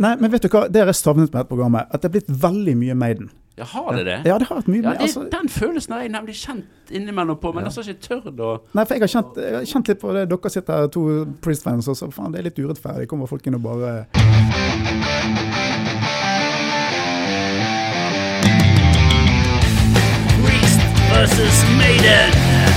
Nei, men vet du hva, det har jeg savnet med dette programmet. At det er blitt veldig mye Maiden. Ja, har det det? Ja, det har vært mye Ja, det, Altså, Den følelsen har jeg nemlig kjent innimellom på, men jeg har ikke tørt å nei, for jeg har, kjent, jeg har kjent litt på det. Dere sitter her, to Priest-fans, og så faen, det er litt urettferdig. Kommer folk inn og bare Priest versus Maiden.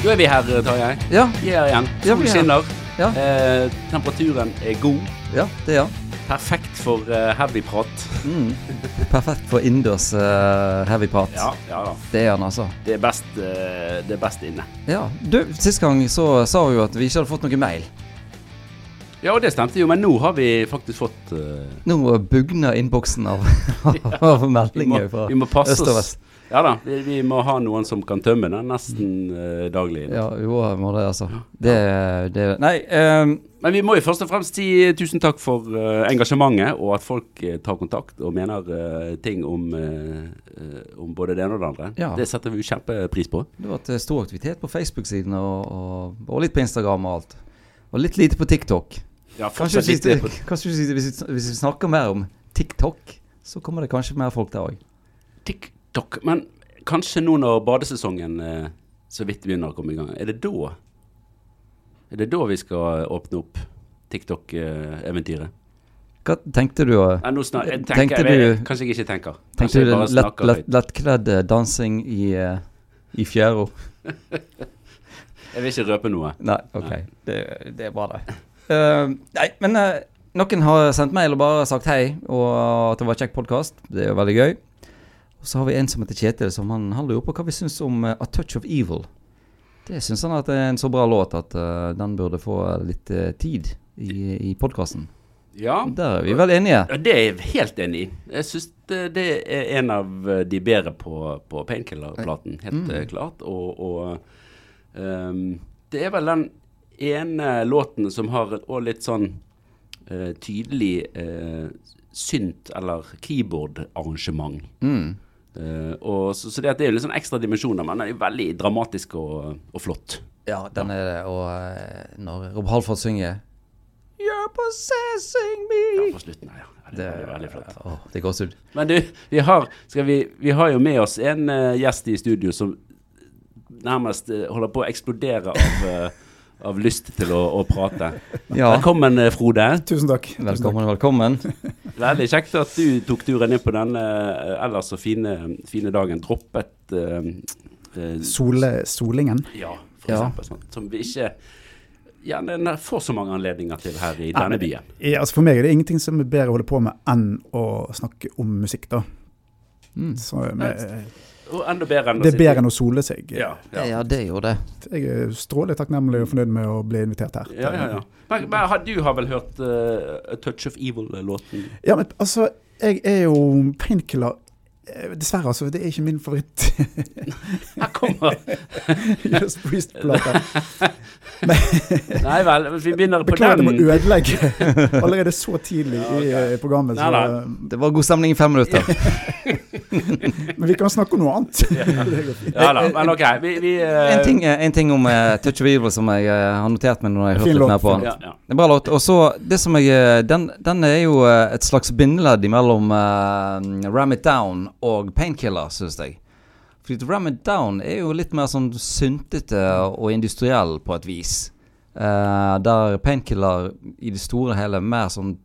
Da er vi her, Tarjei. Ja, Vi er her igjen. Sol er skinner. Ja. Eh, temperaturen er god. ja, det er. Perfekt for uh, heavy prat. Mm. Perfekt for innendørs uh, heavy prat. Ja, ja da. Det er han, altså. Det er best, uh, det er best inne. Ja. Du, sist gang så sa vi jo at vi ikke hadde fått noe mail. Ja, og det stemte jo, men nå har vi faktisk fått uh... Nå bugner innboksen av, av meldinger fra øst og vest. Ja da, vi, vi må ha noen som kan tømme den nesten uh, daglig. Ja, jo, må det, altså. Det, det Nei, Um, Men vi må jo først og fremst si tusen takk for uh, engasjementet, og at folk uh, tar kontakt og mener eh, ting om, eh, eh, om både det ene og det andre. Ja. Det setter vi jo kjempepris på. det har vært eh, stor aktivitet på Facebook-siden og, og, og litt på Instagram og alt. Og litt lite på TikTok. Ja, Kanskje, litt på kanskje hvis, vi, hvis vi snakker mer om TikTok, så kommer det kanskje mer folk der òg. TikTok. Men kanskje nå når badesesongen eh, så vidt begynner å komme i gang, er det da Er det da vi skal åpne opp TikTok-eventyret? Hva tenkte du? eh, Nei, nå snak, jeg Tenkte jeg, du- Kanskje jeg ikke tenker. Tenkte du lettkledd eh, dansing i, eh, i fjæra? Jeg vil ikke røpe noe. Nei, OK. Det, det er bra, det. Uh, nei, men uh, noen har sendt mail og bare sagt hei, og at det var kjekk podkast. Det er jo veldig gøy. Og så har vi en som heter Kjetil, som han, han lurer på hva vi syns om uh, A Touch of Evil. Det syns han at det er en så bra låt at uh, den burde få litt uh, tid i, i podkasten. Ja, Der er vi vel enige. Ja, det er jeg helt enig i. Jeg syns det, det er en av de bedre på, på Painkiller-platen, helt mm. klart. Og, og um, det er vel den ene låten som har et- litt sånn tydelig synt- eller keyboard-arrangement. Mm. Og så, så det, er litt sånn ekstra dimensjoner, men den er veldig dramatisk og, og flott. Ja, den er det. Og eh, når Rob Halford synger You're possessing me Ja, på slutten ja. ja. Det er veldig, flott. Å, det er gåsehud. Men du, vi har, vi, vi har jo med oss en uh, gjest i studio som nærmest uh, holder på å eksplodere av, av lyst til å, å prate. Ja. Velkommen, eh, Frode. Tusen takk. Velkommen, velkommen. Veldig kjekt at du tok turen inn på denne eh, ellers så fine, fine dagen. Droppet uh, Sole, solingen. Ja, for Ja. eksempel. Sånn, som vi ikke gjerne får så mange anledninger til her i Ja, denne men- byen. Ja, altså for meg er det ingenting som er bedre å holde på med enn å snakke om musikk, da. Mm. Så med, Og enda bedre enn å det er bedre enn å sole seg. Ja, Ja, ja. det er jo det. Jeg er strålende takknemlig og fornøyd med å bli invitert her. Ja, ja, ja. Men, men du har vel hørt uh, A Touch of Evil-låten? Ja, men altså, jeg er jo painkiller eh, Dessverre, altså. Det er ikke min favoritt Her kommer Just Priest-plate. Nei vel, vi begynner på Beklager det må den. ødelegge allerede så tidlig i eh, programmet. Så, Nei, nei. Det var god stemning i fem minutter. men vi kan snakke om noe annet. Ja da, men OK. Vi, vi uh... En ting, en ting om uh, Touch of Evil som jeg uh, har notert meg når jeg har hørt litt mer på den. ja, ja. Det er bra låt. Og så det som jeg eh, Den, den er jo eh, et slags bindeledd mellom uh, Ram It Down og Painkiller, syns jeg. Fordi Ram It Down er jo litt mer sånn syntete og industriell på et vis. Eh, der Painkiller i det store og hele er mer sånn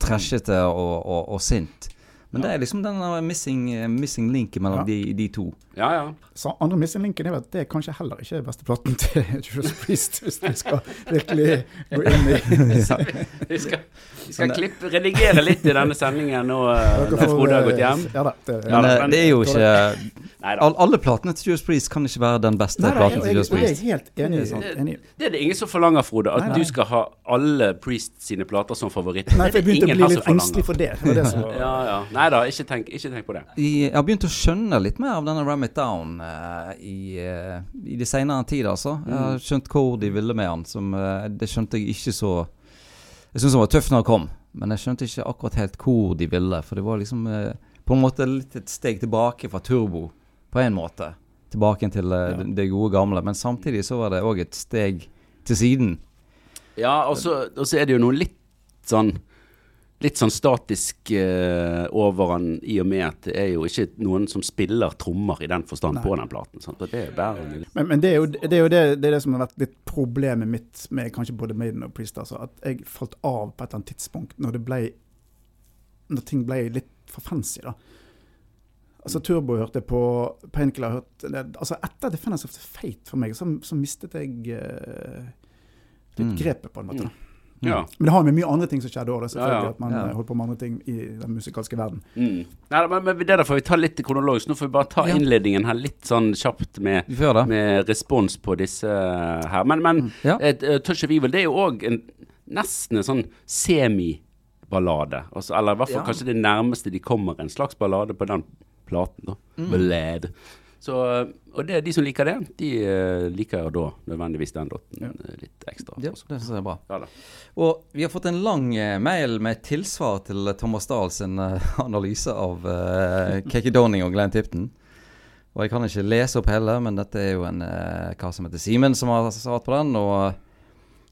trashete og, og, og sint. Men det er liksom den missing, eh, missing linken mellom Ja. de, de to. ja, ja. Så andre missing linken er at det er kanskje heller ikke beste platen til Judas Priest, hvis vi skal virkelig gå inn i Vi skal, vi skal klippe, redigere litt i denne sendingen nå eh, når Frode har eh, gått hjem. Ja da. Det, Ja, Men eh, men- det er jo ikke. All, Alle platene til Judas Priest kan ikke være den beste Nei, nei, platen til jeg, Judas jeg er Priest. helt enig. Det sant. enig. Det er det ingen som forlanger, Frode. At Nei, nei. du skal ha alle Priest sine plater som favoritt. Nei, for jeg begynte å bli litt engstelig for det. det, som, Ja, ja. Nei da, ikke ikke tenk på det. Jeg har begynt å skjønne litt mer av denne Ram It Down uh, i, uh, i de senere tid, altså. Jeg Mm. har skjønt hvor de ville med han. Som, uh, det skjønte jeg ikke så Jeg syntes han var tøff når han kom, men jeg skjønte ikke akkurat helt hvor de ville. For det var liksom på en måte litt et steg tilbake fra turbo, på en måte. tilbake til eh, Ja. det, gode gamle. Men samtidig så var det òg et steg til siden. Ja, og så og så er det jo noe litt sånn Litt sånn statisk uh, over han i og med at det er jo ikke noen som spiller trommer i den forstand Nei. på den platen. Sant? Det er bare Men, men det er jo, det, er jo det, det, er det som har vært litt problemet mitt med kanskje både Maiden og Priest. Altså, at jeg falt av på et eller annet tidspunkt når det ble Når ting ble litt for fancy. da. Altså Turbo hørte på, Painkiller hørte det, altså Etter Defenders of the Fate for meg, så, så mistet jeg uh, litt Mm. grepet, på en måte. Mm. Ja. Men det har med mye andre ting som skjedde òg. Selvfølgelig Ja, ja. at man Ja. eh, holdt på med andre ting i den musikalske verden. Mm. Nei, men, men det der får vi ta litt kronologisk. Nå får vi bare ta Ja. innledningen her litt sånn kjapt med, med respons på disse her. Men, men Ja. et, uh, Touch of Evil det er jo òg nesten en sånn semiballade. Altså, eller i hvert fall Ja. kanskje det nærmeste de kommer en slags ballade på den platen. da. Mm. Ballade. Så, og det de som liker det, de eh, liker jo da nødvendigvis den låten Ja. eh, litt ekstra. Ja, også. det synes jeg er bra. Ja. Og vi har fått en lang eh, mail med tilsvar til eh, Thomas Dahl sin eh, analyse av uh, Kaki Donning og Glenn Tipton. Og jeg kan ikke lese opp heller, men dette er jo en uh, kar som heter Simen som har svart på den. Og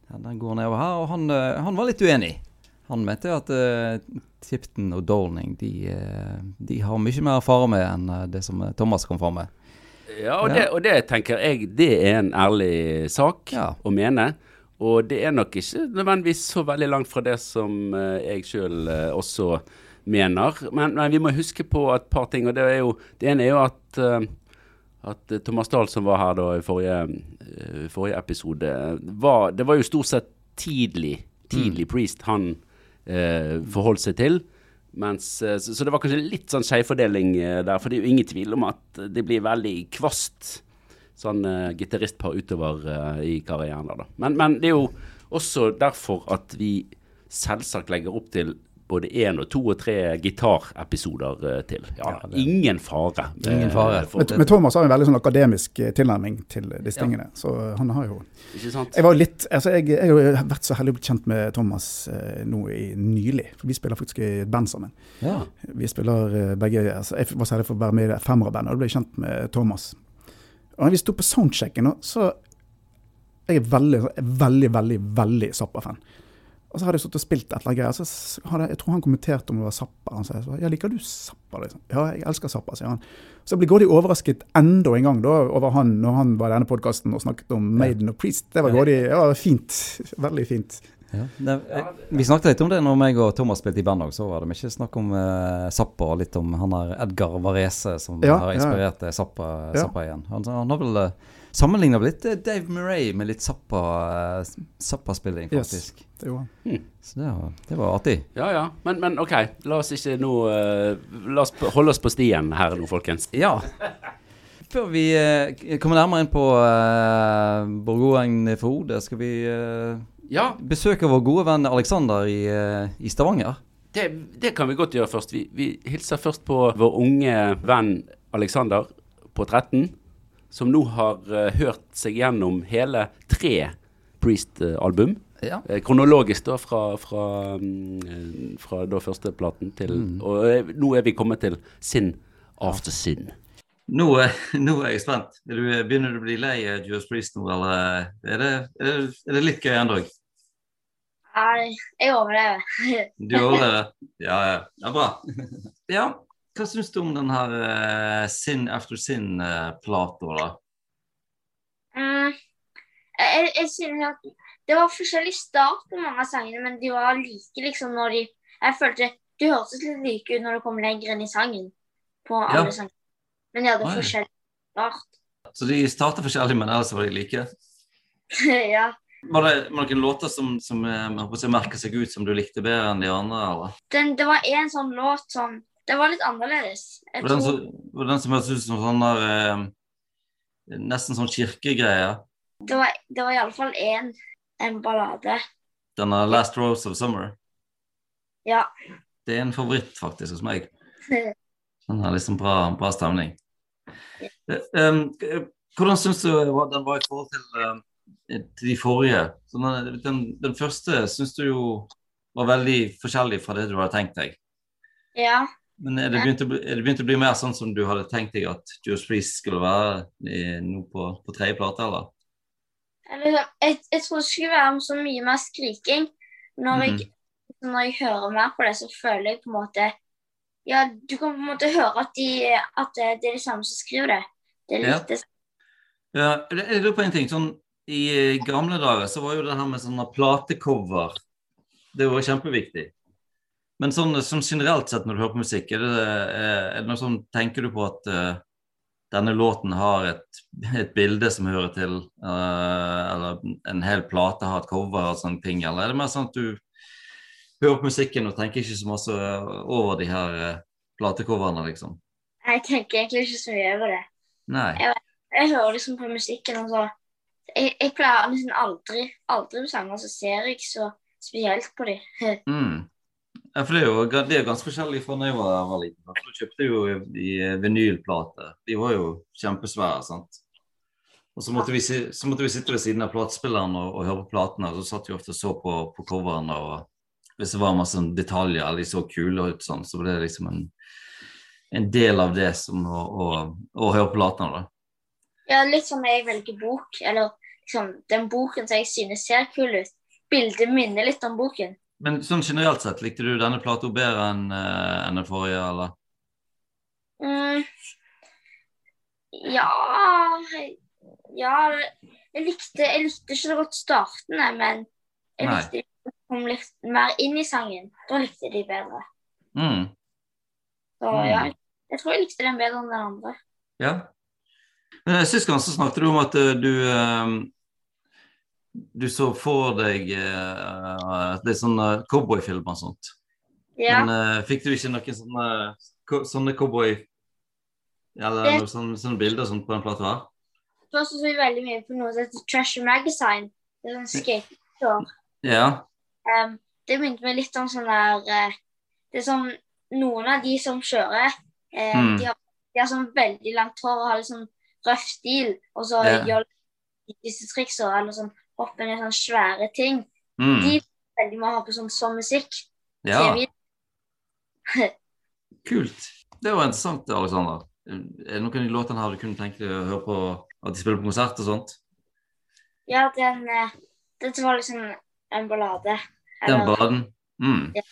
ja, den går nedover her, og han, eh, han var litt uenig. Han mente at uh, Tipton og Dolning de, eh, de har mye mer å fare med enn eh, det som eh, Thomas kom fram med. Ja, og, Ja. Det, og det tenker jeg det er en ærlig sak Ja. å mene. Og det er nok ikke nødvendigvis så veldig langt fra det som jeg sjøl også mener. Men, men vi må huske på et par ting. og Det jo, det ene er jo at, at Thomas Dahl som var her da i forrige, forrige episode, var, det var jo stort sett tidlig, tidlig Priest han eh, forholdt seg til. Mens, eh, så, så det var kanskje litt sånn skjevfordeling eh, der, for det er jo ingen tvil om at det blir veldig kvast sånn uh, gitaristpar utover eh, i karrieren. da. Men, men det er jo også derfor at vi selvsagt legger opp til både én og to og tre gitarepisoder eh, til. Ja, Ja, det- Ingen fare. Ingen fare. Eh, Men, men Thomas har en veldig sånn akademisk eh, tilnærming til disse tingene. Så han har jo ikke sant? Jeg var litt, altså jeg, jeg har vært så heldig å bli kjent med Thomas eh, nå i nylig. For vi spiller faktisk i et band sammen. Ja. Vi spiller eh, begge altså Jeg var så heldig for å være med i det Femra-bandet, og da ble jeg kjent med Thomas. Og når vi sto på soundchecken, så Jeg er veldig, veldig, veldig, veldig Zappa-fan. Og så hadde jeg stått og spilt et eller annet greier. Så hadde, jeg tror han kommenterte om det var Zappa. Han sa ja, liker du Zappa? Liksom. Ja, jeg elsker Zappa, sier han. Så jeg ble grådig overrasket enda en gang da, over han når han var i denne podkasten og snakket om Maiden og Priest. Det var grådig, ja, fint. Veldig fint. Ja, det, jeg, vi snakket litt om det når meg og Thomas spilte i band òg. Så var det mye snakk om uh, Zappa og litt om han der Edgar Varese som Ja, har inspirert ja. Zappa. Zappa igjen. Han, han har vel uh, sammenligna litt eh, Dave Murray med litt Zappa-spilling, uh, faktisk. Yes. Det gjorde han. Så det var, det var artig. Ja ja. Men, men OK, la oss ikke nå uh, La oss holde oss på stien her nå, folkens. Ja. Før vi uh, kommer nærmere inn på uh, Borgoen for hodet, skal vi eh, Ja, besøke vår gode venn Alexander i, eh, i Stavanger. det, det kan vi godt gjøre først. Vi, vi hilser først på vår unge venn Alexander på 13, som nå har uh, hørt seg gjennom hele tre Priest-album. Ja. Eh, kronologisk da fra, fra, mm, eh, fra da første platen til Og eh, nå er vi kommet til Sin After Sin. Nå, nå er jeg spent. Er du, begynner du å bli lei av Judas Priest nå, eller er det, er det, er det litt gøy ennå? Nei, jeg overlever. Du overlever det? Ja, ja. ja, bra. Ja, hva syns du om den her uh, Sin After Sin-plata, da? Uh, jeg, jeg, synes at det var forskjellig start på mange av sangene, men de var like liksom når de Jeg følte de hørtes litt like ut når du kom lenger inn i sangen. På Ja. alle sangene. Men de hadde Oi. forskjellig start. Så de starta forskjellig, men ellers var de like? ja. Var det, var det noen låter som, som eh, å si, seg ut som du likte bedre enn de andre? eller? Den, det var en sånn låt som Det var litt annerledes. Jeg Var det den tror, det den som hørtes ut som sånn der eh, Nesten sånn kirkegreier? det var, det var iallfall én en ballade. Denne Last Rose of Summer? Ja. Det er en favoritt faktisk hos meg. Den har liksom bra, bra stemning. Eh, eh, hvordan syns du den var i forhold til, eh, til de forrige? Den, den, den første syns du jo var veldig forskjellig fra det du hadde tenkt deg. ja. Men er det, begynt å bli, er det begynt å bli mer sånn som du hadde tenkt deg at Judas Priest skulle være i, nå på, på tredje plate, eller? Jeg, jeg tror det skulle være så mye mer skriking. Når, jeg, Mhm. når jeg hører mer på det, så føler jeg på en måte Ja, du kan på en måte høre at, de, at det, er de samme som skriver det. Det er Ja. litt Ja, jeg jeg lurer på en ting. Sånn, I eh, gamle dager så var jo det her med sånne platecover Det var kjempeviktig. Men sånn, sånn generelt sett når du hører på musikk, er det, er er det noe sånn Tenker du på at uh, denne låten har et, et bilde som hører til, uh, eller en hel plate har et cover og sånne ting, eller er det mer sånn at du hører på musikken og tenker ikke så masse over de her uh, platecoverne, liksom? Jeg tenker egentlig ikke så mye over det. Nei. Jeg hører liksom på musikken, og så Jeg, jeg pleier liksom aldri Aldri på sanger så ser jeg ikke så spesielt på dem. Mm. Ja, for det er jo det er ganske forskjellig fra da jeg var, var liten. Da kjøpte jo i vinylplater. De var jo kjempesvære, sant. Og så måtte, vi, så måtte vi sitte ved siden av platespilleren og, og høre på platene, og så satt vi ofte og så på, på coverne, og hvis det var masse detaljer, eller de så kule ut sånn, så ble det liksom en, en del av det som å, å, å høre på platene, da. Ja, litt som jeg velger bok, eller liksom den boken som jeg synes ser kul ut. Bildet minner litt om boken. Men sånn generelt sett, likte du denne plata bedre enn uh, enn den forrige, eller? Mm. Ja Ja, jeg likte, jeg likte ikke så godt startene, men jeg Nei. likte de kom litt mer inn i sangen. Da likte jeg de bedre. Mm. Så Mm. ja, jeg tror jeg likte den bedre enn den andre. Ja. Men Sist gang så snakket du om at eh, du eh, Du så for deg uh, det er sånne cowboyfilmer og sånt. Ja, Men uh, fikk du ikke noen sånne, sånne cowboy Eller Det- noen sånne, sånne bilder og sånt på den plata? Først så vi veldig mye på noe som heter Treasure Magazine. Det er sånn skateshow. Ja. Um, det minte meg litt om sånn der eh, Det er sånn Noen av de som kjører, eh, Mm. de, har, de har sånn veldig langt hår og har litt sånn røff stil, og så Ja. gjør de disse triksene eller sånn hoppe ned sånne svære ting. Mm. De veldig må ha på sånn sånn musikk. ja. Kult. Det var interessant, Alexander. Er det noen av de låtene her du kunne tenke deg å høre på at de spiller på konsert og sånt? Ja, den eh, Dette var liksom en ballade. Den balladen? Mm. Ja.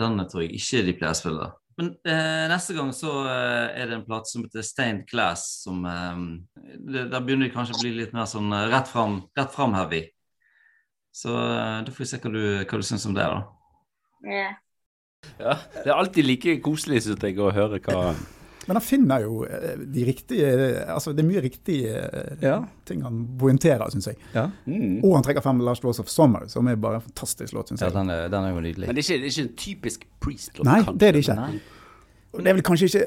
Den tror jeg ikke de pleier å spille. Men eh, neste gang så eh, er det en plate som heter Stained Glass, som eh, det, Der begynner det kanskje å bli litt mer sånn eh, rett fram, rett fram-heavy. Så eh, da får vi se hva du, hva du syns om det, da. Ja. Ja, det er alltid like koselig, syns jeg, å høre hva Men han finner jo eh, de riktige Altså, det er mye riktige eh, Ja. ting han poengterer, syns jeg. Ja, mm. Og han trekker frem Last Laws of Summer, som er bare en fantastisk låt, syns jeg. den, er, den er jo nydelig. Men det er ikke, det er ikke en typisk Priest-låt? Nei, kanskje. det er det ikke. Og det er vel kanskje ikke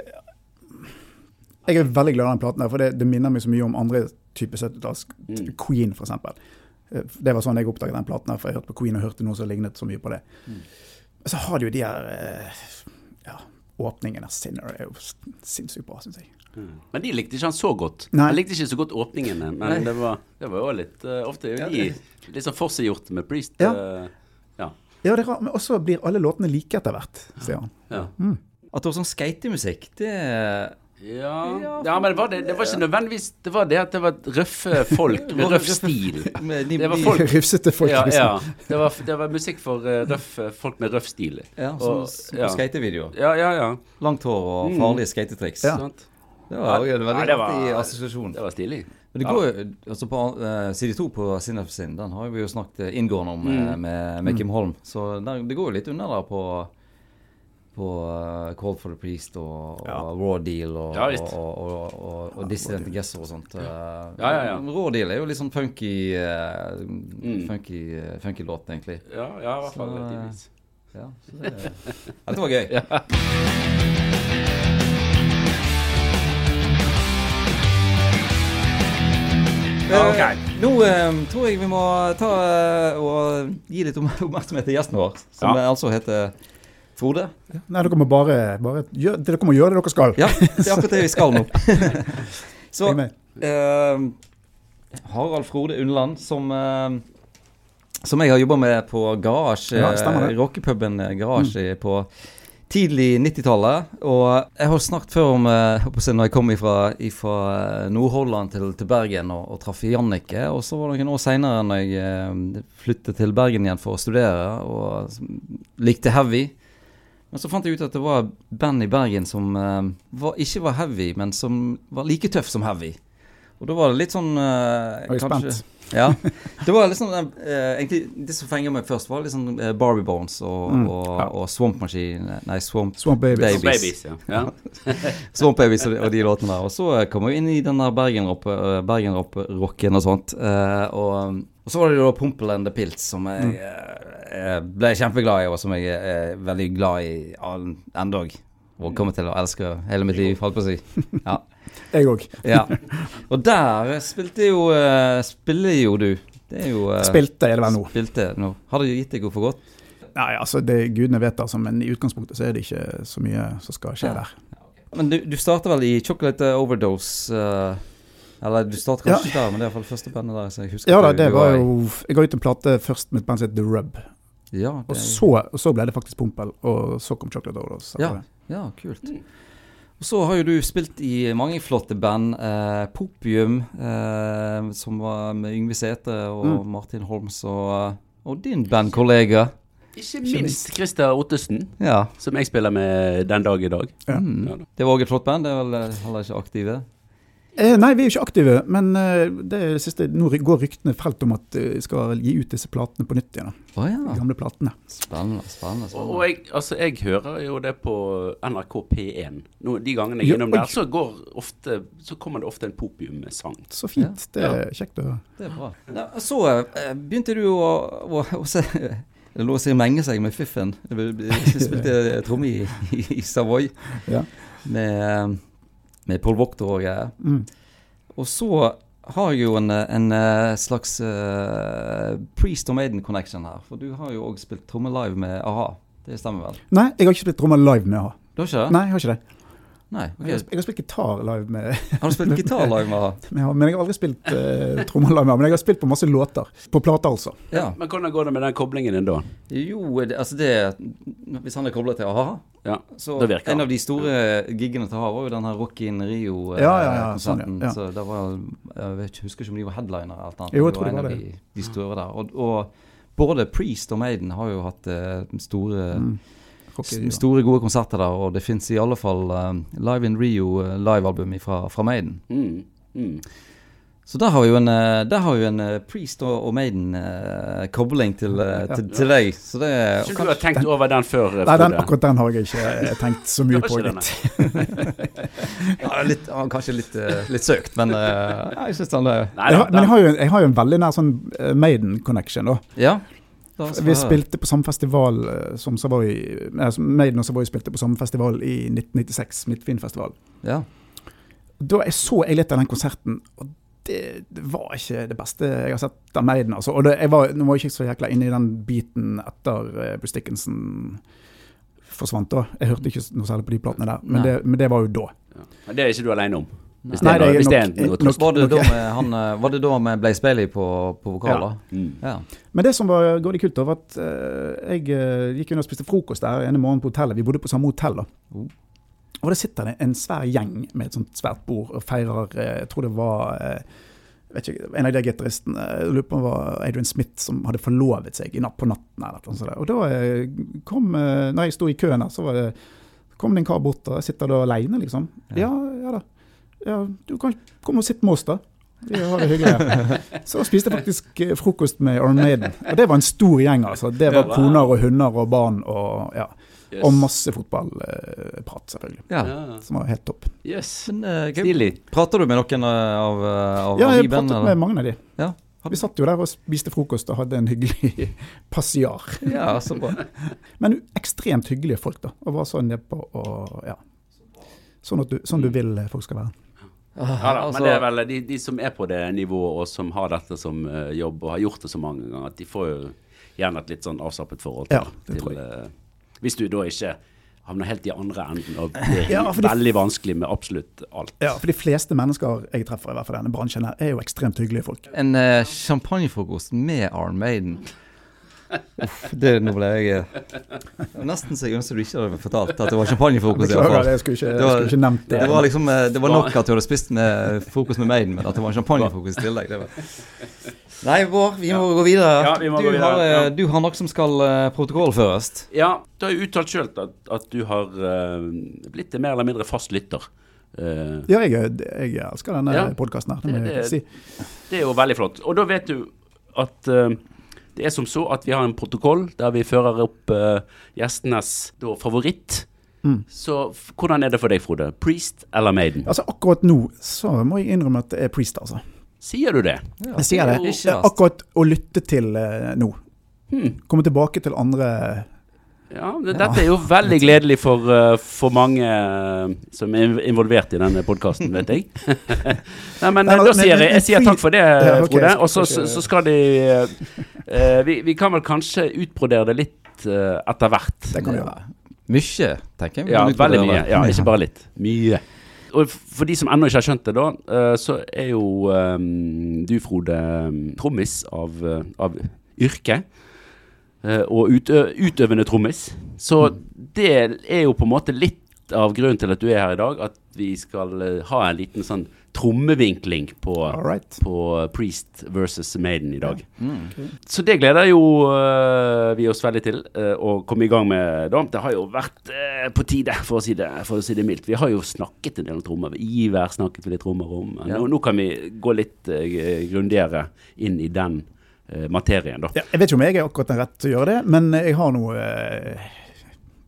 Jeg er veldig glad i den platen, der, for det, det minner meg så mye om andre typer 70-talls Mm. Queen. Eh, Det var sånn jeg oppdaget den platen, der, for jeg hørte på Queen og hørte noe som lignet så mye på det. Mm. Så har de jo de her eh, av. Sinner er jo sinnssykt bra, syns jeg. Mm. Men de likte ikke han så godt. Nei. Han likte ikke så godt åpningen, men Nei. det var, det var jo litt uh, Ofte er jo de litt sånn forseggjort med Priest. Ja. Uh, ja. Ja, det er rart, men også blir alle låtene like etter hvert, sier han. Ja. At det var sånn skatemusikk, det Ja. ja, men det var, det, det var ikke nødvendigvis Det var det at det var røffe folk med røff stil. Det var folk Rufsete folk. Ja, liksom. ja. Det, var, det var musikk for eh, røffe folk med røff stil. Ja, Og- sånn ja. skatevideo. Ja, ja, ja. Langt hår og Mm. farlige skatetriks. Ja. Det var en veldig Ja, artig assosiasjon. Det var stilig. Men det går jo, altså på uh, side to på Sinnef sin, den har vi jo snakket eh, inngående om eh, Mm. med, med Kim Holm. Så der, det går jo litt unna der på, på eh, Call for the Priest og, Ja. og Raw Deal og, Ja, og, og, Dissident Guesser og sånt. eh. Ja, ja, ja. Raw Deal er jo litt sånn funky, uh, Mm. funky, funky låt, egentlig. Ja, ja i hvert fall. Eh. Ja, så det, dette var gøy. Ja. Okay. Ok. Nå eh, tror jeg vi må ta uh, og gi litt oppmerksomhet til gjesten vår, som Ja. altså heter Frode. Nei, dere må bare, bare gjøre, dere må gjøre det dere skal. Ja, det er akkurat det vi skal nå. Så eh, Harald Frode Unnland, som eh, som jeg har jobba med på Garasje, Ja, det. rockepuben Garasje på tidlig 90-tallet. Og jeg har snakket før om eh, jeg håper å når jeg kom fra eh, Nord-Holland til, til Bergen og, og traff Jannicke. Og så var det noen år seinere når jeg eh, flyttet til Bergen igjen for å studere og likte heavy. Men så fant jeg ut at det var band i Bergen som uh, var, ikke var heavy, men som var like tøff som heavy. Og da var det litt sånn uh, Oi, kanskje, spent. Ja. Det var liksom uh, Egentlig det som fenga meg først, var liksom eh, Barbie Bones og, Mm, og, ja. og Swamp Machine Nei, Swamp, Swamp Babies. Babies. Babies, ja. ja. Swamp Babies og, de- og de låtene der. Og så eh, kom jeg inn i den der Bergen-rocken Bergen og sånt. eh, og, og så var det da Pumpel and the Pilts, som jeg eh, ble jeg kjempeglad i, og som jeg er veldig glad i endog. Og kommer til å elske hele mitt liv, holdt på å si. Ja. Jeg òg. ja. Og der spilte jo eh, Spiller jo du. Det er jo eh, Spilte er det vel nå. Spilte nå. Har det gitt deg noe for godt? Nei, altså det gudene vet, altså, men i utgangspunktet så er det ikke så mye som skal skje Ja. der. Men du, du starter vel i Chocolate Overdose? Uh eller du starter kanskje ja. der, men det er iallfall første bandet der. Så jeg husker Ja da, det var jo Jeg ga ut en plate først med et band som het The Rub. Ja, Og så, og så ble det faktisk Pompel, og så kom Chocolate Overdose. Ja. ja, kult. Og så har jo du spilt i mange flotte band. Eh, Popium, eh, som var med Yngve Sætre og Mm. Martin Holms, og, og din bandkollega. Ikke minst Christer Ottesen, Ja. som jeg spiller med den dag i dag. Ja. Mm. Det var òg et flott band. Det er vel eh, heller ikke aktive? Eh, nei, vi er jo ikke aktive, men eh, det siste, nå går ryktene felt om at eh, vi skal gi ut disse platene på nytt igjen. Oh, ja. De gamle platene. Spennende, spennende. Spennende. og jeg, altså, jeg hører jo det på NRK P1. Nå, de gangene jeg er innom der, så, går ofte, så kommer det ofte en popium-sang. Så fint. Det er kjekt å høre. Det er bra. Ja, så eh, begynte du å, å, å se Det lå seg å menge seg med Fiffen. Jeg spilte tromme i, i, i Savoy Ja. med, med Paul Wachter og greier. Mm. Og så har jeg jo en, en eh, slags uh, Priest og Maiden connection her. For du har jo òg spilt tromme live med a-ha. Det stemmer vel? Nei, jeg har ikke spilt trommer live med a-ha. Du har ikke det? Nei, jeg har ikke det. Nei, Jeg, har, jeg har spilt gitar live med, Har du spilt gitar live med a-ha? men jeg har aldri spilt uh, trommer live med a-ha. Men jeg har spilt på masse låter. På plate, altså. Ja. Men hvordan går det med den koblingen din da? Jo, det, altså det Hvis han er koblet til a-ha Ja, Så Det virker. En av de store giggene til å ha var jo den her Rock in Ja, ja, ja, sånn, Rio-konserten. ja, ja. Så det var Jeg vet husker ikke om de var headliner eller noe. Jo, jeg tror det en var av det. De, de store der. Og, og både Priest og Maiden har jo hatt uh, store Mm. Rock i. Store, gode konserter der, og det fins i alle fall eh, Live in Rio uh, livealbum fra, fra Maiden. Mm, mm. Så der har vi jo en, eh, der har vi en Priest og, og Maiden-kobling til, uh, til, til deg. Så det og kanskje, du har tenkt over den før, Nei, den, akkurat den har jeg ikke tenkt så mye på. Litt. ikke. Ja, litt, kanskje litt, litt søkt, men uh, ja, jeg syns han er men jeg har, jo, en- jeg har jo en veldig nær sånn Maiden-connection. da. Ja. Oss Vi spilte på samme festival eh, som Savoy eh, Maiden og Savoy spilte på samme festival i 1996, Midtfinnfestival. Ja. Da jeg så jeg litt av den konserten, og det, det var ikke det beste jeg har sett av Maiden. Altså. Og det, jeg var, nå var jeg ikke så jækla inne i den biten etter uh, Bruce Dickinson forsvant. da. Jeg hørte ikke noe særlig på de platene der, men det, men det var jo da. ja. Men det er ikke du alene om. Hvis det noe- hvis det er noe nok- trøst. Var det, Ok. da med han, eh, var det da med Blaze Bailey på, på vokal, da? Mm. Ja. Men det som var grådig kult, da, var at uh, jeg eh, gikk inn og spiste frokost der ene morgenen på hotellet. Vi bodde på samme hotell. da. Oh. Og der sitter det en svær gjeng med et sånt svært bord og feirer Jeg tror det var vet ikke, en av de gitaristene jeg lurer på om det var Adrian Smith som hadde forlovet seg i natt på natten. eller noe sånt. Og da kom Når jeg sto i køen der, så var det, kom det en kar bort og jeg sitter da aleine, liksom. Ja. Ja, ja da. Ja, du kan komme og sitte med oss, da. Vi har det hyggelig her. Så spiste jeg faktisk eh, frokost med Arne Maiden. Og det var en stor gjeng, altså. Det var koner og hunder og barn og ja. Yes. Og masse fotballprat, selvfølgelig. ja. Som var helt topp. Yes. Men uh, Stilig. prater du med noen eh, av, de av, Ja, jeg pratet med mange av de. Ja. Vi satt jo der og spiste frokost og hadde en hyggelig passiar. Ja, så bra. Men ekstremt hyggelige folk, da. Og var sånn nedpå og ja. Sånn, at du, sånn du vil folk skal være. Ja da, Altså, men det er vel de, de som er på det nivået, og som har dette som uh, jobb, og har gjort det så mange ganger, at de får jo gjerne et litt sånn avslappet forhold til, Ja, det tror til uh, Hvis du da ikke havner helt i andre enden, og det er Ja, de- veldig vanskelig med absolutt alt. Ja, for de fleste mennesker jeg treffer i hvert fall i denne bransjen her, er jo ekstremt hyggelige folk. En uh, champagnefrokost med Arn Maiden. Uff, det, nå ble jeg det Nesten så jeg ønsker du ikke hadde fortalt at det var champagnefokus. i hvert Beklager, fall. jeg skulle ikke, Det jeg var- skulle ikke nevnt det. Det var liksom eh, Det var nok at du hadde spist med fokus med Maiden, men at det var champagnefokus i tillegg. Det var. Nei, Bård, vi må gå videre. Ja, vi må du, gå videre, Har, eh, ja. du har noe som skal uh, protokollføres. Ja, du har jo uttalt sjøl at, at du har uh, blitt en mer eller mindre fast lytter. Uh, Ja, jeg, jeg elsker denne Ja. podkasten her, det må Det- jeg si. Det er jo veldig flott. Og da vet du at eh, det er som så at vi har en protokoll der vi fører opp uh, gjestenes da, favoritt. Mm. Så hvordan er det for deg, Frode? Priest eller Maiden? Altså, akkurat nå så må jeg innrømme at det er Priest, altså. Sier du det? Jeg sier det. Ikke. Akkurat å lytte til uh, nå. Hmm. Komme tilbake til andre Ja, det, dette er jo veldig gledelig for, uh, for mange uh, som er involvert i denne podkasten, vet jeg. Nei, men Nei, men- da sier jeg, jeg sier takk for det, Ja, Frode. Og så, så, så skal de eh, vi, vi kan vel kanskje utbrodere det litt eh, etter hvert. Det kan vi gjøre. Mye, tenker jeg. Ja, veldig mye. Ja, ikke bare litt. Mye. Og for de som ennå ikke har skjønt det, da, eh, så er jo um, du, Frode, eh, trommis av, eh, av yrke. eh, Og utø utøvende trommis. Så det er jo på en måte litt av grunnen til at du er her i dag. At vi skal eh, ha en liten sånn trommevinkling på, right. på Priest versus Maiden i dag. Mm. Så det gleder jo uh, vi oss veldig til uh, å komme i gang med. Da. Det har jo vært uh, på tide, for å, si det, for å si det mildt. Vi har jo snakket en del om trommer. Iver snakket vi litt trommer om. Ja. Nå, nå kan vi gå litt uh, grundigere inn i den materien, da. Ja, jeg vet ikke om jeg er akkurat den rette til å gjøre det, men jeg har noe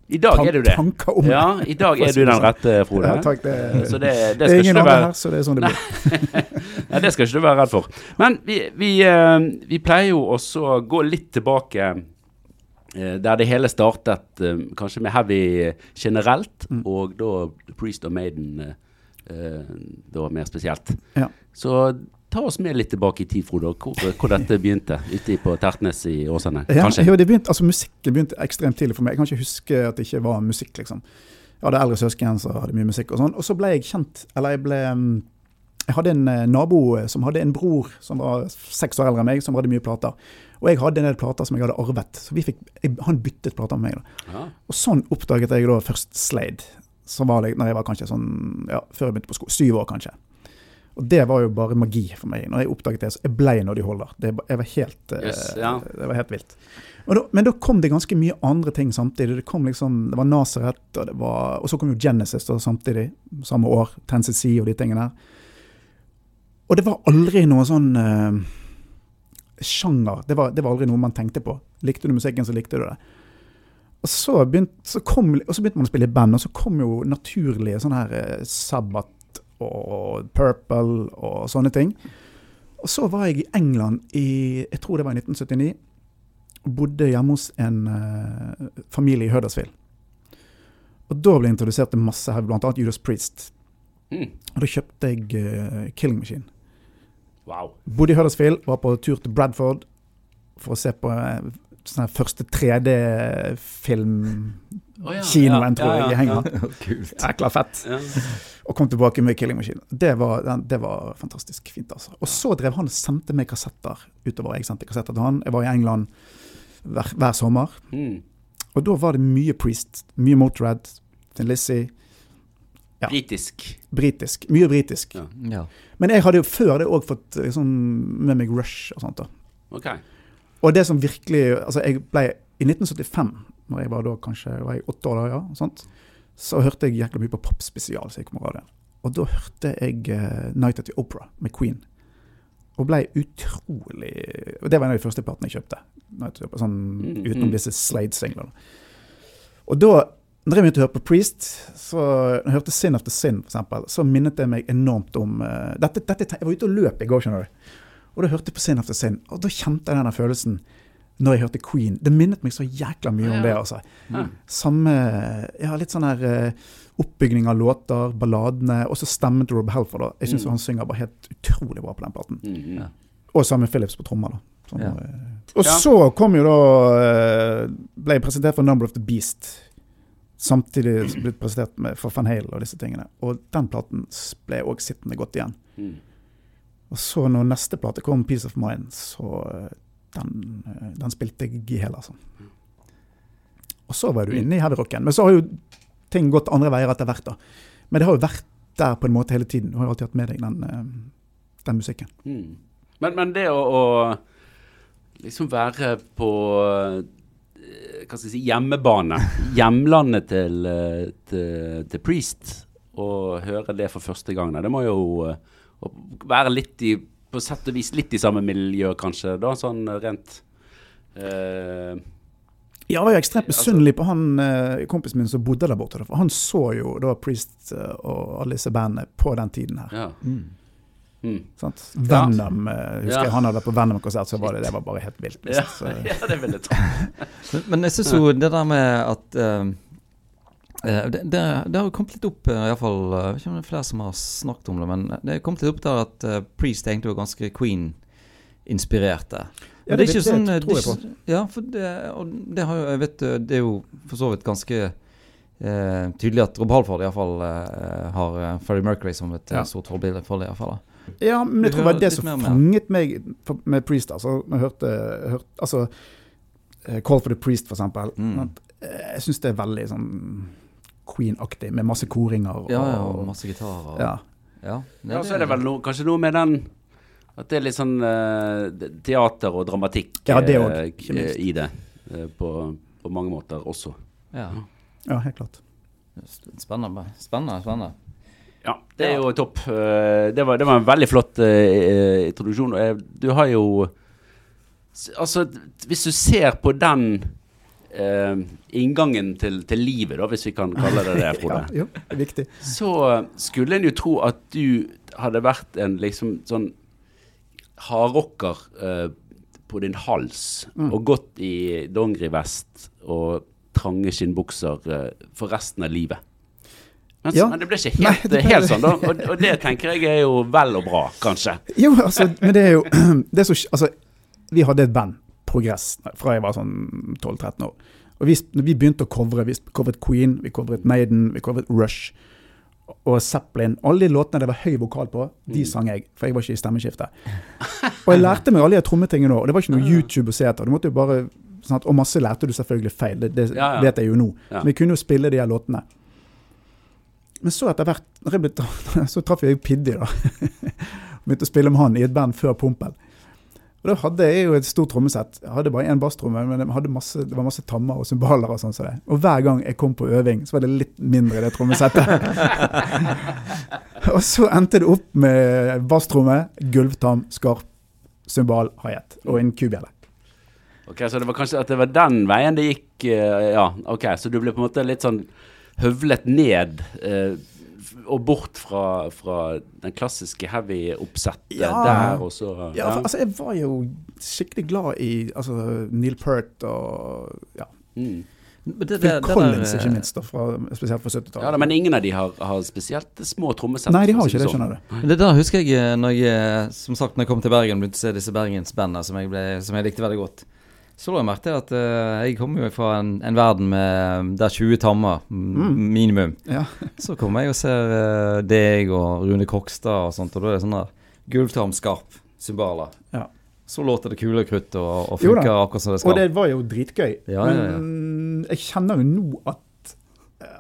I dag er du det. tanker om Ja, i dag er du den rette, Frode. Ja, takk, det, Så det, det det er ingen andre her, så det er sånn det blir. ja, det skal ikke du være redd for. Men vi, vi, eh, vi pleier jo også å gå litt tilbake eh, der det hele startet, eh, kanskje med Heavy generelt, Mm. og da Priest og Maiden da mer spesielt. Ja. Så ta oss med litt tilbake i tid, Frode, hvor, hvor dette begynte ute på Tertnes i Åsane. Ja, jo, det begynte, altså Musikken begynte ekstremt tidlig for meg. Jeg kan ikke huske at det ikke var musikk. liksom. Jeg hadde eldre søsken som hadde mye musikk. Og sånn. Og så ble jeg kjent Eller jeg ble mm, Jeg hadde en eh, nabo eh, som hadde en bror som var seks år eldre enn meg, som hadde mye plater. Og jeg hadde en del plater som jeg hadde arvet. Så vi fikk, jeg, han byttet plater med meg. da. Ja. Og sånn oppdaget jeg da først Slade. Som var når jeg var kanskje sånn Ja, før jeg begynte på skole. Syv år, kanskje. Og det var jo bare magi for meg. Når jeg oppdaget det, så jeg ble når de holder. Det, var helt, eh, Yes, ja. det var helt vilt. Da, men da kom det ganske mye andre ting samtidig. Det kom liksom, det var Nazareth, og, det var, og så kom jo Genesis da, samtidig, samme år. Tennessee og de tingene der. Og det var aldri noe sånn uh, sjanger. Det var, det var aldri noe man tenkte på. Likte du musikken, så likte du det. Og så, begynte, så kom, og så begynte man å spille i band, og så kom jo naturlige sånne her uh, Sabbat og Purple og sånne ting. Og så var jeg i England i jeg tror det var i 1979. og Bodde hjemme hos en uh, familie i Huddersfield. Og da ble jeg introdusert til masse her, bl.a. Judas Priest. Mm. Og da kjøpte jeg uh, Killing Machine. Wow. Bodde i Huddersfield, var på tur til Bradford for å se på uh, sånn første 3D-filmkinoen, Å ja, ja, tror jeg, ja, i ja, England. Kult. Jækla fett. Ja. Og kom tilbake med Killing Machine. Det var, det var fantastisk fint, altså. Og så drev han og sendte meg kassetter utover. Jeg sendte kassetter til han. Jeg var i England hver, hver sommer. Mm. Og da var det mye Priest, mye Motorhead, Thin Lizzie. Ja. Britisk. Britisk. Mye britisk. Ja. Ja. Men jeg hadde jo før det òg fått sånn, med meg Rush og sånt. da. Okay. Og det som virkelig Altså, jeg ble I 1975, når jeg var da kanskje var jeg åtte år, ja, sånt, så hørte jeg jækla mye på popspesial. Så jeg kom radioen. Og da hørte jeg uh, 'Night at the Opera' med Queen. Og ble utrolig Og det var en av de første platene jeg kjøpte. Opera, sånn, Mm, utenom mm. disse Slade-singlene. Og da når jeg begynte å høre på Priest, så når jeg hørte 'Sin After Sin', for eksempel, så minnet det meg enormt om uh, dette, dette, Jeg var ute og løp i går, skjønner du. Og da hørte jeg på Sin After Sin, og da kjente jeg den følelsen når jeg hørte Queen. Det minnet meg så jækla mye Ja. om det, altså. Ja. Samme Ja, litt sånn her uh, oppbygging av låter, balladene, og så stemmen til Rob Halford. da. Jeg syns Mm. han synger bare helt utrolig bra på den platen. Mm, Ja. Og samme Phillips på trommer, da. Som, Ja. eh, og Ja. så kom jo da eh, Ble jeg presentert for Number of the Beast. Samtidig som ble jeg presentert med for Van Hale og disse tingene. Og den platen ble òg sittende godt igjen. Mm. Og så når neste plate kom, 'Peace of Mind', så eh, den, eh, den spilte jeg i hele. altså. Og så var du inne i heavyrocken. Men så har jo ting gått andre veier etter hvert, da. Men det har jo vært der på en måte hele tiden. Du har jo alltid hatt med deg den, eh, den musikken. Mm. Men, men det å, å liksom være på eh, hva skal jeg si, hjemmebane, hjemlandet til, til, til Priest, og høre det for første gang, det må jo være litt i på sett og vis litt i samme miljø, kanskje, da, sånn rent eh, Ja, jeg var jo ekstremt Altså- misunnelig på han eh, kompisen min som bodde der borte. For han så jo da Priest eh, og alle disse bandene på den tiden her. Ja. Mm. Mm. Sant? Venom, eh, husker Ja. jeg han hadde vært på Venom-konsert, så var det, det var bare helt vilt. Ja, ja, det ville jeg tro. Men, jeg syns jo det der med at eh, eh, det, det, det har kommet litt opp, uh, iallfall uh, Jeg vet ikke om det er flere som har snakket om det, men det har kommet litt opp der at eh, Priest egentlig var ganske Queen-inspirerte. Ja, det, det, det, sånn, det eh, tror jeg er på. Ja, for det, og det har jo Jeg vet eh, det er jo for så vidt ganske eh, tydelig at Rob Halford iallfall eh, har Freddie Mercury som et eh, Ja. stort forbilde for det. i fall da. Ja, men jeg tror det var det som fanget meg med Priest. Altså, når jeg hørte, hørte altså, eh, Call for the Priest, for eksempel. Mm. Eh, Jeg syns det er veldig sånn Queen-aktig, med masse koringer. Og, Ja, ja, og masse gitarer. og- ja. ja. Ja, så er det vel noe, kanskje noe med den At det er litt sånn uh, teater og dramatikk Ja, det også, uh, i det. Uh, på, på mange måter også. ja. ja, helt klart. Spennende. Spennende. spennende. Ja, det er jo topp. Det var, det var en veldig flott introduksjon. Du har jo Altså, hvis du ser på den eh, inngangen til, til livet, da, hvis vi kan kalle det det, Ja, Frode, jo, er viktig. så skulle en jo tro at du hadde vært en liksom sånn hardrocker eh, på din hals, Mm. og gått i dongerivest og trange skinnbukser eh, for resten av livet. Men, Ja. men det ble ikke Nei, helt, det ble- helt sånn, da. Og, og det tenker jeg er jo vel og bra, kanskje. Jo, altså, men det er jo det er så, altså, Vi hadde et band, Progress, fra jeg var sånn 12-13 år. Og vi, når vi begynte å covre, vi covret Queen, vi covret Maiden, vi covret Rush og Zeppelin. Alle de låtene det var høy vokal på, de Mm. sang jeg, for jeg var ikke i stemmeskiftet. Og jeg lærte meg alle de trommetingene òg, og det var ikke noe YouTube å se etter. Du måtte jo bare, sånn at, og masse lærte du selvfølgelig feil, det, det Ja, ja. vet jeg jo nå. Ja. Men vi kunne jo spille de her låtene. Men så etter hvert, så traff jeg Piddy, da. Begynte å spille med han i et band før Pompel. Og Da hadde jeg jo et stort trommesett. Jeg hadde bare én basstromme, men masse, det var masse tammer og cymbaler og sånn. som det. Og hver gang jeg kom på øving, så var det litt mindre det trommesettet. og så endte det opp med basstromme, gulvtam, skarp, cymbal, hi-hat og en kubjelle. Ok, Så det var kanskje at det var den veien det gikk eh, Ja, ok, så du ble på en måte litt sånn høvlet ned eh, og bort fra, fra den klassiske heavy-oppsettet Ja. der, og så Ja, for, altså, jeg var jo skikkelig glad i altså, Neil Peart og ja, Mm. Men det- det- Phil det der, Collins, eh, ikke minst, da, fra, spesielt fra 70-tallet. Ja Men ingen av de har, har spesielt små trommesett. Nei, de har ikke det, sånn. skjønner du. Det der husker jeg eh, når jeg, eh, som sagt, når jeg kom til Bergen, begynte å se disse bergensbandene som, jeg ble- som jeg likte veldig godt. Så la jeg merke til at uh, jeg kommer jo fra en, en verden med der 20 tammer, Mm. minimum. Ja. Så kommer jeg og ser uh, deg og Rune Kokstad og sånt, og da er det sånn der gulvtam, skarp, cymbaler. Ja. Så låter det kule krutt og, og Jo funker akkurat som det skal. Og det var jo dritgøy. Ja. Men jeg kjenner jo nå at,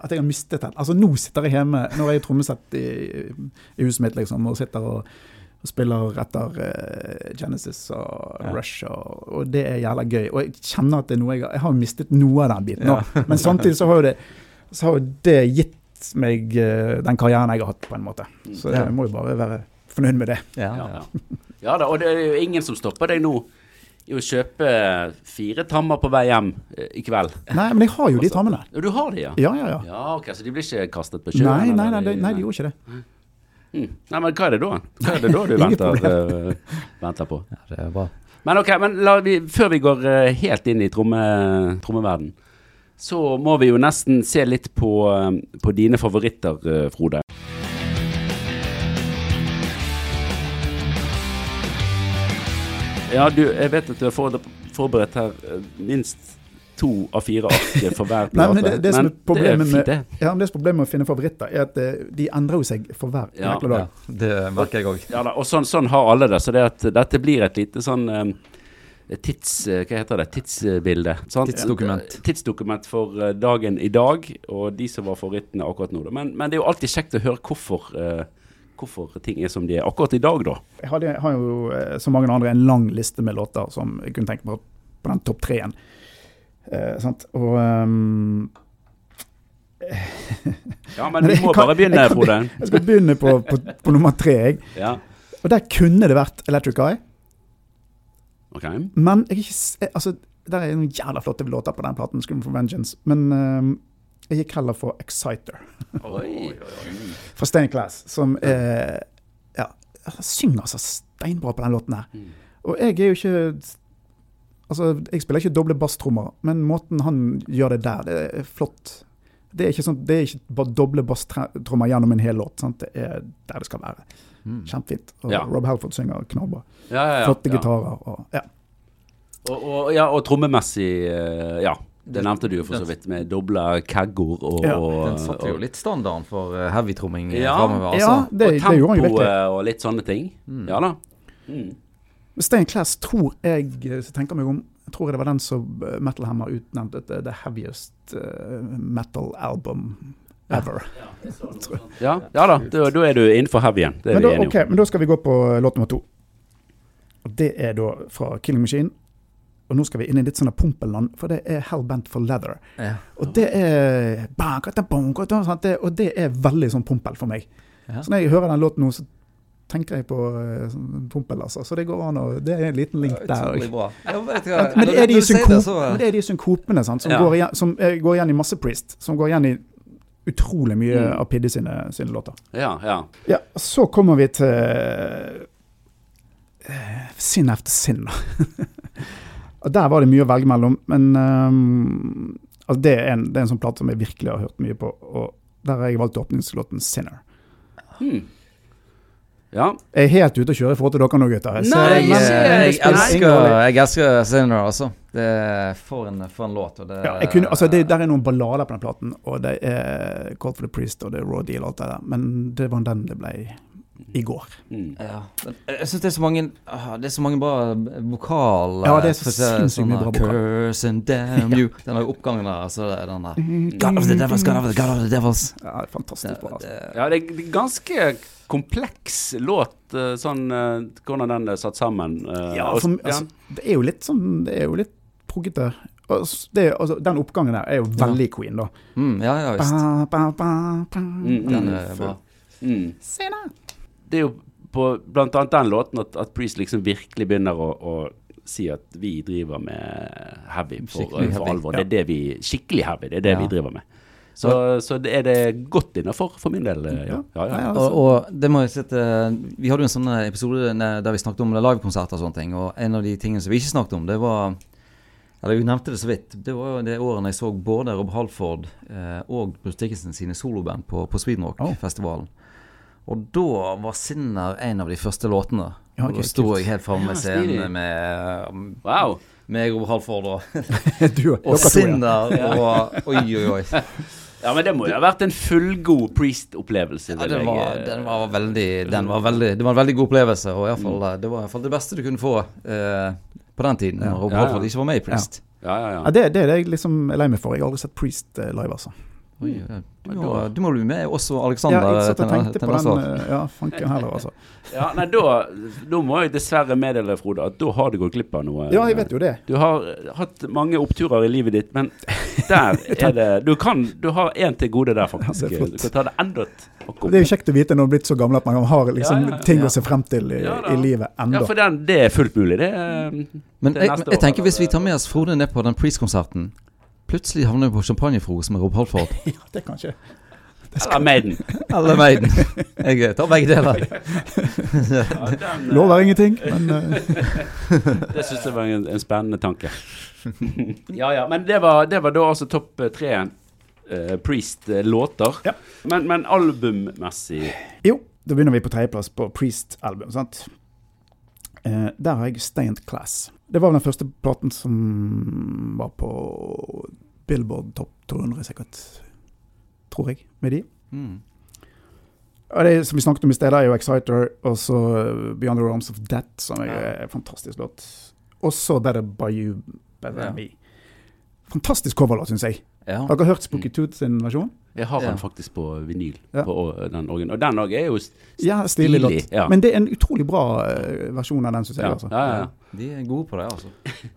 at jeg har mistet den. Altså Nå sitter jeg hjemme, når jeg er trommesett i, i huset mitt, liksom, og sitter og, og spiller etter uh, Genesis og Ja. Rush, og, og det er jævla gøy. Og jeg kjenner at det er noe jeg har Jeg har mistet noe av den biten nå. Men samtidig så har jo det, så har det gitt meg uh, den karrieren jeg har hatt, på en måte. Så Ja. jeg må jo bare være fornøyd med det. Ja, Ja, ja. ja. ja da, og det er jo ingen som stopper deg nå i å kjøpe fire tammer på vei hjem eh, i kveld. Nei, men jeg har jo de tammene. Du har de, ja? Ja, ja, ja. Ja, ok, Så de blir ikke kastet på sjøen? Nei, nei, nei, nei, de gjorde ikke det. Mm. Nei, men hva er det da? Hva er det da du venter, uh, venter på? ja, det er bra. Men ok, men vi, før vi går uh, helt inn i tromme, trommeverden, så må vi jo nesten se litt på, uh, på dine favoritter, Frode. Ja, du, jeg vet at du har forberedt her minst to av fire ark for hver Nei, men det, det som er problemet fint, med, det. ja, det er problemet med å finne favoritter, er at eh, de endrer jo seg for hver Ja, jækla dag. Ja, det merker jeg òg. Ja og sånn, sånn har alle det. Så det at dette blir et lite sånn eh, tids... eh, Hva heter det? Tidsbilde. sant? Tidsdokument. Tidsdokument for dagen i dag, og de som var favorittene akkurat nå. Men, men det er jo alltid kjekt å høre hvorfor, hvorfor ting er som de er akkurat i dag, da. Jeg hadde, har jo, som mange andre, en lang liste med låter som jeg kunne tenke meg på den topp treen. Eh, sant? Og um, Ja, men du må kan- bare begynne, jeg Frode. Jeg skal begynne på, på, på nummer tre. Jeg. Ja, Og der kunne det vært Electric Eye. Okay. Men jeg ikke, altså, der er noen jævla flotte låter på den platen, Scream for Vengeance. Men um, jeg gikk heller for Exciter Oi. fra Stained Class, som er Ja, synger så steinbra på den låten her. Mm. Og jeg er jo ikke Altså, jeg spiller ikke doble basstrommer, men måten han gjør det der, det er flott. Det er ikke, sånn, det er ikke bare doble basstrommer gjennom en hel låt. Sant? Det er der det skal være. Mm. Kjempefint. Og Ja. Rob Halford synger knallbra. Ja, ja, ja. Flotte ja. gitarer. Og, ja. Og, og, ja, og trommemessig, eh, ja. Det nevnte du jo for så vidt, med doble kagger og, Ja, og Den satte jo litt standarden for eh, heavy-tromming Ja. framover. ja, Altså. det, og det gjorde han jo virkelig. tempoet og litt sånne ting. Mm. Ja da. Mm. Stained Class tror jeg, hvis jeg tenker meg om, jeg tror det var den som eh, Metal Hammer utnevnte til the heaviest eh, metal album ever. Ja, ja da, da, da er du innenfor heavyen. Det er Men vi da, enige ok, om. men da skal vi gå på låt nummer to. Og Det er da fra Killing Machine. Og nå skal vi inn i litt sånn pompelland, for det er Hellbent for Leather. Ja. Og det er Og det er veldig sånn pompel for meg. Ja. Så når jeg hører den låten nå, så tenker jeg på eh, sånn pompel, altså. Så det går an å Det er en liten link der. Hva, men det er de, du synkop, det, men det de synkopene sant, som, Ja. går igjen, som eh, går igjen i masse Priest. Som går igjen i utrolig mye Mm. av Piddy sine, sine låter. Ja, ja. Ja, Så kommer vi til uh, Sinn efter sinn. da. Der var det mye å velge mellom, men um, altså det, er en, det er en sånn plate som jeg virkelig har hørt mye på. Og der har jeg valgt åpningslåten 'Sinner'. Hmm. Ja. Jeg er helt ute å kjøre i forhold til dere nå, gutter. Jeg ser- Nei, men- jeg- jeg, elsker, jeg elsker Sinner, altså. Det er for en, for en låt. Og det, Ja, jeg kunne, altså det, Der er noen ballader på den platen, og det er Call for the Priest og det er Raw Deal og alt det der, men det var den det ble i går. Mm. Ja. Jeg syns det er så ah, Det er så mange bra vokal Ja, det er så for å si sinnssykt mye bra vokal. Curse and damn you. Den har jo oppgangen der. Altså, er den der God of the devils, God of the, God of the devils. Ja, fantastisk bra. Altså. Det, Ja, det er ganske kompleks låt, eh, sånn eh, hvordan den er satt sammen. eh, Ja, for, altså, det er jo litt sånn Det er jo litt proggete. Det, altså, den oppgangen der er jo veldig Queen, da. mm, ja, ja visst. Ba, ba, ba, ba. Mm, Den mm. er bra. Mm. da Det er jo på blant annet den låten at, at Priest liksom virkelig begynner å, å si at vi driver med heavy for, for alvor. ja. Det er det vi Skikkelig heavy, det er det Ja. vi driver med. Så, så det er det godt innafor for min del. eh, Ja, ja, ja. altså. Og, og det må jeg si at eh, Vi hadde jo en sånn episode der vi snakket om livekonserter og sånne ting. Og en av de tingene som vi ikke snakket om, det var Eller vi nevnte det så vidt. Det var jo det årene jeg så både Rob Halford eh, og Bruce Dickinson sine soloband på, på Sweden Rock-festivalen. Og da var Sinner en av de første låtene. Ja, og da sto jeg helt framme med Ja, scenen med, Wow. med Rob Halford og, du, og. Sinner og Oi, oi, oi. Ja, men det må jo ha vært en fullgod Priest-opplevelse. Ja, den var, eh, den var veldig, den var veldig Det var en veldig god opplevelse. Og i hvert fall, det var i hvert fall det beste du kunne få eh, på den tiden. Ja. Når Rob Ja, ja. Ikke var med i Priest. Ja, ja, Ja, ja. det, det er det jeg liksom er lei meg for. Jeg har aldri sett Priest eh, live, altså. Oi, ja. du, må, da- du må bli med også, Ja, Alexander. jeg tenkte på den. eh, Ja, fanken heller, altså. ja nei, da, da må jeg dessverre meddele, Frode, at da har du gått glipp av noe. Ja, jeg vet jo det. Du har hatt mange oppturer i livet ditt, men der er det Du kan Du har én til gode der, faktisk. Ja. Du kan ta det enda et. Det er jo kjekt å vite når man er blitt så gammel at man har liksom Ja, ja, ja. ting å se frem til i, Ja, i livet Ja, for den, det er fullt mulig, det. er- Men til jeg, jeg år, tenker hvis vi tar med oss Frode ned på den Priest-konserten Plutselig havner vi på champagnefrokost med Rob Halford. Ja, det kan ikke Eller Maiden. Eller Maiden. Jeg tar begge deler. Ja, den, Lover ingenting, men eh, Det syns jeg var en, en spennende tanke. ja ja, men det var, det var da altså topp eh, tre uh, Priest-låter. Ja. Men, men albummessig Jo, da begynner vi på tredjeplass på Priest-album. sant? Uh, der har jeg Stained Class. Det var den første platen som var på Billboard topp 200, sikkert. Tror jeg, med de. Mm. Og det som vi snakket om i sted, er jo Exciter, og så Beyond the Realms of Death, som er en fantastisk låt. Også Better By You, Better Ja. Me. Fantastisk coverlåt, syns jeg. Ja. Har dere hørt Spooky Tooth sin versjon? Jeg har Ja. den faktisk på vinyl. Ja. På den. Og den òg er jo st- Ja, stilig stilig. låt. Ja. Men det er en utrolig bra eh, versjon av den, syns jeg. ja. Altså. Ja, ja, ja. De er gode på det, altså.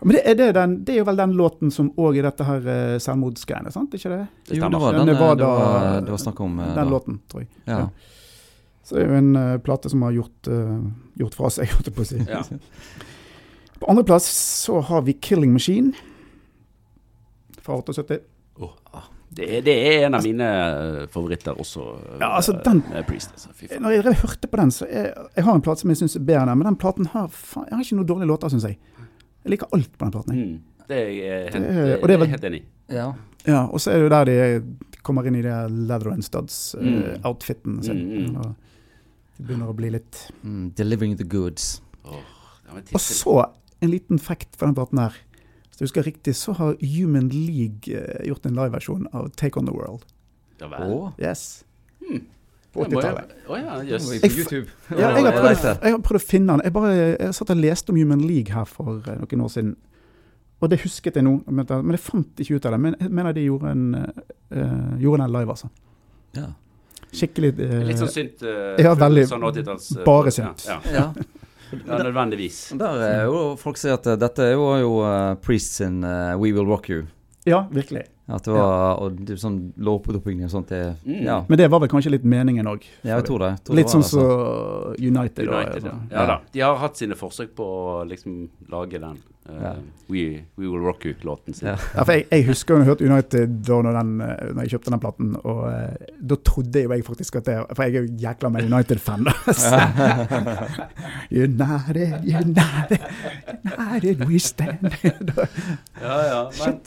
Men det er, det, den, det er jo vel den låten som òg er dette her uh, selvmordsgreiene, sant? Ikke det? Det Jo, det var, den, det var det, var, da- det var snakk om uh, Den da. låten, tror jeg. Ja. Så det er jo en uh, plate som har gjort, uh, gjort fra seg, holdt jeg på å si. Ja. På andreplass så har vi 'Killing Machine' fra 78. Det, er, det er en av mine eh, favoritter også. eh, Ja, altså, den- Priest. Altså. Når jeg hørte på den, så jeg, jeg har en plate som jeg syns er bedre enn den, men den platen har, faen, jeg har ikke noen dårlige låter, syns jeg. Jeg liker alt på den platen. Mm. Det er jeg helt, Det det er helt enig i. Ja. Ja, og så er det jo der de kommer inn i det leather and studs-outfiten Mm. sin. Mm, mm. Og det begynner å bli litt Mm, delivering the goods. Oh, Og så en liten fact for den platen her. Hvis jeg husker riktig, så har Human League eh, gjort en liveversjon av Take On The World. Ja vel. Yes. Hmm. På Det 80-tallet. Å ja, jøss. Yes. Jeg på YouTube. Ja, jeg, har jeg prøvd, jeg har prøvd å finne den. Jeg, bare, jeg satt og leste om Human League her for eh, noen år siden. Og det husket jeg nå, men jeg fant ikke ut av det. Men jeg mener de gjorde en, uh, gjorde den live, altså. Ja. Skikkelig uh, Litt sånn synt. Uh, Ja, veldig. Sånn 80-talls, Bare synt. Ja, ja. ja, nødvendigvis. Der er jo folk sier at eh, dette er jo, jo uh, Priest sin uh, We Will Rock You. Ja, virkelig. At det var og det, sånn lovpådoppbygging og sånt. Det, Mm. ja. Men det var vel kanskje litt meningen òg. ja, jeg tror det. Jeg tror Litt det var sånn det, som så United. og- United, ja. altså. ja da. De har hatt sine forsøk på å liksom lage den Ja. We, We Will Rock You-låten sin. Ja. Ja, for jeg, jeg husker jeg hørte United da når, den, eh, når jeg kjøpte den platen, og uh, da trodde jo jeg faktisk at det For jeg er jo jækla meg United-fan, United, United, United we stand. Ja, ja. Men,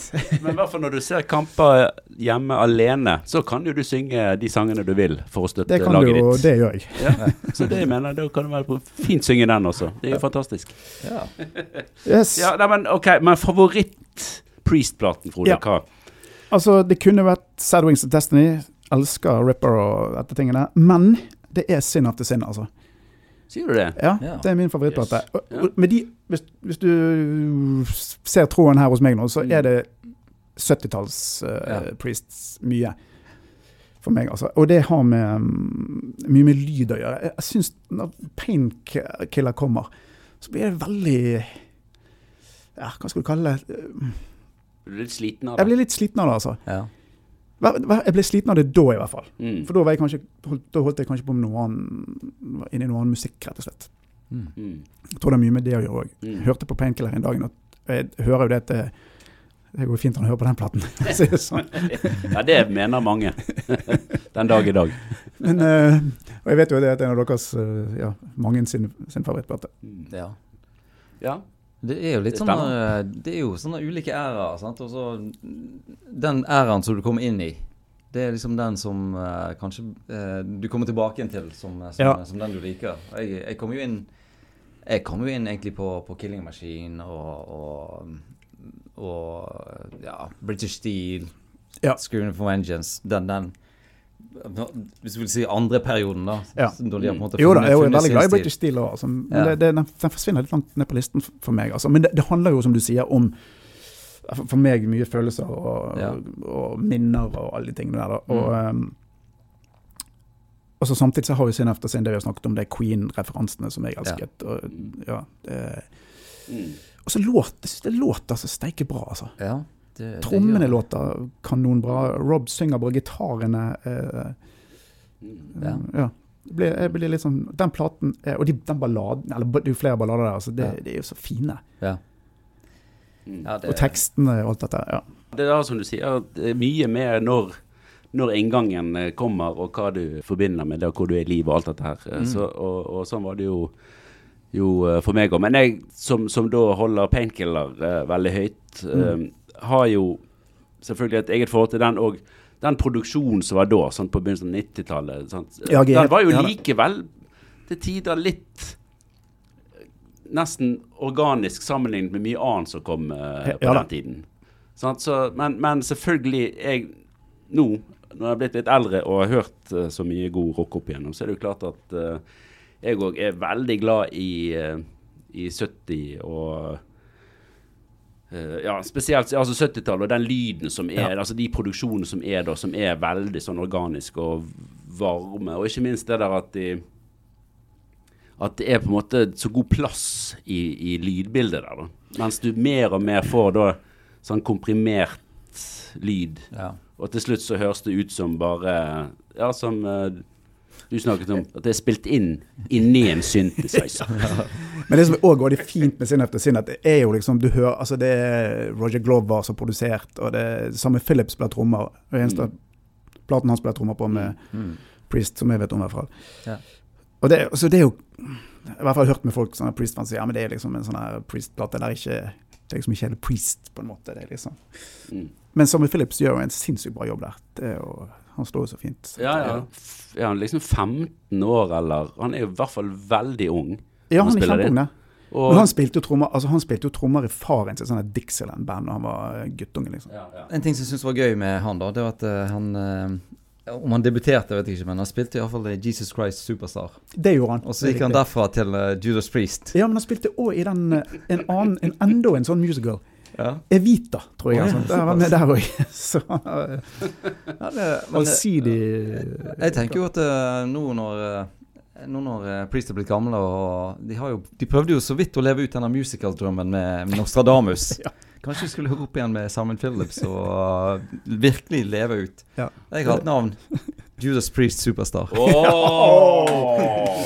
men i hvert fall når du ser kamper hjemme alene, så kan jo du synge de sangene du vil for å støtte Det kan du og ditt. det gjør jeg. Ja. Så det jeg mener, da kan du vel fint synge den også. Det er jo fantastisk. Ja. Yes. Ja, nei, men ok, men favoritt-Priest-platen, Frode, Ja. hva? Altså, det kunne vært Sad Wings of Destiny. Elsker Ripper og dette tingene. Men det er Sin After Sin, altså. Sier du det? Ja, Ja. det er min favorittplate. Yes. Og- Ja. og Med de, hvis, hvis du ser tråden her hos meg nå, så Mm. er det 70-talls eh, Ja. Priests mye. For meg, altså. Og det har med mm, mye med lyd å gjøre. Jeg, jeg syns når Painkiller kommer, så blir det veldig Ja, hva skal du kalle det? Blir du litt sliten av det? Jeg blir litt sliten av det, altså. Ja. Hva- hva- Jeg ble sliten av det da, i hvert fall. Mm. For da, var jeg kanskje, da holdt jeg kanskje på med noe annen, var i noe annen musikk, rett og slett. Mm. Mm. Jeg tror det er mye med det å gjøre òg. Mm. Hørte på Painkiller en dag, og jeg hører jo det at det, det går fint an å høre på den platen. det sånn. Ja, det mener mange. Den dag i dag. Men, uh, og jeg vet jo at det er en av deres, uh, ja, mange sin, sin favorittplate. Mm. ja. Ja. Det er jo litt sånn eh, Det er jo sånne ulike æraer. sant? Og så Den æraen som du kommer inn i, det er liksom den som eh, kanskje eh, du kommer tilbake igjen til som, eh, som, Ja. som den du liker. Jeg, jeg kom jo inn Jeg kom jo inn egentlig på, på Killing Machine og, og, og ja, British Steel, Ja. Screwing for Vengeance. Den, den Hvis du vil si andre perioden, da. Ja. da de har Jo da, jeg er veldig glad i. British Steel altså, Ja. det, det, den, forsvinner litt langt ned på listen for, meg. Altså. Men det, det handler jo, som du sier, om for, meg mye følelser og, Ja. og, og minner og alle de tingene der. Da. Og, Mm. um, og så samtidig så har vi Sin After Sin, det vi har snakket om, det er Queen-referansene som jeg elsket. Og, ja, det, Mm. og så låt, jeg synes det låter så steike bra, altså. Ja, det, Trommene det låter kanonbra. Rob synger bra. Gitarene eh, Mm. Ja. ja. Det blir, jeg blir litt sånn, Den platen Og de, den balladen Eller det er jo flere ballader der. Altså, det, Ja. de er jo så fine. Ja. Mm. Ja, det, Og tekstene og alt dette. Ja. Det er som du sier, det er mye mer når, når inngangen eh, kommer, og hva du forbinder med det, og hvor du er i livet og alt dette her. Eh, Mm. Så, og, og sånn var det jo, jo eh, for meg òg. Men jeg som, som da holder Painkiller uh, veldig høyt, eh, har jo selvfølgelig et eget forhold til den og den produksjonen som var da, sånn på begynnelsen av 90-tallet. Ja, Den var jo likevel til tider litt nesten organisk sammenlignet med mye annet som kom uh, på Ja den tiden. Sånn, Så, men, men selvfølgelig, jeg nå når jeg er blitt litt eldre og har hørt uh, så mye god rock opp igjennom, så er det jo klart at uh, jeg òg er veldig glad i, i 70 og ja, spesielt altså 70-tallet og den lyden som er, Ja. altså de produksjonene som er da, som er veldig sånn organiske og varme. Og ikke minst det der at de At det er på en måte så god plass i, i lydbildet der, da. Mens du mer og mer får da sånn komprimert lyd. Ja. Og til slutt så høres det ut som bare Ja, som eh, du snakket om, at det er spilt inn inni en synthesizer. Men det som òg går fint med Sin etter Sin, at det er jo liksom Du hører Altså, det er Roger Glover som har produsert, og det er samme Phillips spiller trommer. Og eneste platen han spiller trommer på med Mm. Priest, som jeg vet om i hvert fall. Ja. Og det, så det er jo Jeg har i hvert fall hørt med folk sånne Priest-fans si ja, men det er liksom en sånn her Priest-plate der ikke Det er liksom ikke hele Priest, på en måte. Det er liksom. Mm. Men Samuel Phillips gjør jo en sinnssykt bra jobb der. Det er jo, han står jo så fint. Ja, ja. Er han liksom 15 år, eller Han er jo i hvert fall veldig ung. Ja, Han han er kjempeung, det. Og, Men han spilte jo trommer altså han spilte jo trommer i faren sin sånn Dixieland-band da han var eh, guttunge, liksom. ja, ja. En ting som jeg syns var gøy med han, da, det var at uh, han uh, Om han debuterte, vet jeg ikke, men han spilte iallfall i Jesus Christ Superstar. Det gjorde han. Og så gikk han derfra til uh, Judas Priest. Ja, men han spilte òg i den en annen, en enda en sånn musical. Ja. Evita, tror jeg. Oh, ja, altså. Der var med der òg. Så han det, eh, allsidig jeg tenker jo at eh, nå når eh, nå når Priest er blitt gamle og de, har jo, de prøvde jo så vidt å leve ut denne musical-drømmen med, med Nostradamus. Ja. Kanskje vi skulle høre opp igjen med Simon Phillips og virkelig leve ut. Ja. Jeg har et navn. Judas Priest Superstar. Oh!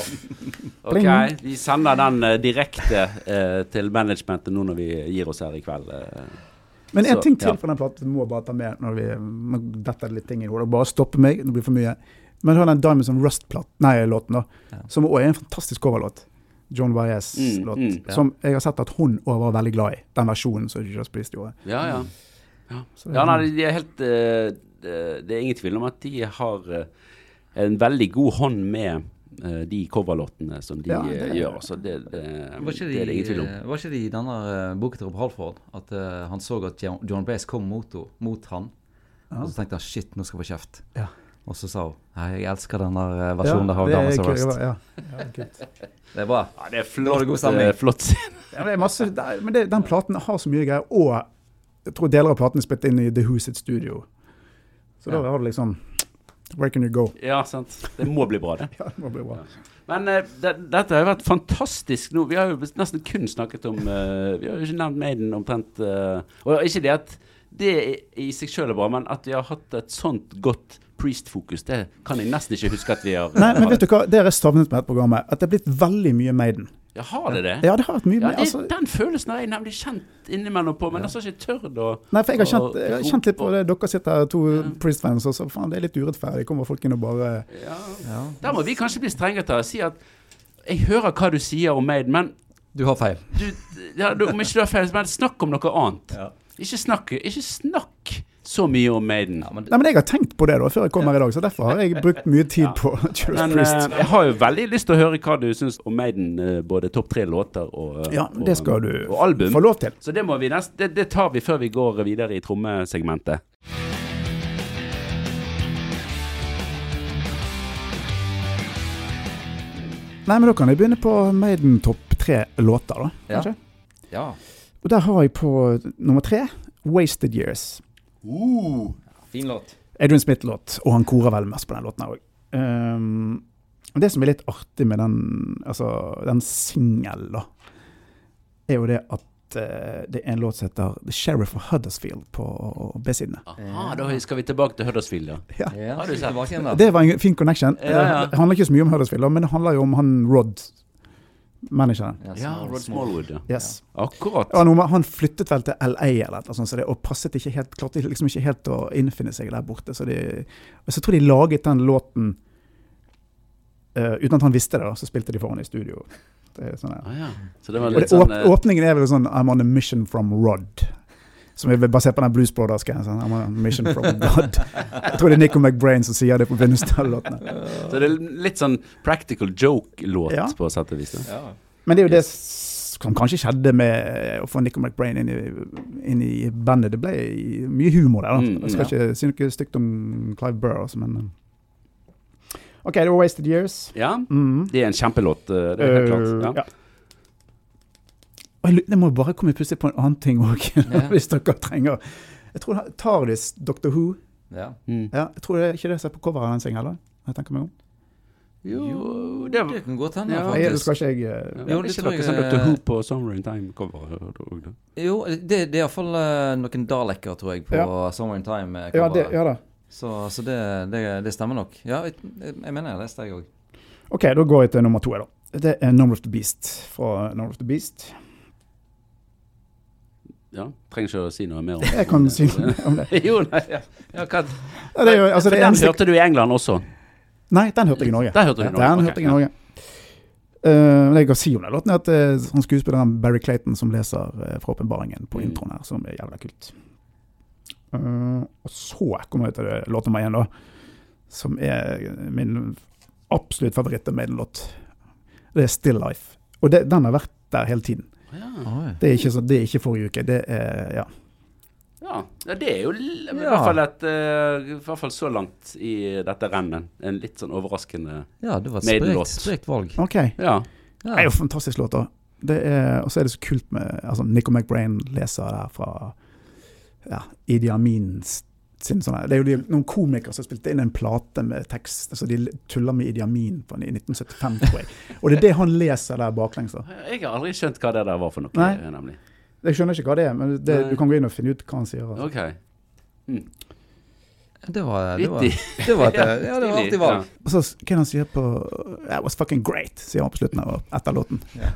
Ok, vi sender den uh, direkte uh, til managementet nå når vi gir oss her i kveld. Uh. Men en Så, ting til ja. fra den platen må bare ta med når vi detter litt ting i hodet. Bare stoppe meg, det blir for mye. Men hør den Diamonds and Rust-låten, da. Ja. Som òg er en fantastisk coverlåt. John Baez-låt. Mm, mm, ja. Som jeg har sett at hun òg var veldig glad i. Den versjonen som Judas Priest gjorde. Ja, ja. Ja, ja nei, de er helt eh, det det er ingen tvil om at de har eh, en veldig god hånd med eh, de coverlåtene som de Ja, eh, det- gjør. Så det, det, Var ikke, det er det ingen tvil om. var ikke de i denne boken til Rob Halford at uh, han så at John, Brace kom mot, mot han, Ja. og så tenkte han shit, nå skal jeg få kjeft. Ja. Og så sa hun nei, jeg elsker den der eh, versjonen Ja, der det er Damas kult, Arrest. Ja, ja, kult. Det er bra. Ja, det er flott. det god stemning. flott scene. Ja, men det er masse, det men det, den platen har så mye greier, og jeg tror deler av platen er spilt inn i The Who sitt studio. Så da har du liksom Where can you go? Ja, sant. Det må bli bra, det. Ja, det må bli bra. Men eh, det, dette har jo vært fantastisk nå. Vi har jo nesten kun snakket om uh, Vi har jo ikke nevnt Maiden omtrent. Uh, og ikke det at det i i seg sjøl er bra, men at vi har hatt et sånt godt Priest-fokus, det kan jeg nesten ikke huske at vi har Nei, men vet du hva, det har jeg savnet med dette programmet. At det er blitt veldig mye Maiden. Ja, har det det? Ja, det har vært mye Ja, mer. det, Altså, Den følelsen har jeg nemlig kjent innimellom på, men jeg har ikke tørt å nei, for jeg har kjent, jeg har kjent litt på det. Dere sitter her, to Ja. Priest-fans, og så faen, det er litt urettferdig. Kommer folk inn og bare ja. Ja. Der må vi kanskje bli strengere til å si at jeg hører hva du sier om Maiden, men Du har feil. du, ja, du, om ikke du har feil, men snakk om noe annet. Ja. Ikke snakk, ikke snakk så mye om Maiden. men, Nei, men jeg har tenkt på det da, før jeg kom her i dag, så derfor har jeg brukt mye tid Ja. på Judas Men Priest. Uh, jeg har jo veldig lyst til å høre hva du syns om Maiden, eh, både topp tre låter og, eh, Ja, det skal du og album. få lov til. Så det, må vi nest, det, det tar vi før vi går videre i trommesegmentet. Nei, men da kan jeg begynne på Maiden topp tre låter, da. Ja. Ja. Og der har jeg på nummer tre Wasted Years. Uh. Fin låt. Adrian Smith-låt, og han korer vel mest på den låten her òg. Um, det som er litt artig med den, altså, den singelen, da, er jo det at eh, det er en låt som heter The Sheriff of Huddersfield på B-sidene. Aha, da skal vi tilbake til Huddersfield, da. Ja. Ja. Det var en fin connection. Ja, ja. Det handler ikke så mye om Huddersfield, men det handler jo om han Rod, manageren. Ja, Rod Smallwood, ja. Yes. Akkurat. Ja, noe med- han flyttet vel til LA eller noe sånt, så det, og passet ikke helt, klarte liksom ikke helt å innfinne seg der borte. Så, de, og så tror jeg de laget den låten uh, uten at han visste det, da, så spilte de for han i studio. Det sånn, ja. Ah, ja. Så det var Og det, sånn åp eh, åpningen er vel sånn I'm on a mission from Rod. Som er basert på den Blues Brothers-greien. Sånn, I'm a mission from God. Jeg tror det er Nico McBrain som sier det på begynnelsen av låtene. Så det er litt sånn practical joke-låt, Ja. på sett og vis. Ja. Men det er jo det som kanskje skjedde med å få Nico McBrain inn i, inn i bandet. Det ble mye humor der. da. Mm, Jeg skal ikke si noe stygt om Clive Burr, altså, men eh. OK, det var 'Wasted Years'. Ja, Mm. det er en kjempelåt. eh, Det er helt klart. Ja. Og jeg, jeg må bare komme plutselig på en annen ting òg, Ja. hvis dere trenger Jeg tror det- Tardis, Doctor Who Ja. Mm. ja, Jeg tror det ikke det som er på coveret av den singen, eller? Jeg tenker meg om. Jo, det var det kan godt hende, Ja. jeg det faktisk. skal ikke jeg eh, ja, Jo, det ikke tror dere jeg- som Dr. Who på Summer in Time-coveret? Jo, det, det er iallfall uh, noen dalekker, tror jeg, på Ja. Summer in Time-coveret. Ja, det, ja da. Så, så det, det, det stemmer nok. Ja, jeg, jeg mener jeg leste det, jeg òg. OK, da går jeg til nummer to. da. Det er Number of the Beast fra Number of the Beast. Ja, trenger ikke å si noe mer om det. Jeg kan si noe om det. jo, nei, ja. ja hva, Ja, det jo, altså, det Den eneste, hørte du i England også? Nei, den hørte jeg i Norge. Den hørte i Norge, Den hørte jeg i. Norge. Eh, det jeg kan si om den låten, er at er han skuespilleren Barry Clayton som leser uh, fra åpenbaringen på Mm. introen her, som er jævla kult. Uh, og så kommer jeg til det låt nummer én, da. Som er min absolutt favoritt av Maiden-låt. Det er Still Life. Og det, den har vært der hele tiden. Ja. Det er ikke, så, det er ikke forrige uke. Det er ja. Ja, ja, det er jo i Ja. hvert fall et eh, I hvert fall så langt i dette rennet. En litt sånn overraskende Ja, det var et sprekt, sprekt valg. OK. Ja. Det er jo en fantastisk låt, da. Og så er det så kult med altså, Nico McBrain leser der fra ja, Idi Amin sin sånne, Det er jo de, noen komikere som spilte inn en plate med tekst. altså De tuller med Idi Amin på, i 1975, tror jeg. Og det er det han leser der baklengs. Jeg har aldri skjønt hva det der var for noe, Nei. nemlig. Jeg skjønner ikke hva det er, men det, du kan gå inn og finne ut hva han sier. Altså. OK. Det var, det var, det var et, ja, det var alltid valg. Og så hva han sier på That was fucking great, sier han på slutten av etter låten. Yeah.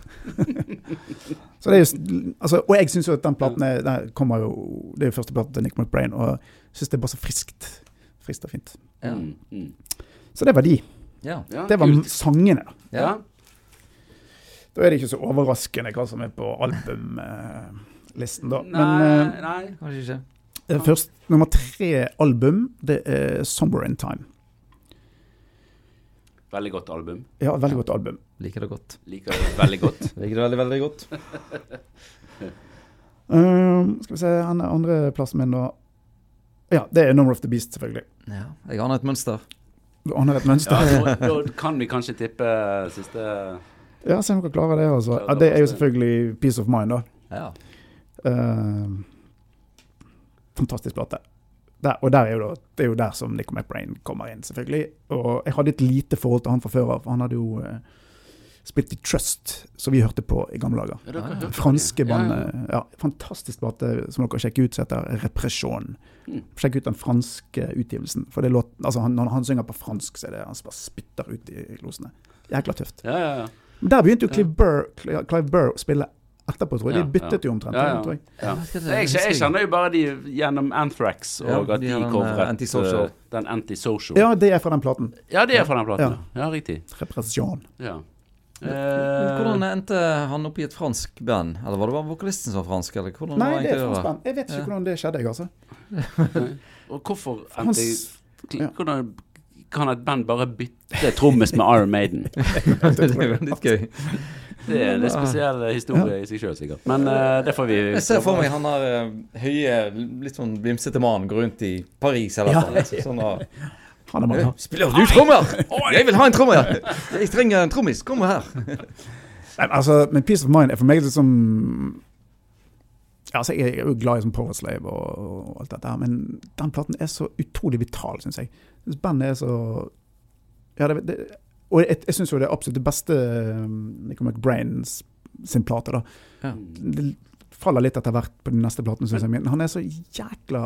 så det er jo, altså, og jeg syns jo at den platen er, den kommer jo Det er jo første platen til Nick McBrain, og syns det er bare så friskt. Friskt og fint. Ja. Mm, mm. Så det var de. Ja. Ja, Det var kult. sangene. da. Ja. Da er det ikke så overraskende hva som er på albumlisten, da. Nei, Men eh, nei. Kanskje ikke. eh, først nummer tre album, det er 'Somewhere in Time'. Veldig godt album. Ja, veldig godt album. Liker det godt. Liker det veldig godt. Liker det veldig, veldig godt. Um, skal vi se, han er andreplassen min da. Ja, det er 'Number of the Beast', selvfølgelig. Ja. Jeg aner et mønster. Du aner et mønster. Ja, da, kan vi kanskje tippe siste Ja, se om dere klarer det. altså. Ja, det er jo selvfølgelig 'Peace of Mind', da. Ja. Uh, fantastisk plate. Der, og der er jo da, det er jo der som Nico McBrain kommer inn, selvfølgelig. Og jeg hadde et lite forhold til han fra før av. Han hadde jo eh, spilt i Trust, som vi hørte på i gamle dager. Ja, Ah, det. Franske Ja, ja. bandet. Ja, fantastisk plate som dere sjekker ut, som heter 'Repression'. Mm. Sjekk ut den franske utgivelsen. For det låt, altså han, når han synger på fransk, så er det han som bare spytter ut i glosene. Jækla tøft. Ja, ja, ja. Men der begynte jo Clive Burr, Clive Burr å spille etterpå, tror jeg. De byttet ja. jo omtrent. Ja, ja. tror jeg. ja. Jeg Jeg, kjenner jo bare de gjennom Anthrax, Ja, og at de de den, covret eh, Antisocial. eh, den Antisocial. Ja, det er fra den platen. Ja, det er fra den platen. Ja, ja riktig. Repression. Ja. Men hvordan Eh, endte han opp i et fransk band? Eller var det bare vokalisten som var fransk? Eller hvordan Nei, det er fransk band. Jeg vet ikke Ja. hvordan det skjedde, jeg, altså. og hvorfor Han endte jeg... Hvordan kan et band bare bytte trommis med Iron Maiden? det er litt gøy. Det er en litt spesiell historie i seg sjøl, sikkert. Men uh, det får vi Jeg ser for meg han der uh, høye, litt sånn vimsete mannen går rundt i Paris eller Ja. noe. Sånn og Han er bare Spiller du trommer? Jeg vil ha en trommer! Jeg trenger en trommis. Kom her. Nei, altså, men Peace of Mind er for meg liksom altså, Jeg er jo glad i sånn Power Slave og, og alt dette men den platen er så utrolig vital, syns jeg. Bandet er så Ja, det, det Og jeg, jeg syns jo det er absolutt det beste um, Nico McBrains sin plate, da. Ja. Det faller litt etter hvert på den neste platen, syns jeg, men han er så jækla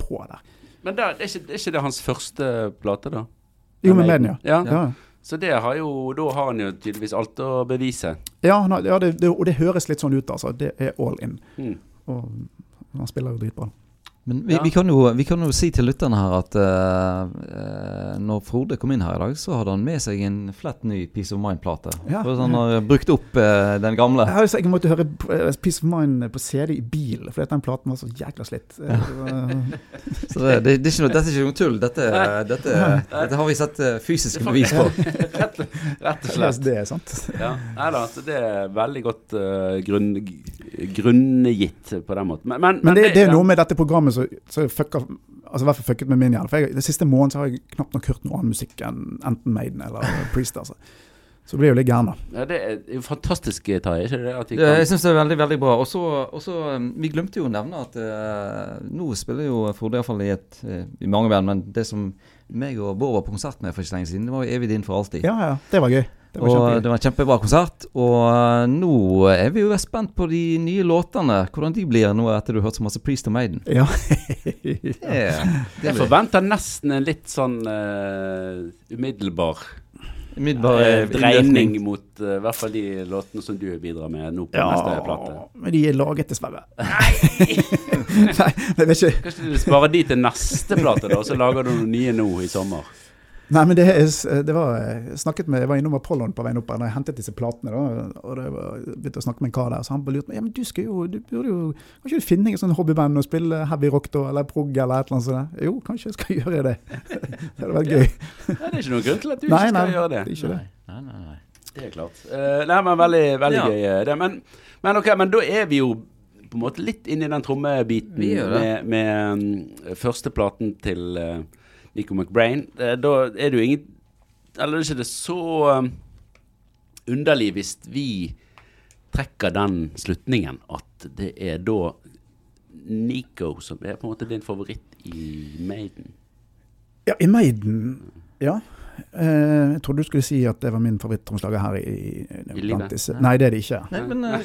på der. Men da, er, ikke, er ikke det hans første plate, da? Jo, med Maiden, ja. ja. Så det har jo, da har han jo tydeligvis alt å bevise. Ja, han det, det, og det høres litt sånn ut, altså. Det er all in. Mm. Og han spiller jo dritbra. Men vi, Ja. vi, kan jo, vi kan jo si til lytterne her at eh, eh, når Frode kom inn her i dag, så hadde han med seg en flett ny Peace of Mind-plate. Ja. For Han har brukt opp uh, den gamle. Jeg har jo jeg måtte høre Peace of Mind på CD i bil, fordi den platen var så jækla slitt. Ja. Så det, det, det er ikke noe, dette er ikke noe tull. Dette, dette, dette har vi sett fysiske bevis på. Rett og slett. det er sant. Ja. Nei da, altså, det er veldig godt eh, grunn, grunngitt på den måten. Men, men, Men det, det er ja. noe med dette programmet som som fucka, Altså i hvert fall fucket med min hjerne. For jeg, Den siste måneden så har jeg knapt nok hørt noe annen musikk enn enten Maiden eller Priest. altså. Så blir jo litt gæren, da. Ja, det er jo fantastisk, Tarjei. Ikke det? At kan jeg syns det er veldig veldig bra. Og så, så, um, Vi glemte jo å nevne at uh, nå spiller jo Frode iallfall i, et, uh, i mange band, men det som meg og Bård var på konsert med for ikke lenge siden, det var jo Evig din for alltid. Ja, ja. Det var gøy. Det var og kjempegøy. det var en kjempebra konsert. Og eh, nå er vi jo spent på de nye låtene. Hvordan de blir nå etter du har hørt så masse Priest og Maiden. Ja. Det, det Jeg forventer nesten en litt sånn uh, umiddelbar umiddelbar eh, eh, dreining mot i hvert fall de låtene som du bidrar med nå på neste plate. ja, men de er laget dessverre. Nei, jeg vet ikke. Kanskje du sparer de til neste plate, da, og så lager du noen nye nå i sommer. Nei, men det, er- det var Jeg snakket med, jeg var innom Apollon på veien opp her når jeg hentet disse platene. da, og det var, begynte å snakke med en kar der, så han bare lurte meg ja, men du skal jo, du burde jo Kan ikke du finne en sånn hobbyband og spille heavy rock da, eller prog eller et eller annet sånt? Jo, kanskje jeg skal gjøre det. det hadde vært gøy. Ja, det er ikke noen grunn til at du Nei, ikke skal nei, gjøre det. det er ikke det. Nei, nei, nei. Det er klart. Uh, nei, men veldig, veldig Ja. gøy. eh, Det. Men, men ok, men da er vi jo på en måte litt inni i den trommebiten Vi med, med um, første platen til eh, Nico McBrain. Da er det jo ingen Eller er ikke det så eh, underlig hvis vi trekker den slutningen at det er da Nico som er på en måte din favoritt i Maiden. Ja, i Maiden Ja. Uh, jeg trodde du skulle si at det var min favorittromslager her i, i, I livet? disse. Nei, det er det ikke. Nei, men, uh,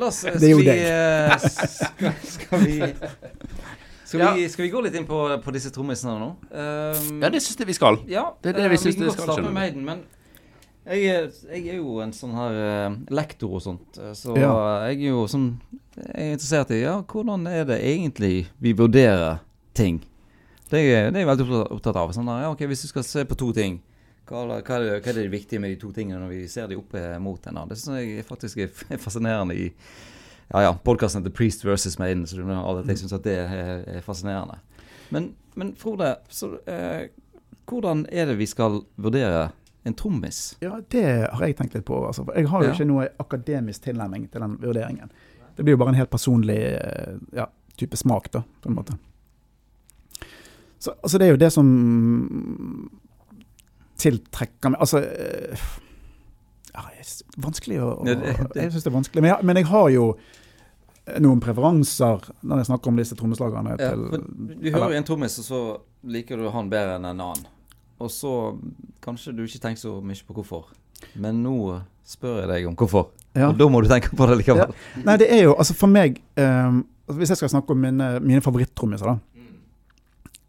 la, oss si... Det er jo deg. eh, skal, skal vi skal, Ja. vi, skal vi gå litt inn på, på disse trommisene nå? Um, Ja, det syns jeg vi skal. ja, det er det vi syns vi, godt skal, starte med. Maiden, men jeg, jeg er jo en sånn her uh, lektor og sånt, eh, så Ja. jeg er jo sånn Jeg er interessert i ja, hvordan er det egentlig vi vurderer ting. Det er, det er jeg veldig opptatt- opptatt av. Sånn der, ja, ok, Hvis du skal se på to ting, hva, hva, er det, hva er det viktige med de to tingene når vi ser de oppe mot hverandre? Det syns jeg faktisk er fascinerende i ja, ja, podkasten heter Priest versus Maiden. Så jeg syns at det er, er fascinerende. Men, men Frode, så, eh, hvordan er det vi skal vurdere en trommis? Ja, det har jeg tenkt litt på. Altså. Jeg har jo Ja. ikke noe akademisk tilnærming til den vurderingen. Det blir jo bare en helt personlig eh, ja, type smak, da, på en måte. Så altså, det er jo det som tiltrekker meg Altså eh, ja, Vanskelig å, å Ja, Jeg syns det er vanskelig. Men jeg, men jeg har jo noen preferanser når jeg snakker om disse trommeslagerne. Ja, du hører en trommis, og så liker du han bedre enn en annen. Og så kanskje du ikke tenker så mye på hvorfor. Men nå spør jeg deg om hvorfor. Ja. Og da må du tenke på det likevel. Nei, det er jo altså for meg altså Hvis jeg skal snakke om mine, mine favorittrommiser, da,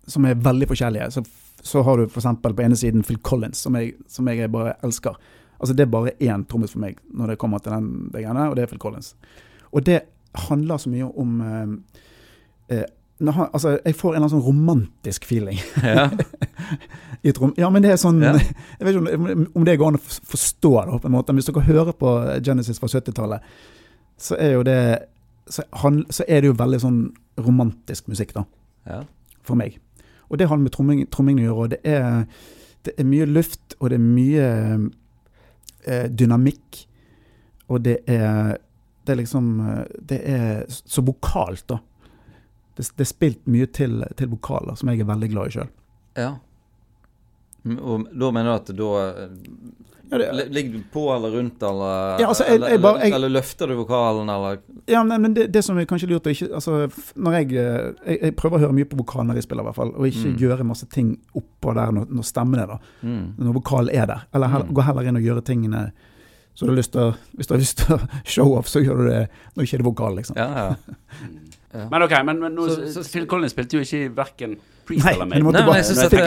som er veldig forskjellige, så, så har du f.eks. på ene siden Phil Collins, som jeg, som jeg bare elsker. Altså Det er bare én trommis for meg når det kommer til den det greiene, og det er Phil Collins. Og det handler så mye om eh, når han, altså, Jeg får en eller annen sånn romantisk feeling Ja. i et rom. Ja, men det er sånn Ja. Jeg vet ikke om, om det går an å forstå det, på en måte. Men hvis dere hører på Genesis fra 70-tallet, så er jo det så, han, så er det jo veldig sånn romantisk musikk, da, ja. for meg. Og det har med tromming, tromming å gjøre. og det er, det er mye luft, og det er mye eh, dynamikk. Og det er Det er liksom eh, Det er så vokalt, da. Det, det er spilt mye til, til vokaler, som jeg er veldig glad i sjøl. ja. Og da mener du at da eh, Ja, det- Ligger du på eller rundt, eller Ja, altså, jeg- eller, jeg bare- jeg- eller løfter du vokalen, eller Ja, nei, men det, det som er kanskje lurt å ikke altså, når jeg, eh, jeg, jeg prøver å høre mye på vokalen når jeg spiller, i hvert fall. Og ikke Mm. gjøre masse ting oppå der når, når stemmen er der. mm. Når vokalen er der. Eller heller, Mm. gå heller inn og gjøre tingene så du har lyst til Hvis du har lyst til å show off, så gjør du det når ikke er det vokal, liksom. Ja, ja. Ja. Men ok, men, men nå, Så- så- Phil Collins spilte jo ikke verken Priest eller men Maiden. Nei, men jeg syns at jeg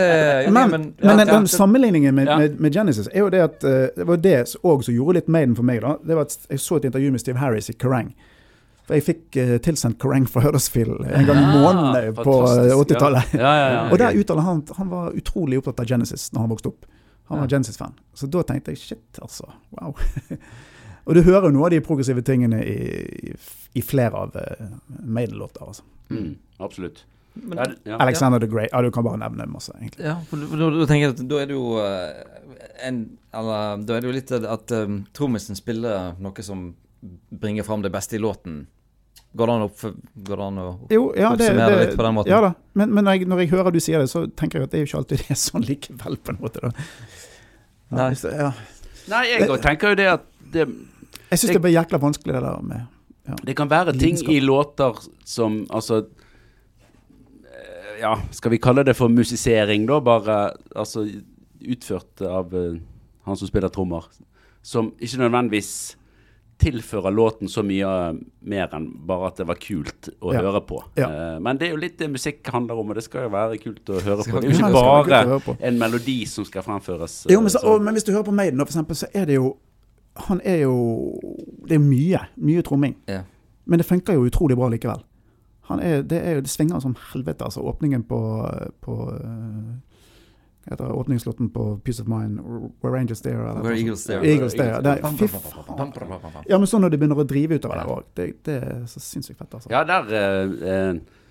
eh, ja, den, den sammenligningen med, Ja. med, med Genesis er jo det at eh, Det var det òg som gjorde litt Maiden for meg. da Det var at Jeg så et intervju med Steve Harris i Kerrang. For jeg fikk uh, tilsendt Kerrang fra Huddersfield en gang i måneden eh, på eh, 80-tallet. Ja, ja, ja, Og der uttaler han at han var utrolig opptatt av Genesis når han vokste opp. Han var Ja. Genesis-fan. Så da tenkte jeg shit, altså. Wow. og du hører jo noe av de progressive tingene i, i, flere av uh, Maiden-låter. Altså. Mm, absolutt. Men- Ja, ja. Alexander the Great. Ja, du kan bare nevne masse, egentlig. Ja, for da, da, tenker jeg at da er det jo eh, en Eller da er det jo litt at um, trommisen spiller noe som bringer fram det beste i låten. Går det an å, går det an å Jo, ja, det, Oppsummere det, litt på den måten. Ja da. Men, men når, jeg, når jeg hører du sier det, så tenker jeg at det er jo ikke alltid det er sånn likevel, på en måte. da. Nei. Så, ja. Nei, jeg tenker jo det at det, Jeg syns det blir jækla vanskelig, det der med det kan være ting Lidenskap. i låter som Altså eh, Ja, skal vi kalle det for musisering, da? Bare altså utført av uh, han som spiller trommer. Som ikke nødvendigvis tilfører låten så mye eh, mer enn bare at det var kult å Ja. høre på. Ja. Uh, men det er jo litt det musikk handler om, og det skal jo være kult å høre Skal på. Det er jo ikke det bare en melodi som skal fremføres. Jo, men, så, og, men hvis du hører på Maiden, for eksempel, så er det jo Han er jo Det er mye. Mye tromming. Ja. Men det funker jo utrolig bra likevel. Han er, det, er, det svinger som helvete, altså. Åpningen på, på eh, heter? Åpningslåten på Peace of Mind, Where Angels There. Eller, Where Eagles. There. Eagles There. Det er, fy faen. Ja, men sånn når de begynner å drive utover der òg, det, det er så sinnssykt fett, altså. Ja, der eh, eh,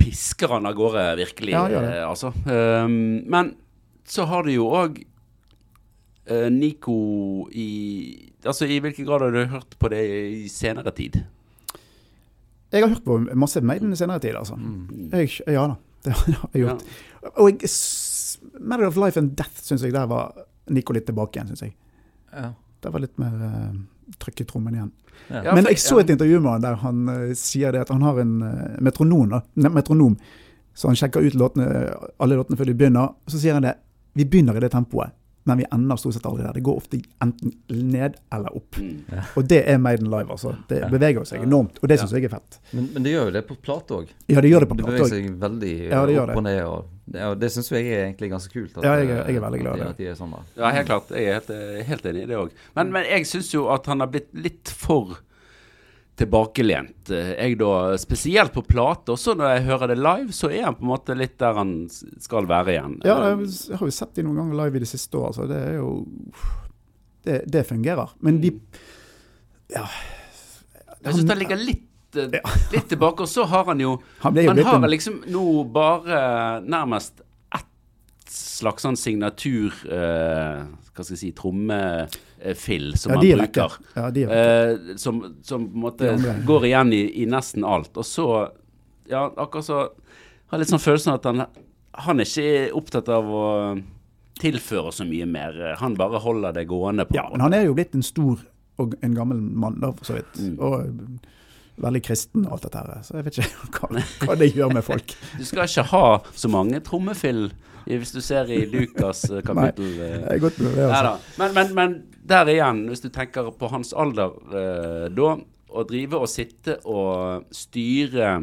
pisker han av gårde, virkelig. Ja, ja, ja. eh, altså. Um, men så har du jo òg eh, Nico i Altså, i hvilken grad har du hørt på det i senere tid? Jeg har hørt på masse Maiden i senere tid, altså. Mm. Jeg, ja da, det har jeg gjort. Og jeg, Matter of Life and Death syns jeg der var Nico litt tilbake igjen, syns jeg. Ja. Der var litt mer uh, trykk i trommen igjen. Ja. Ja, Men jeg så et intervju med han der han uh, sier det at han har en uh, metronom. Ne, metronom, så han sjekker ut låtene, alle låtene før de begynner. Så sier han det. Vi begynner i det tempoet, men vi ender stort sett aldri der. Det går ofte enten ned eller opp. Mm. Og det er Maiden Live, altså. Det Ja. beveger seg enormt, og det syns jeg er fett. Men, men det gjør jo det på plate òg. Ja, det gjør det på Det beveger òg. seg veldig Ja, det opp det. og ned. Og og det syns jeg er egentlig ganske kult. At, Ja, jeg er- jeg er veldig glad i det. At de er sånn da. Ja, helt klart. Jeg er helt, helt enig i det òg. Men, men jeg syns jo at han har blitt litt for tilbakelent. Eh, Jeg da, Spesielt på plate. Også når jeg hører det live, så er han på en måte litt der han skal være igjen. Ja, jeg har jo sett dem noen ganger live i det siste året, så det er jo Det, det fungerer. Men de Ja. Jeg syns det ligger litt, eh, litt tilbake. Og så har han jo Han jo Han har liksom nå bare nærmest slags sånn signatur eh, Hva skal jeg si trommefill som Ja, man er bruker. Ja, de. Eh, som, som på en måte går igjen i, i nesten alt. Og så Ja, akkurat så Har jeg litt sånn følelsen av at han, han er ikke opptatt av å tilføre så mye mer. Han bare holder det gående. på Ja, men han er jo blitt en stor og en gammel mann, da, for så vidt. Mm. Og veldig kristen og alt dette her. Så jeg vet ikke hva, hva det gjør med folk. Du skal ikke ha så mange trommefill hvis du ser i Lukas eh, kapittel. Nei, jeg er godt mulig, Nei altså. Men, men, men der igjen, hvis du tenker på hans alder eh, da, å drive og sitte og styre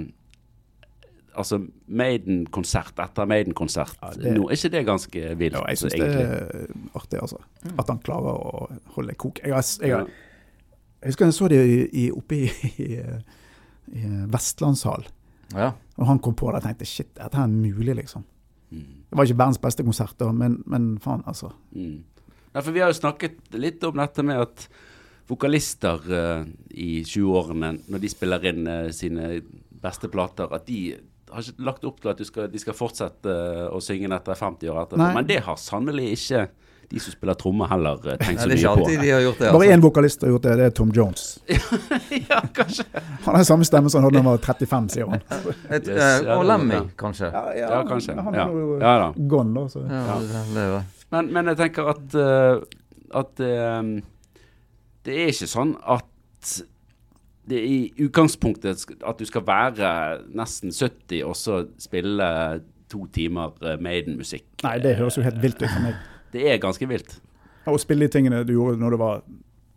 Altså Maiden-konsert etter Maiden-konsert, Ja, det- nå er ikke det ganske vilt, Ja, jeg syns det er artig, altså. At han klarer å holde kok. Jeg, jeg, jeg, jeg husker jeg så det i, i, oppe i, i, i Vestlandshall. Ja. Og han kom på det og tenkte shit, dette er mulig, liksom. Mm. Det var ikke verdens beste konsert, da, men, men faen, altså. Mm. Ja, for vi har jo snakket litt om dette med at vokalister uh, i 20-årene, når de spiller inn uh, sine beste plater, at de har ikke lagt opp til at skal, de skal fortsette uh, å synge etter 50 år etterpå. Men det har sannelig ikke de som spiller trommer heller eh, tenkt så det mye på. alltid de har gjort det. Bare Altså. én vokalist har gjort det, det er Tom Jones. ja, kanskje. Han har samme stemme som han hadde da han var 35, sier han. Et, Yes, uh, og Lemmy, kanskje. Ja. Ja, kanskje. Han Ja. er jo Ja da. gone, da. Så. Ja, det det. Men, men jeg tenker at, uh, at uh, det er ikke sånn at det er i utgangspunktet at du skal være nesten 70 og så spille to timer Maiden-musikk. Nei, det høres jo helt vilt ut for meg. Det er ganske vilt. Og spille de tingene du gjorde når du var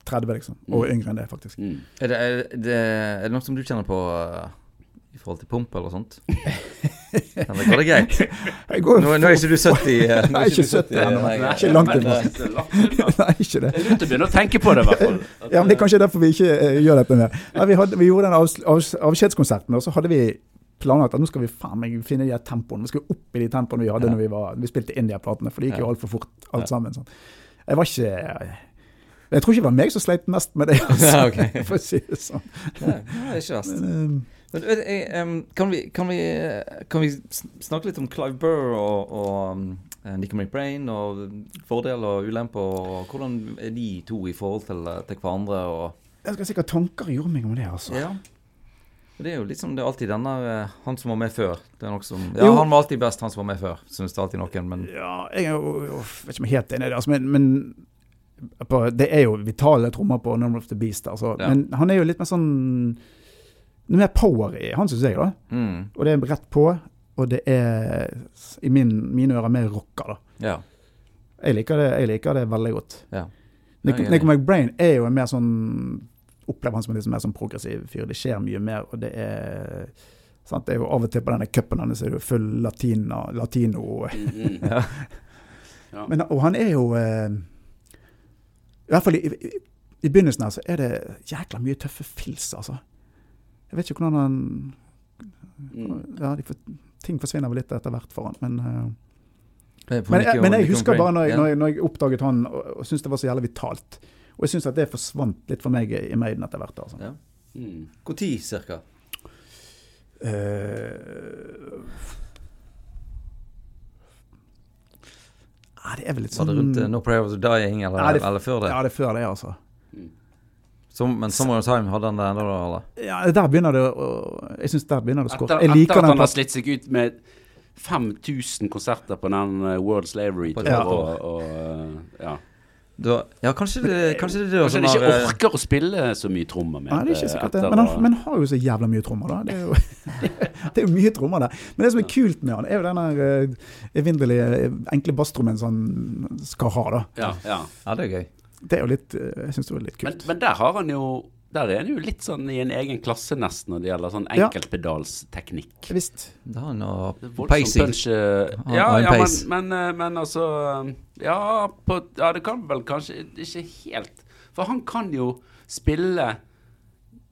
30, liksom. Og Mm. yngre enn det, faktisk. Mm. Er, det, er, det, er det noe som du kjenner på uh, i forhold til pump eller sånt? Eller går det greit? Jeg går, Nå, nå er ikke du 70. uh, nå Nei, er ikke du 70 ennå. nei. Ikke langt unna. Det Nei, ikke det. er lurt å begynne å tenke på det, i hvert fall. Ja, men Det er kanskje derfor vi ikke uh, gjør dette mer. Nei, vi, hadde, vi gjorde den avs- avs- avskjedskonserten, og så hadde vi planlagt at nå skal vi faen meg finne de her tempoene. Vi skal opp i de tempoene vi hadde Ja. når vi, var, vi spilte India-platene, for det gikk jo Ja. altfor fort alt Ja. sammen. Sånn. Jeg var ikke Jeg tror ikke det var meg som sleit mest med det, altså, Ja, ok. for å si det sånn. Nei, det er ikke verst. Men, Men, vet jeg, em, kan, vi, kan, vi, eh, kan vi snakke litt om Clive Burr og, og um, Nico McBrain og fordeler og ulemper? Og hvordan er de to i forhold til, eh, til hverandre? Og, eh, jeg skal sikkert tanker gjorde meg om det, altså. ja. Det er jo liksom, det er alltid denne eh, Han som var med før. Det noe som, ja, Jo. han var alltid best, han som var med før. Syns det alltid noen, men Ja, jeg vet ikke om jeg er helt enig i det, altså, men, men på, det er jo vitale trommer på Number of the Beast. Altså. Ja. Men han er jo litt mer sånn Noe mer power i han, syns jeg. da. mm, Og det er rett på, og det er i min, mine ører mer rocker. da. Ja. Jeg liker det, jeg liker det veldig godt. ja. Nico McBrain er jo en mer sånn Opplever han som en liksom mer sånn progressiv fyr. Det skjer mye mer, og det er sant? Det er jo Av og til på denne cupen hans er det jo full latina, latino Mm. Ja. Ja. Men, Og han er jo eh, I hvert fall i, i, i begynnelsen her så er det jækla mye tøffe fils, altså. Jeg vet ikke hvordan han Mm. Ja, de, ting forsvinner vel litt etter hvert for han, men eh, Men, jeg, men jeg husker bare når jeg, når jeg, når jeg oppdaget han og, og syntes det var så jævlig vitalt. Og jeg syns at det forsvant litt for meg i Maiden etter hvert. altså. Ja. Mm. Hvor tid cirka? Eh, Nei, det er vel litt sånn... Var det rundt uh, No Prayer of the Dying, eller, Ja, det- eller før det? Ja, det er før det, altså. Som, men Summer of Time hadde han det ennå, eller? Ja, Der begynner det å Jeg syns der begynner det å Etter, skorte. Jeg etter liker at han har slitt seg ut med 5000 konserter på den eh, World Slavery På Tour, et og, og, ja. Da, ja, kanskje det, kanskje det er det Kanskje han ikke eh, orker å spille så mye trommer med Nei, det er ikke sikkert det. Men han, men han har jo så jævla mye trommer, da. Det er jo, det er jo mye trommer der. Men det som er kult med han, er jo den uh, evinnelige, eh, enkle basstrommen som han skal ha, da. ja, ja. Ja, det er gøy. Det er jo litt eh, Jeg syns det er litt Men, kult. men der har han jo Der er en jo litt sånn i en egen klasse nesten når det gjelder sånn Ja. Visst. Da han noe er pacing. punch, eh, Han Ja, ja men, pace. men, eh, men altså eh, ja, på, ja, det kan vel kanskje ikke helt For han kan jo spille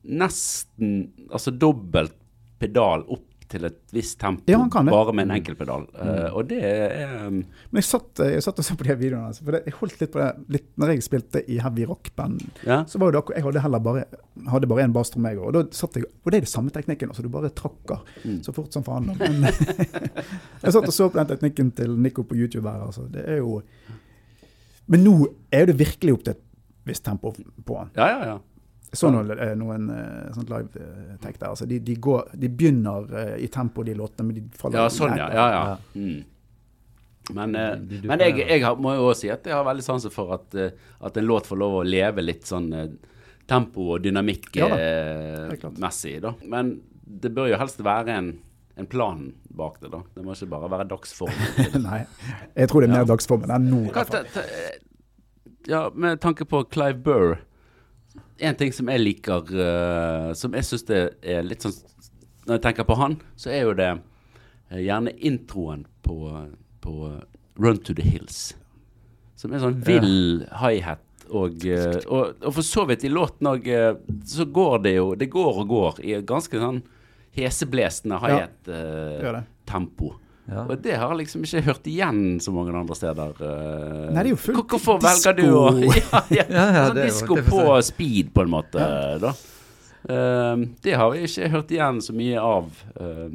nesten Altså dobbelt pedal opp til et visst tempo, Ja, bare med en enkel pedal. Uh, og det er um, Men jeg satt, jeg satt og så på de videoene hans. For det, jeg holdt litt på det litt når jeg spilte i heavy rock-band. Ja. Så var det akkurat Jeg hadde heller bare Hadde bare én basstrom, jeg òg. Og, da satt jeg- og det er det samme teknikken. Altså du bare trakker Mm. så fort som faen. Men jeg satt og så på den teknikken til Nico på YouTube her. Altså. Det er jo Men nå er det virkelig opp til et visst tempo på han. Ja, ja, ja. Jeg så noen, eh, noen eh, sånt live-tek der. Altså, de, de, går, de begynner eh, i tempo, de låtene, men de faller Ja, sånn, ja. jækla- ja, ja. Mm. Men, eh, men jeg, jeg har, må jo også si at jeg har veldig sansen for at, eh, at en låt får lov å leve litt sånn eh, tempo- og Ja da, dynamikk-messig. Men det bør jo helst være en, en plan bak det, da. Det må ikke bare være dagsformen. Nei, jeg tror det er mer Ja. dagsformen enn nå. i ja, med tanke på Clive Burr En ting som jeg liker, uh, som jeg syns er litt sånn Når jeg tenker på han, så er jo det uh, gjerne introen på, på Run to the Hills. Som er sånn vill high-hat, Og, uh, og, og for så vidt i låten òg, så går det jo Det går og går i ganske sånn heseblesende gjør det. Ja. Og det har jeg liksom ikke hørt igjen så mange andre steder. eh. Nei, det er jo fullt disko. Hvorfor velger du å Ja, ja. Ja, disko på speed, på en måte, da. Uh, det har jeg ikke hørt igjen så mye av, uh,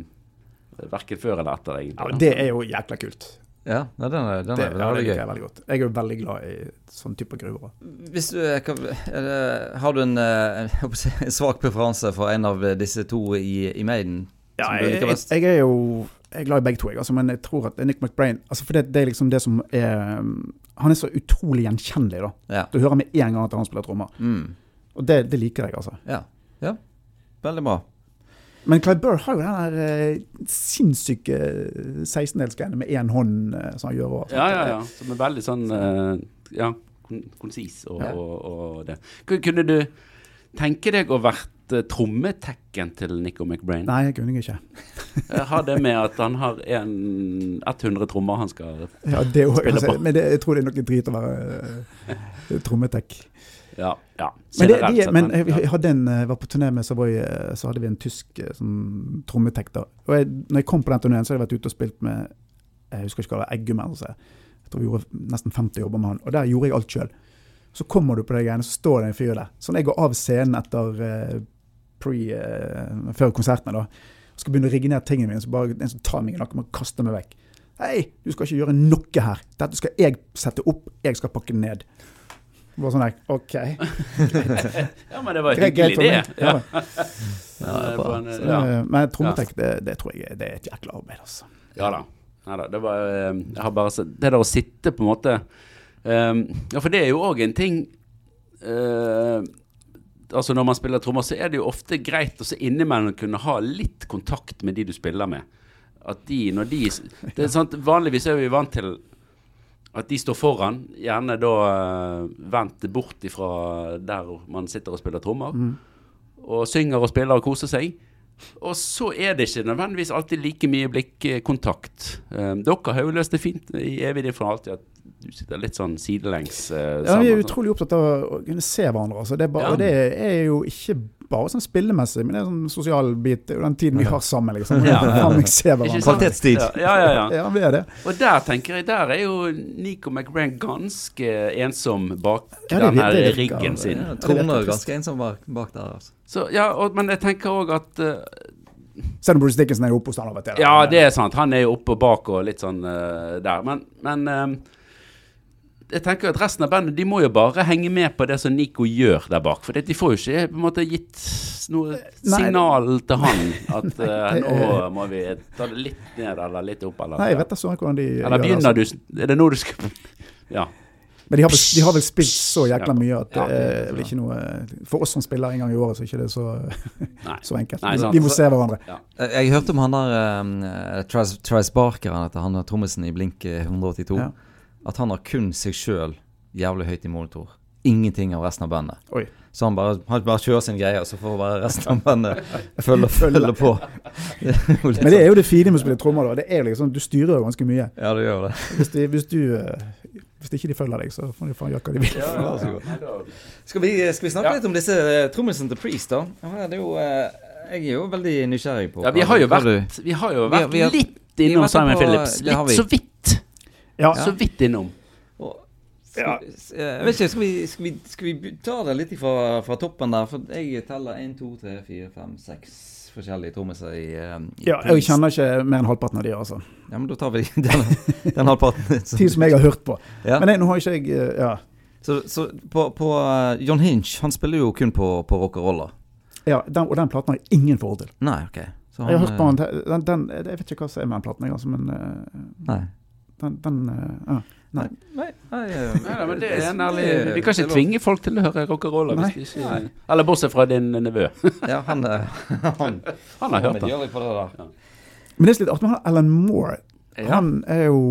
verken før eller etter, egentlig. Ja, det er jo jækla kult. Ja, nei, den er, den Det, er ja, det veldig liker gøy. jeg veldig godt. Jeg er jo veldig glad i sånn type gruver. Hvis du, kan- det, har du en, eh, si, en svak preferanse for en av disse to i, i Maiden? Ja, jeg, jeg, jeg er jo jeg er glad i begge to, jeg, altså, men jeg tror at Nick McBrain altså, For det, det er liksom det som er um, Han er så utrolig gjenkjennelig, da. Ja. Du hører med en gang at han spiller trommer. Mm. Og det, det liker jeg, altså. ja. Ja. Veldig bra. Men Clive Burr har jo den der eh, sinnssyke 16-delsgreiene med én hånd eh, som han gjør. Og, Ja, ja, ja. Som er veldig sånn eh, Ja, kon konsis og, Ja. og, og det. Kunne du tenke deg å vært uh, trommetekken til Nico McBrain? Nei, jeg kunne ikke. Eh, Har det med at han har en 100 trommer han skal Ja, det også, Spiller altså, på. men det, jeg tror det er noe drit å være uh, trommetek. Ja. ja. Men, det, de, men jeg, jeg en, jeg var på turné med Savoy, eh, så hadde vi en tysk eh, sånn trommetek. da. Og jeg, når jeg kom på den turneen, så hadde jeg vært ute og spilt med jeg husker ikke hva det var, Eggum eller. Jeg tror vi gjorde nesten 50 jobber med han. Og der gjorde jeg alt sjøl. Så kommer du på de greiene, så står det en fyr der. Så når jeg går av scenen etter eh, pre, uh, før konsertene, da, og skal begynne å rigge ned tingene mine, så bare en som tar meg i nakken og kaster meg vekk. Hei, du skal ikke gjøre noe her. Dette skal jeg sette opp, jeg skal pakke det ned. Bare sånn der, OK. Ja, men det var en hyggelig. Ja. Ja, ja. eh, Men trommetek, det, det tror jeg det er et jækla arbeid, altså. Ja da. Ja, da. Det, var, eh, jeg har bare det der å sitte på en måte um, Ja, for det er jo òg en ting eh, Altså Når man spiller trommer, så er det jo ofte greit å se innimellom kunne ha litt kontakt med de du spiller med. At de, når de det er sant, Vanligvis er vi vant til at de står foran, gjerne da uh, vendt bort ifra der man sitter og spiller trommer. Og synger og spiller og koser seg. Og så er det ikke nødvendigvis alltid like mye blikkontakt. Um, dere har jo løst det fint i evig tid for alltid at du sitter litt sånn sidelengs uh, Ja, vi er utrolig opptatt av å kunne se hverandre. Altså. Det, er bare, Ja. det er jo ikke bare sånn spillemessig, men det er sånn sosial bit. Det er jo den tiden vi har sammen, liksom. Ja. Kvalitetstid. Ja, ja, ja, ja. Ja, vi er det. Og der tenker jeg, der er jo Nico McBrain ganske ensom bak Ja, den her riggen sin. Ja, Trond er ganske ensom bak, bak der. Altså. Så, ja, og, men jeg tenker òg at uh, Selv om Bruce Dickinson er oppe hos han av og til. Ja, det er sant. Han er jo oppe og bak og litt sånn uh, der. Men, men eh, jeg tenker at resten av bandet De må jo bare henge med på det som Nico gjør der bak. For de får jo ikke på en måte gitt noe Nei. signal til han at eh, det nå er- må vi ta det litt ned eller litt opp. Eller, Nei, jeg vet da sånn hvordan de eller gjør begynner det. altså. du Er det nå du skal Ja. Men de har, vel, de har vel spilt så jækla mye at det Ja. er vel ikke noe For oss som spiller en gang i året, så er ikke det så, så enkelt. Nei, Vi- sant. vi må se hverandre. Jeg, jeg hørte om han der um, Travis, Travis Barker, han heter han trommisen i Blink eh, 182. Ja. At han har kun seg sjøl jævlig høyt i monitor. Ingenting av resten av bandet. Oi. Så han bare, han bare kjører sin greie, og så får bare resten av bandet følge, følge på. Det Men det er jo det fine med å spille trommer. da. Det er liksom, Du styrer jo ganske mye. Ja, det gjør det. Hvis, de, hvis, du, eh, hvis ikke de følger deg, så får de faen gjøre hva de vil. Skal vi, skal vi snakke Ja. litt om disse uh, trommisene til Priest, da? Det er jo, eh, jeg er jo veldig nysgjerrig på Ja, vi har jo vært, vi har jo Vi har- vært vi har- litt innom Simon Phillips. Litt så vidt. Ja, Så vidt innom. skal, vi- eh, skal vi, skal vi, skal vi ta det litt fra, fra toppen der? For jeg teller 1, 2, 3, 4, 5, 6 forskjellige trommiser i, eh, i ja, jeg kjenner ikke mer enn halvparten av de, altså. Ja, men da tar vi den, den halvparten. som- som jeg har hørt på. Ja. Men jeg, nå har ikke jeg eh, Ja. Så, så på, på John Hinch, han spiller jo kun på, på rock'n'roller. ja den, og den platen har jeg ingen forhold til. Nei, ok. Så Jeg har hørt på han, den, den, den Jeg vet ikke hva som er med den platen, jeg, altså, men Nei. Den, den uh, Nei. Nei. Nei, nei, Ja, men det er en ærlig Vi kan ikke tvinge folk til å høre rock'n'roll. Nei. Eller bortsett fra din nevø. Ja, han, eh, han Han har hørt det. der. Men det er litt artig med han Alan Moore. Han er jo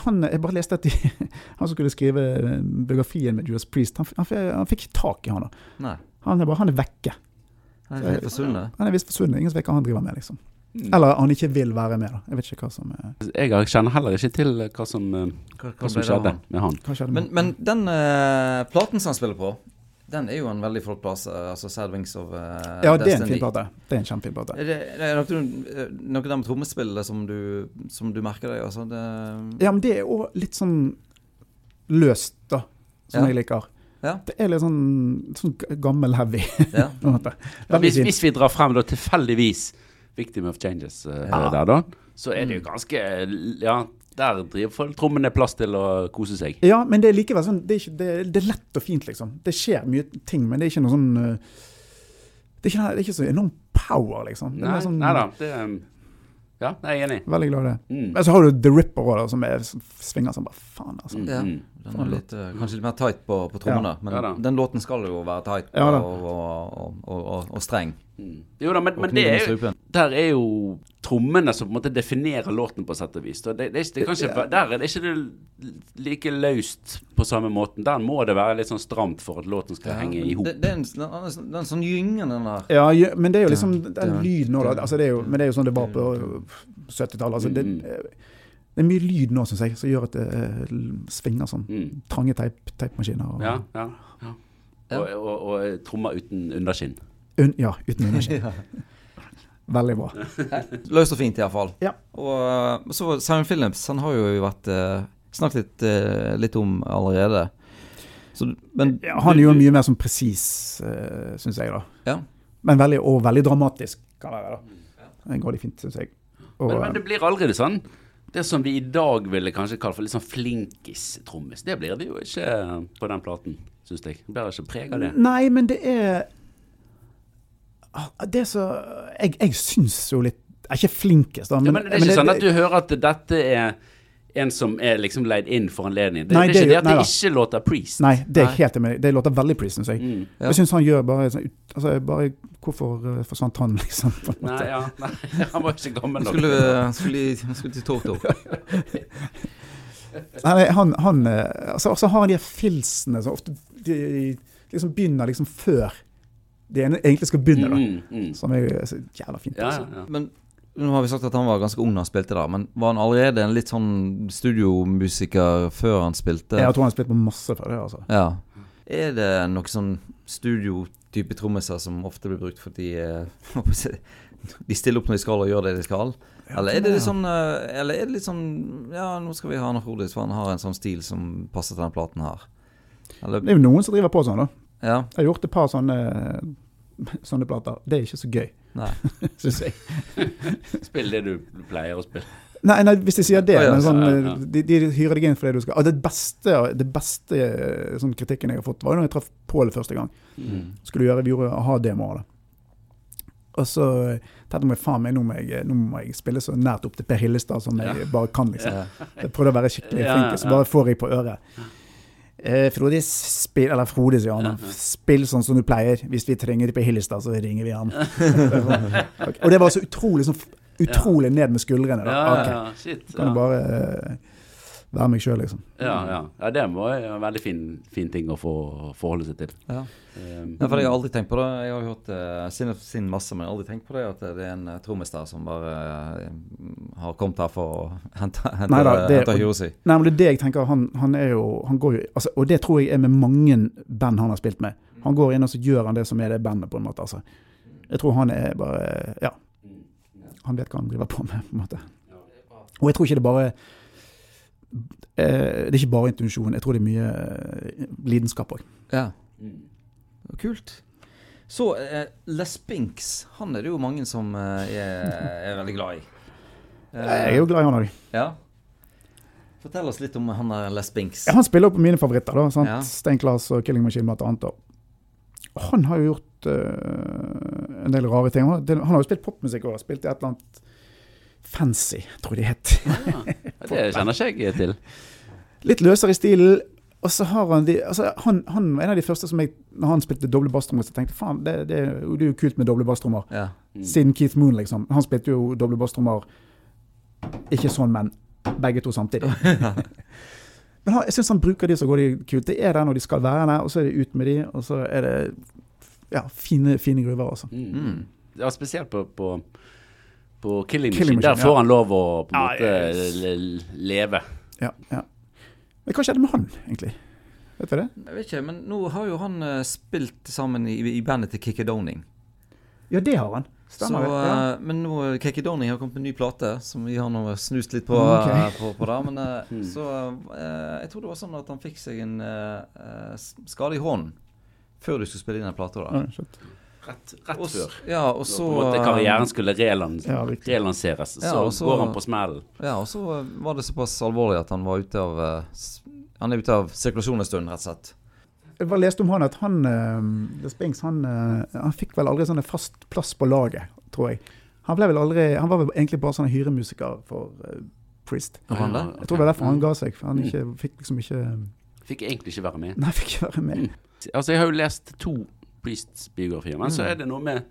han, Jeg bare leste at de, han som skulle skrive biografien med Judas Priest, han, han, han fikk ikke tak i han da. Nei. Han er bare han er vekke. Han er forsvunnet. Han er visst forsvunnet. Ingen som vet hva han driver med, liksom. Mm. Eller han ikke vil være med, da. Jeg vet ikke hva som, er Jeg kjenner heller ikke til hva som, eh, Hva, hva som skjedde med han. skjedde Men, med men den uh, platen som han spiller på, den er jo en veldig flott plass. eh, altså Sad Wings of uh, Ja, det er en Destiny. fin plate. Det er en kjempefin plate. Er det, er det noe, eh, noe der med trommespillet som du, som du merker deg? Altså, det, Ja, men det er òg litt sånn løst, da. Som Ja. jeg liker. Ja. Det er litt sånn, sånn gammel heavy. ja. på en måte. Ja, hvis, hvis vi drar frem da tilfeldigvis Victim of Changes uh, Ja. der, da, så er det jo ganske Ja, der driver folk trommen er plass til å kose seg. Ja, men det er likevel sånn Det er, ikke, det, det er lett og fint, liksom. Det skjer mye ting, men det er ikke noe sånn uh, Det er ikke, det er ikke så enorm power, liksom. Det er Nei, sånn, nei da. Det, um, ja, jeg er enig. Veldig glad i det. Mm. Men så har du The Ripper òg, som er, som svinger som bare faen, altså. Mm, Ja. mm. Den er litt, eh, kanskje litt mer tight på, på trommene, men Ja den låten skal jo være tight Ja og, og, og, og streng. Mm. Jo da, men, men det er jo, der er jo trommene som på en måte definerer låten på sett og vis. Og Det, det, det kanskje, der er det ikke det like løst på samme måten. Der må det være litt sånn stramt for at låten skal henge i hop. Det, det er en, den, den, den sånn gyngende den der. Ja, ja, men det er jo liksom Ja, den ja. lyden nå, da. Altså, det er jo, men det er jo sånn det var på 70-tallet. Altså, det, Mm. det er mye lyd nå, syns jeg, som gjør at det eh, svinger sånn. Mm. Trange teipmaskiner. Og, Ja, ja, ja. Og, og, og trommer uten underskinn. Un, ja, uten energi. Veldig bra. Løst og fint, iallfall. Ja. Og eh, så Simon Phillips, han har jo vært uh, snakket litt, eh, litt om allerede. Så, men Ja, han er jo mye mer sånn presis, uh, syns jeg, da. Ja. Men veldig, og veldig dramatisk kan det være. da. Det går litt fint, syns jeg. Og, Men, men det blir allerede sånn det som vi i dag ville kanskje kalle for litt sånn flinkis-trommis, det blir det jo ikke på den platen, syns jeg. Det blir ikke preg av det. Nei, men det er Det er så Jeg, jeg syns jo litt Jeg er ikke flinkest, da. Ja, men det er ikke sånn at du hører at dette er en som er liksom leid inn for anledningen. Det, Nei, det er ikke det- det at nei det ikke låter Priest. Nei, det er Nei. helt. Det låter veldig Priest, syns jeg. Mm. Ja. Jeg syns han gjør bare sånn altså, bare, Hvorfor eh, forsvant han, liksom? På en Nei, ja, nei, han var ikke gammel nok. Skulle, skulle, skulle til Toto. Nei, han, han eh, altså, så har han de filsene som ofte de liksom begynner liksom før de ene- egentlig skal begynne, da. Mm, mm. Som er så jævla fint. Ja, Altså. ja, ja. Men nå har vi sagt at han var ganske ung da han spilte der, men var han allerede en litt sånn studiomusiker før han spilte? Jeg tror han har spilt på masse før det, altså. Ja. Er det noe sånn studiotype trommiser som ofte blir brukt fordi eh, de stiller opp når de skal og gjør det de skal? Eller er det litt sånn eh, Eller er det litt sånn Ja, nå skal vi ha Arne Frodis, for han har en sånn stil som passer til den platen her. Eller Det er jo noen som driver på sånn, da. Ja. Jeg har gjort et par sånne, sånne plater. Det er ikke så gøy, syns jeg. Spill det du pleier å spille. Nei, nei, hvis de sier det, Å, ja, men sånn, ja, ja. De, de hyrer deg inn for det du skal. Og det beste, det beste eh, sånn kritikken jeg har fått, var jo når jeg traff Pål første gang. Mm. Skulle gjøre, Vi gjorde a-ha-demoer. da. Og så tenkte jeg faen meg, nå må jeg, nå må jeg spille så nært opp til Per Hillestad som jeg bare kan. liksom. Ja. Jeg prøvde å være skikkelig Ja, flink, så bare får jeg på øret. Eh, Frode, spill Eller Frode, sier han. Spill sånn som du pleier. Hvis vi trenger på Hillestad, så ringer vi han. okay. Og det var så utrolig så Utrolig ned med skuldrene. da. Ja, ja, ja. Shit. Kan Ja. du bare eh, være meg sjøl, liksom. Ja, ja. ja, det var en veldig fin, fin ting å få forholde seg til. Ja. Um, Ja, for jeg har aldri tenkt på det. Jeg har hørt uh, sin, sin masse, men jeg har aldri tenkt på det at det er en uh, trommis der som bare eh, har kommet her for å hente, hente, det- hente hyra si. Nei, men det er det jeg tenker. Han, han er jo han går jo, altså, Og det tror jeg er med mange band han har spilt med. Han går inn og så gjør han det som er det bandet, på en måte. altså. Jeg tror han er bare Ja. Han vet hva han driver på med, på en måte. Og jeg tror ikke det bare eh, Det er ikke bare intuisjon. Jeg tror det er mye eh, lidenskap òg. Ja, mm. kult. Så eh, Les Binks, han er det jo mange som eh, er, er veldig glad i. Eh, Jeg er jo glad i han òg. Ja. Fortell oss litt om han der Les Binks. Han spiller jo på mine favoritter. da, sant? Ja. Stein Class og Killing Machine blant annet. Og han har jo gjort uh, en del rare ting. Han, han har jo spilt popmusikk og spilt i et eller annet fancy, tror jeg de het. Ja, det kjenner ikke jeg til. Litt løsere i stilen. Og så har han de, altså han, han var en av de første som jeg Når han spilte doble basstrommer, så tenkte faen, det, det, det er jo kult med doble basstrommer. Ja. Mm. Siden Keith Moon, liksom. Han spilte jo doble basstrommer ikke sånn, men begge to samtidig. Men han, jeg syns han bruker de så går de kult. Det er der når de skal være der, og så er det ut med de, og så er det ja, fine, fine gruver, altså. Mm. Mm. Ja, spesielt på, på, på Killing, Killing Machine. Der får han lov å på en Ja, måte yes. leve. Ja, ja. Men hva skjedde med han, egentlig? Vet du det? Jeg vet ikke, men nå har jo han eh, spilt sammen i, i bandet til Kikki Doning. Ja, det har han. Så. Ja. eh, Men nå Kikki Doning har kommet med en ny plate, som vi har nå snust litt på, Okay. eh, på, på det. Men eh, Mm. så eh, Jeg tror det var sånn at han fikk seg en eh, eh, skade i hånden før du skulle spille inn den plata. Ja. Rett, rett Og før. Ja, og Så så på en måte karrieren skulle relans Ja, relanseres. Ja, så, og så- går han på smellen. Ja, og så eh, var det såpass alvorlig at han var ute av eh, Han er ute av sirkulasjon en stund, rett og slett. Jeg bare leste om han at han uh, Spinks, han, eh, han fikk vel aldri sånn fast plass på laget, tror jeg. Han ble vel aldri Han var vel egentlig bare sånn hyremusiker for eh, Priest. Ja, han? Jeg tror det var derfor han ga seg, for han ikke, fikk liksom ikke Fikk egentlig ikke være med. Nei, fikk ikke være med. Altså, jeg har jo lest to Priest-biografier, men så er det noe med,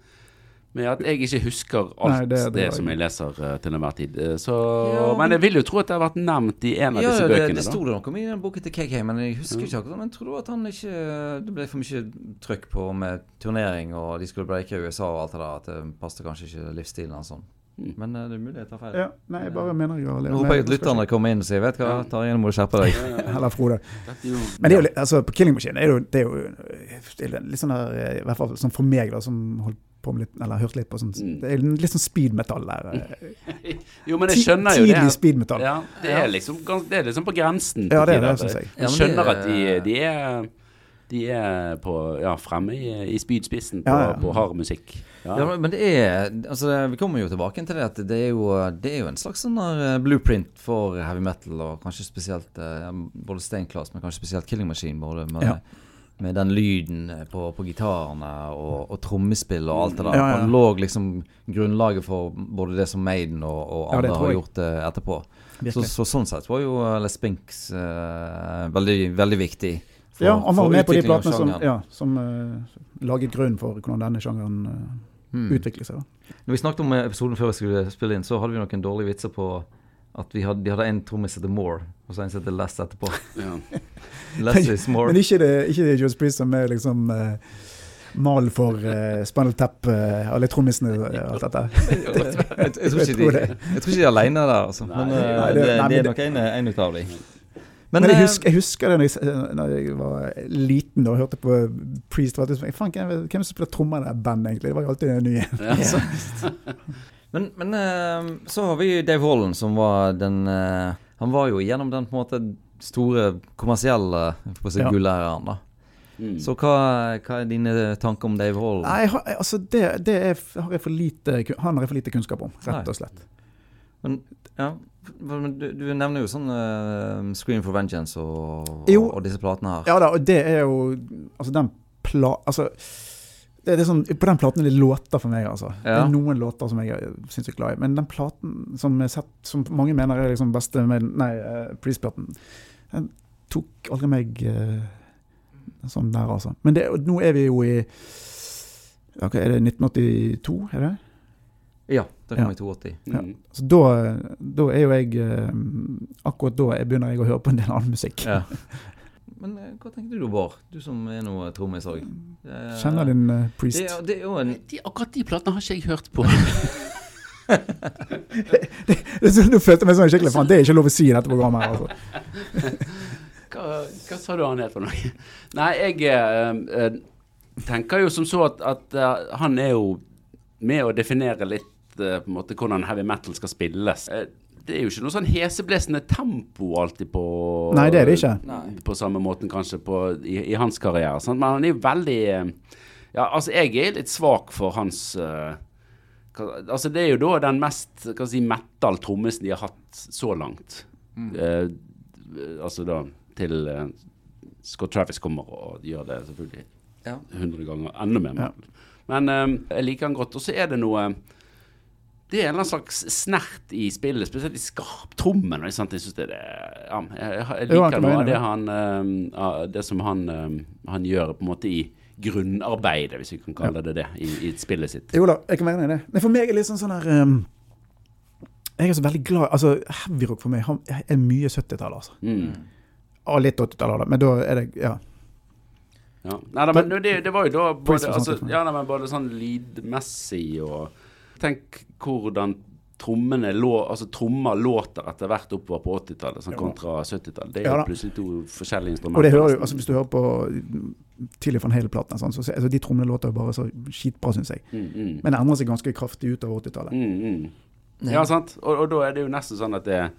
med at jeg ikke husker alt Nei, det, det- det som jeg- leser uh, til enhver tid. Eh, Så, Ja, men jeg vil jo tro at det har vært nevnt i en av Ja, disse det, bøkene. det da. sto det noe om i den boken til KK, men jeg husker ikke akkurat. Men jeg tror at han ikke Det ble for mye trøkk på med turnering, og de skulle breake i USA og alt det der, at det passet kanskje ikke livsstilen hans sånn. Mm. Men eh, det er mulig jeg tar feil. Ja, nei, jeg bare mener jeg har Nå håper jeg at lytterne kommer inn og sier Vet hva, Tarjei, nå må du skjerpe deg. Eller Frode. Men det er jo litt, altså, på Killing Machine er jo, det er jo litt sånn der, eh, i hvert fall sånn for meg, da, som holdt på med litt, eller hørt litt på sånn Mm. Det er litt sånn speedmetall der. eh, jo, men jeg skjønner jo Tidlig det. speedmetall. Ja, det er liksom, det er liksom på grensen. Ja, det er det, syns jeg. Ja, Jeg skjønner at de, de er De er på, ja, fremme i, i spydspissen på, Ja, ja. på hard musikk. Ja. Ja, men det er Altså, vi kommer jo tilbake til det at det er jo, det er jo en slags sånn eh, blueprint for heavy metal, og kanskje spesielt både ja, både Steinclass, men kanskje spesielt Killing Machine. Både med, Ja. med den lyden eh, på, på gitarene og, og trommespill og alt det der. Han lå liksom grunnlaget for både det som Maiden og, og andre har gjort eh, etterpå. Så, så sånn sett var jo eh, Les Binks uh, veldig, veldig viktig. for- ja, han var med på de platene som, ja, som uh, laget grunn for hvordan denne sjangeren uh, Mm. utvikle seg. da. Når vi snakket om episoden før vi skulle spille inn, så hadde vi noen dårlige vitser på at vi hadde, de hadde en trommis som «more», Moore, og så en som «less» Les etterpå. Ja. Less is more. Men ikke det, ikke det Judas Priest som er liksom uh, mal for uh, Spinal Tap, uh, alle trommisene og alt dette. jeg, tror ikke de, jeg tror ikke de er alene der, altså. Men det- eh, nei, det, det- det, er nok en, en ut av dem. Men, jeg, eh, husker, jeg husker det når jeg, når jeg var liten og hørte på Priest. var det- Faen, hvem hvem er det som spiller trommer i det bandet, egentlig? Det var jo alltid en ny en. Ja, Men, men eh, så har vi Dave Holland, som var den eh, Han var jo gjennom den på en måte store kommersielle på seg, Ja. gullæreren, da. mm. Så hva, hva er dine tanker om Dave Holland? Nei, altså det, det er, har jeg for lite, han har jeg for lite kunnskap om, rett og slett. Men, ja, men du, du nevner jo sånn uh, Scream for Vengeance og, Jo. og disse platene her. Ja da, og det er jo Altså, den pla... Altså det, det sånn, På den platen er det låter for meg, altså. Det er noen låter som jeg er sinnssykt glad i. Men den platen som, sett, som mange mener er liksom beste med Nei, uh, Priest-platen, den tok aldri meg uh, sånn der, altså. Men det, nå er vi jo i okay, Er det 1982, er det? Ja, det kom Ja. til 82. Ja. Så da, da er jo jeg eh, Akkurat da jeg begynner jeg å høre på en del annen musikk. Ja. Men eh, hva tenker du, Bård? Du som er noe trommis òg. Kjenner din uh, Priest. det, det er jo en de, akkurat de platene har ikke jeg hørt på. Det det, Nå følte jeg meg sånn skikkelig faen, det er ikke lov å si i dette programmet. her, altså. Hva, hva sa du han het for noe? Nei, jeg eh, eh, tenker jo som så at, at uh, han er jo med å definere litt eh, på en måte hvordan heavy metal skal spilles. Eh, det er jo ikke noe sånn heseblesende tempo alltid på Nei, det er det ikke. På samme måten kanskje på, i, i hans karriere. Sant? Men han er jo veldig eh, Ja, altså, jeg er litt svak for hans uh, Altså, det er jo da den mest hva si, metal trommisen de har hatt så langt. Eh, altså da til uh, Scott Travis kommer og gjør det selvfølgelig Ja. 100 ganger enda mer. Ja. Men uh, jeg liker han godt. Og så er det noe Det er en eller annen slags snert i spillet, spesielt i skarptrommen. Jeg syns det er ja, jeg, liker noe av det han eh, Det som han, eh, han gjør på en måte i grunnarbeidet, hvis vi kan kalle det det, i, i spillet sitt. Jo da, jeg kan være enig i det. Men for meg er det litt sånn sånn her um, Jeg er så veldig glad Altså, heavyrock for meg er mye 70-tallet, altså. Mm. Og litt 80-tallet, men da er det Ja. Ja. Nei, da, men det, det var jo da både, altså, ja, da, men både sånn lydmessig og Tenk hvordan trommene lå, altså trommer låter etter hvert oppover på 80-tallet sånn kontra 70-tallet. Det er Ja plutselig to forskjellige instrumenter. Og det hører du, altså Hvis du hører på tidlig Van Hale-platene, sånn, så så- altså, de trommene låter jo bare så skitbra, syns jeg. mm, mm. Men det endrer seg ganske kraftig utover 80-tallet. Mm, mm. Ja, sant. Og, og da er det jo nesten sånn at det,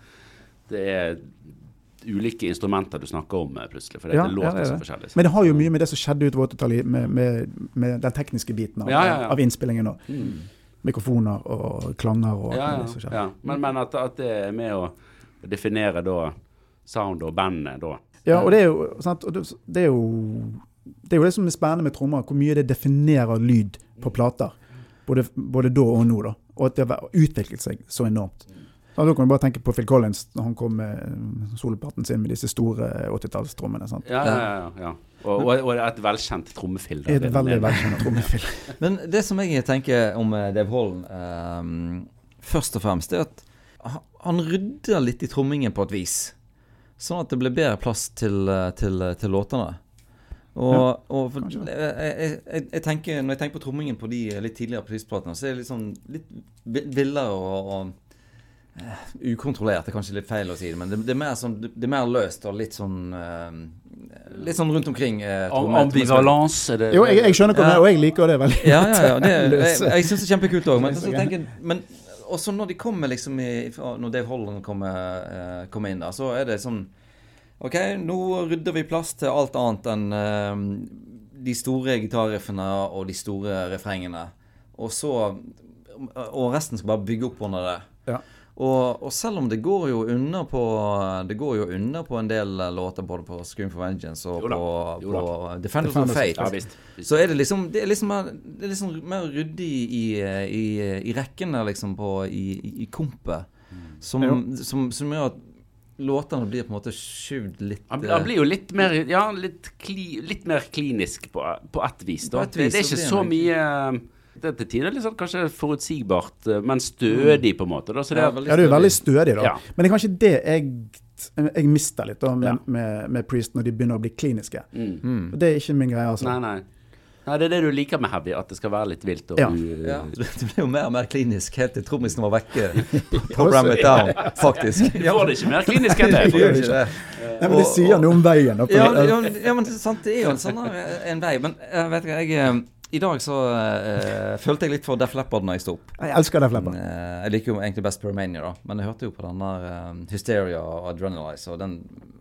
det er ulike instrumenter du snakker om eh, plutselig. For Ja, det ja, det er så det. forskjellig. Men det har jo mye med det som skjedde utover 80-tallet, med, med, med den tekniske biten av, Ja, ja, ja. av innspillingen. og Mm. Mikrofoner og klanger og Ja, ja, ja. Men, men at, at det er med å definere da sound og bandet da. Ja, og det er jo sant, det, det er jo det er jo det som er spennende med trommer, hvor mye det definerer lyd på plater. Både, både da og nå, da. Og at det har utviklet seg så enormt. Så da kan du bare tenke på Phil Collins når han kom med soloplaten sin med disse store 80-tallstrommene. sant? Ja, ja, ja. ja. Og, og, og et velkjent trommefill. da. Et veldig velkjent trommefill. Men det som jeg tenker om eh, Dave Holm, ehm, først og fremst, er at han rydder litt i trommingen på et vis. Sånn at det blir bedre plass til, eh, til, eh, til låtene. Og, Ja, og for, jeg, jeg, jeg, tenker, Når jeg tenker på trommingen på de litt tidligere prisplatene, så er det litt sånn litt villere og, og eh, ukontrollert. Det er kanskje litt feil å si det, men det, det, er, mer sånn, det er mer løst og litt sånn uh, Litt sånn rundt omkring. Uh, Ambivalens er det Jo, jeg, jeg skjønner hva du det mener, og jeg liker det veldig. ja, ja, ja. Det, jeg jeg syns det er kjempekult òg. Men, så tenker men også når de kommer liksom i Når Dave Holland kommer, kommer inn, da, så er det sånn OK, nå rydder vi plass til alt annet enn de store gitarriffene og de store refrengene. Og så Og resten skal bare bygge opp under det. Ja. Og, og selv om det går jo unna på Det går jo unna på en del låter både på Scream for Vengeance og Jo da, på, jo da. på Defenders Defenders of of Fate. Ja visst. Så er det liksom Det er liksom mer, det er liksom mer ryddig i, i, i rekkene, liksom, på, i, i, kompet. Som, Jo. som, som gjør at låtene blir på en måte skyvd litt Han, eh, blir jo litt mer Ja, litt, kli, litt mer klinisk på, på ett vis. Da. På et vis det, det er ikke så mye Det er til tider litt sånn kanskje forutsigbart, eh, men stødig, på en måte. Da. Så det Ja, er, veldig Ja, du er veldig stødig, da. Ja. Men det er kanskje det jeg, jeg mister litt da, med, Ja. med, med Priest, når de begynner å bli kliniske. mm. Mm. Det er ikke min greie, altså. Nei, nei. Nei, Det er det du liker med heavy, at det skal være litt vilt. Og, Ja. Ja, det ble jo mer og mer klinisk helt til trommisen var vekke på Ram It Down, faktisk. Du får det ikke mer klinisk enn det. Det ikke det. Nei, men det sier noe om veien. Ja, ja, ja, men det, er sant, det er jo en sånn en vei. Men jeg vet du jeg eh, I dag så uh, følte jeg litt for Def Leppard når jeg sto opp. Jeg elsker Def Leppard. Uh, jeg liker jo egentlig best Pyromania, da. Men jeg hørte jo på den der eh, Hysteria og Adrenalize, og den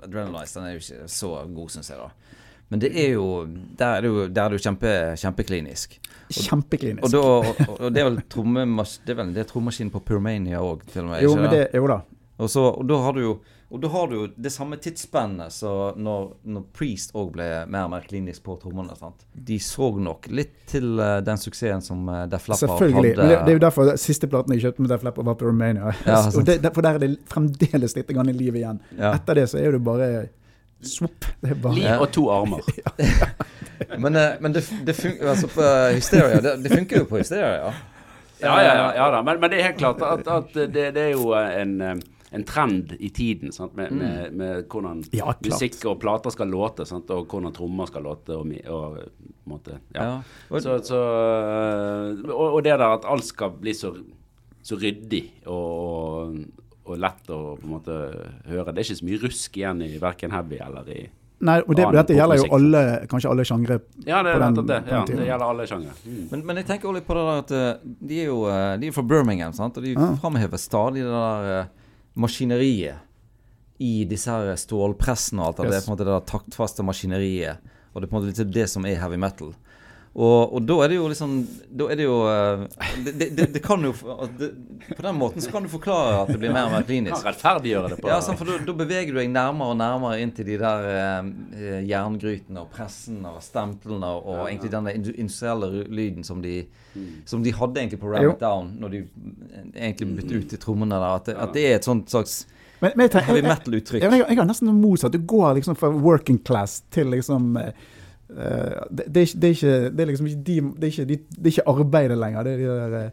Adrenalize den er jo ikke så god, syns jeg, da. Men det er jo Der er det jo, der er det jo kjempe, kjempeklinisk. Kjempeklinisk. Og, da, og, og det er vel trommemas- det er vel det er trommemaskinen på Pyromania òg, til og med. jo, men det, jo da. og, så, og da har du jo og da har du jo det samme tidsspennet så når, når Priest òg ble mer og mer klinisk på trommene. sant? De så nok litt til uh, den suksessen som uh, Def Leppard Selvfølgelig. hadde. Selvfølgelig. det, det er jo derfor siste platen jeg kjøpte med Def Leppard, var på Romania. Ja, og det, for der er det fremdeles litt grann liv igjen. Ja. Etter det så er det bare Svopp. Bare Liv og to armer. Men, uh, men det, det funker altså på Hysteria. Det, det funker jo på Hysteria, ja. Ja, ja, ja, ja da. Men, men det er helt klart at, at det, det er jo en, en trend i tiden sant? Med, med, med hvordan Ja, musikk og plater skal låte, sant? og hvordan trommer skal låte. Og, og, måte, ja. ja. Så, så, øh, og, og det der at alt skal bli så, så ryddig og, og lett å på en måte høre. Det er ikke så mye rusk igjen i verken heavy eller i Nei, og det, dette gjelder jo alle, kanskje alle sjangre. Ja, det På den- det. Ja, tiden. det gjelder alle sjangre. Mm. men, men jeg tenker også litt på det der at eh, de er jo eh, de er fra Birmingham, sant? og de ah. framhever stadig det der eh, maskineriet i disse her stålpressene og alt det. Det er på en måte det taktfaste maskineriet. Og det er på en måte det som er heavy metal. Og, og da er det jo liksom Da er det jo eh, Det, det, det, kan jo det, På den måten så kan du forklare at det blir mer og mer klinisk. Kan rettferdiggjøre det på Ja, sånn, for da, beveger du deg nærmere og nærmere inn til de der eh, jerngrytene og pressene og stemplene og, og egentlig den indu- industrielle lyden som de, som de hadde egentlig på Rabbit Jo. Down, når de eh, egentlig bytte ut de trommene der. At det, at det er et sånt slags Men, men jeg, tenker- heavy metal-uttrykk. jeg, jeg, jeg har nesten motsatt. Du går liksom fra working class til liksom eh, eh, det, det, er ikke, det, er ikke, det er liksom ikke de, det er ikke, de, det er ikke arbeidet lenger. Det er de der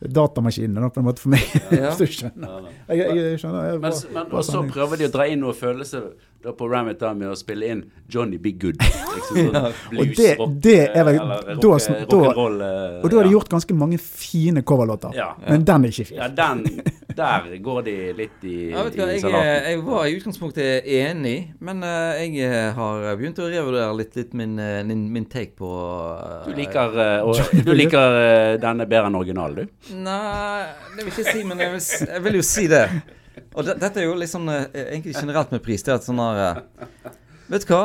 eh, datamaskinene da, på en måte for meg. Ja. Hvis du skjønner. Jeg, jeg, jeg skjønner. Jeg, Men, men og så sånn- prøver de å dra inn noe følelse da på Ramit da med å spille inn Johnny Be Good. Liksom sånn blues, det- rock, det er vel- eller da rock- sn- da- rock'n'roll. eh, Og da har de gjort ganske mange fine coverlåter. Ja. Men den er ikke fin. Ja, den Der går de litt i, Ja, vet du hva, i jeg, salaten. jeg var i utgangspunktet enig, men uh, jeg eh, har begynt å revurdere litt, litt min, eh, min, min take på uh, Du liker, uh, du liker eh, denne bedre enn originalen, du? Nei, det vil jeg ikke si, men jeg vil, jeg vil jo si det. Og det, dette er jo eh, egentlig generelt med pris. Det er at sånn der eh, Vet du hva?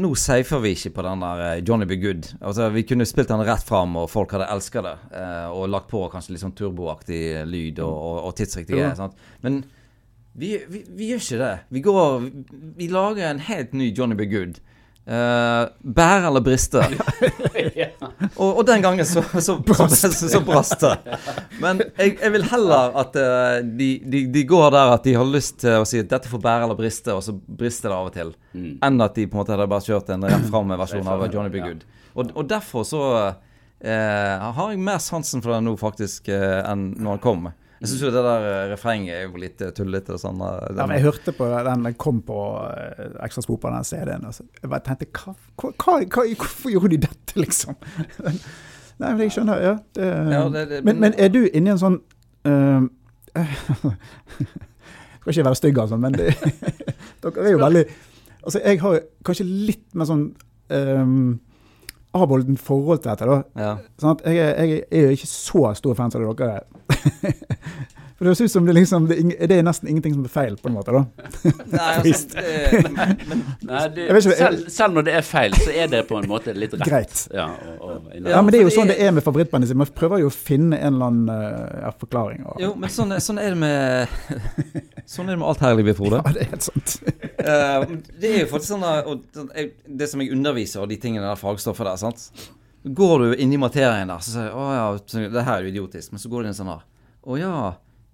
Nå safer vi ikke på den der eh, Johnny Be Good. Altså, vi kunne spilt den rett fram, og folk hadde elska det. og lagt på kanskje litt sånn turboaktig lyd og, og, og tidsriktige. Ja. Sant? Men vi, vi, vi gjør ikke det. Vi går Vi lager en helt ny Johnny Be Good. Uh, bære eller briste. og, og den gangen så, så, så, så, så brast det. Men jeg, jeg vil heller at uh, de, de, de går der at de har lyst til å si at dette får bære eller briste, og så brister det av og til. Mm. Enn at de på en måte hadde bare kjørt en rett fram-versjon av Johnny Be Good. Og, og derfor så uh, har jeg mer sansen for det nå faktisk enn når den kom. Jeg syns jo det der eh, refrenget er jo litt eh, tullete. og Sånn, eh, Ja, men jeg hørte på den, den kom på uh, Ekstra Spor på den CD-en. Jeg bare tenkte hva, hva, hva, Hvorfor gjorde de dette, liksom? Nei, men jeg skjønner, ja. Det, Ja, det- det- men, men er du inni en sånn uh, Skal ikke være stygg, altså, men det, dere er jo veldig Altså, jeg har kanskje litt mer sånn um, avholdent en forhold til dette. da. Ja. Sånn at jeg, jeg, jeg er ikke så stor fan som dere er. For det høres ut som det, liksom, det, er det nesten ingenting som er feil, på en måte. da. Nei, altså, det, men, men, Nei, det, ikke, selv, selv når det er feil, så er det på en måte litt rett. Greit. Ja, og, og, Ja, men det er jo sånn det er med favorittbandet sitt. Man prøver jo å finne en eller annen eh, ja, forklaring. Og, jo, men sånn, sånn er det med Sånn er det med alt her i livet, Frode. ja, det er helt sant. uh, det er jo faktisk sånn at- og sånn, Det som jeg underviser, og de tingene der fagstoffet der, sant. Går du inn i materien der, så sier jeg å ja, det her er jo idiotisk. Men så går du inn sånn her. Å ja,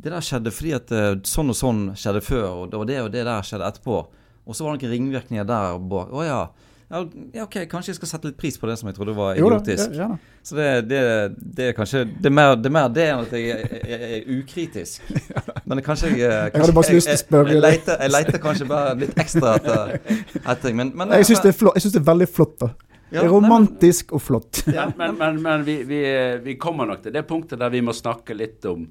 det der skjedde fordi at eh, sånn og sånn skjedde før, og det og det og det der skjedde etterpå. Og så var det noen ringvirkninger der bak. Å ja. Ja, OK, kanskje jeg skal sette litt pris på det som jeg trodde var Jo idiotisk. ja, ja. Så det, det, det er kanskje Det er mer det, er mer det enn at jeg er, er, er ukritisk. Men kanskje jeg kanskje, Jeg hadde bare så lyst til å spørre deg. leter, jeg leter kanskje bare litt ekstra etter, etter ting. Men, men Jeg syns det, er flott- jeg synes det er veldig flott. da. Ja, Det er nei, men- romantisk og flott. Ja, men men, men vi, vi, vi kommer nok til det punktet der vi må snakke litt om,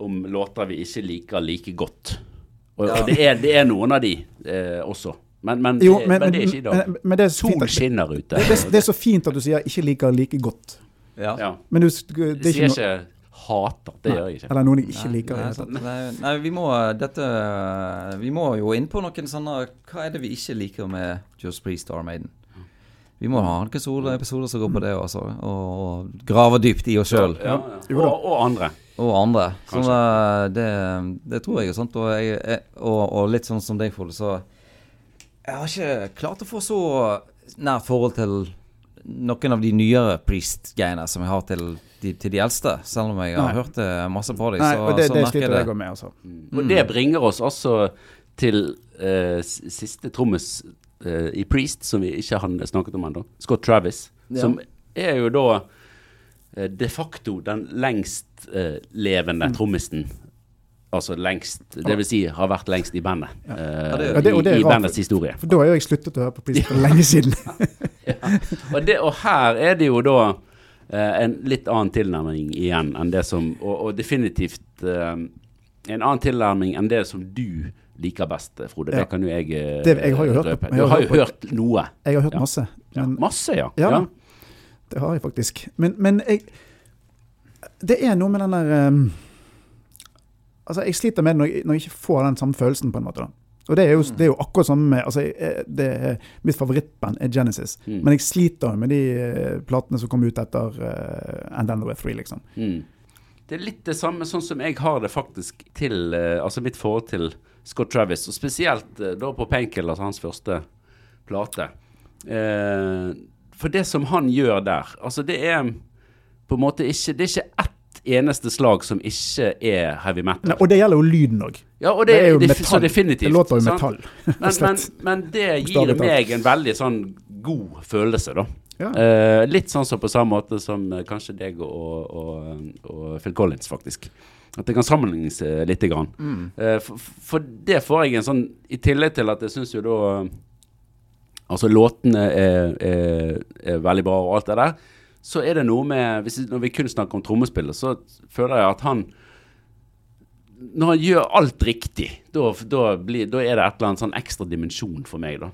om låter vi ikke liker like godt. Og, og det, er, det er noen av de eh, også. Men, men, Jo, det, men, men, det er ikke i dag. men, det, er så fint, at- skinner ute. det, det, det er så fint at du sier 'ikke liker like godt'. Ja. Ja. Men du, det er ikke sier ikke hater. Det gjør jeg ikke. Eller noen jeg ikke liker. Nei, nei, nei, vi må dette Vi må jo inn på noen sånne Hva er det vi ikke liker med Just Priest og Maiden? Vi må ha noen episoder som går på det også, og, og grave dypt i oss sjøl. Ja, ja. Og, og andre. Og andre. Så eh, det, det tror jeg er sant. Og, jeg, og, og litt sånn som deg, Frode, så Jeg har ikke klart å få så nært forhold til noen av de nyere Priest-greiene som jeg har til de, til de eldste. Selv om jeg har Nei. hørt eh, masse på dem, Nei, så, og det, så det merker jeg sliter det. jeg òg med. altså. Og det bringer oss også til eh, siste trommis eh, i Priest, som vi ikke har snakket om ennå. Scott Travis. Ja. Som er jo da uh, de facto den lengst eh, levende trommisen. Altså lengst Det vil si har vært lengst i bandet. Ja, det- Ja, det- det er i, i bandets historie. For da har jeg sluttet å høre på Priest for lenge siden. Og, det, og her er det jo da en litt annen tilnærming igjen enn det som Og, og definitivt en annen tilnærming enn det som du liker best, Frode. Ja. Det kan jo jeg eh, Det- jeg har jo hørt- røpe. Du har jo hørt noe. Jeg har hørt masse. Ja. Masse, ja. Ja. Det har jeg faktisk. Men, men jeg Det er noe med den der um, Altså, jeg sliter med det når, når jeg ikke får den samme følelsen, på en måte. da. Og det er jo, det er jo akkurat samme med altså, jeg- det er, Mitt favorittband er Genesis. Mm. Men jeg sliter jo med de eh, platene som kom ut etter uh, And Then There Were Three, liksom. Mm. Det er litt det samme sånn som jeg har det faktisk til uh, Altså mitt forhold til Scott Travis, og spesielt eh, da på Painkiller, altså hans første plate. Eh, for det som han gjør der, altså det er på en måte ikke Det er ikke ett eneste slag som ikke er heavy metal. Nei, og det gjelder jo lyden òg. Ja, og det, det er jo det, metall. Definitivt. Det låter jo sant? metall. Men, men, men det gir meg en veldig sånn god følelse, da. Ja. Eh, litt sånn som på samme måte som eh, kanskje deg og, og, og Phil Collins, faktisk. At det kan sammenlignes eh, lite grann. Eh, for, for det får jeg en sånn I tillegg til at jeg syns jo da eh, Altså låtene er, er, er veldig bra og alt det der. Så er det noe med hvis, Når vi kun snakker om trommespillet, så føler jeg at han når han gjør alt riktig, da, da, blir, da er det et eller annet sånn ekstra dimensjon for meg, da,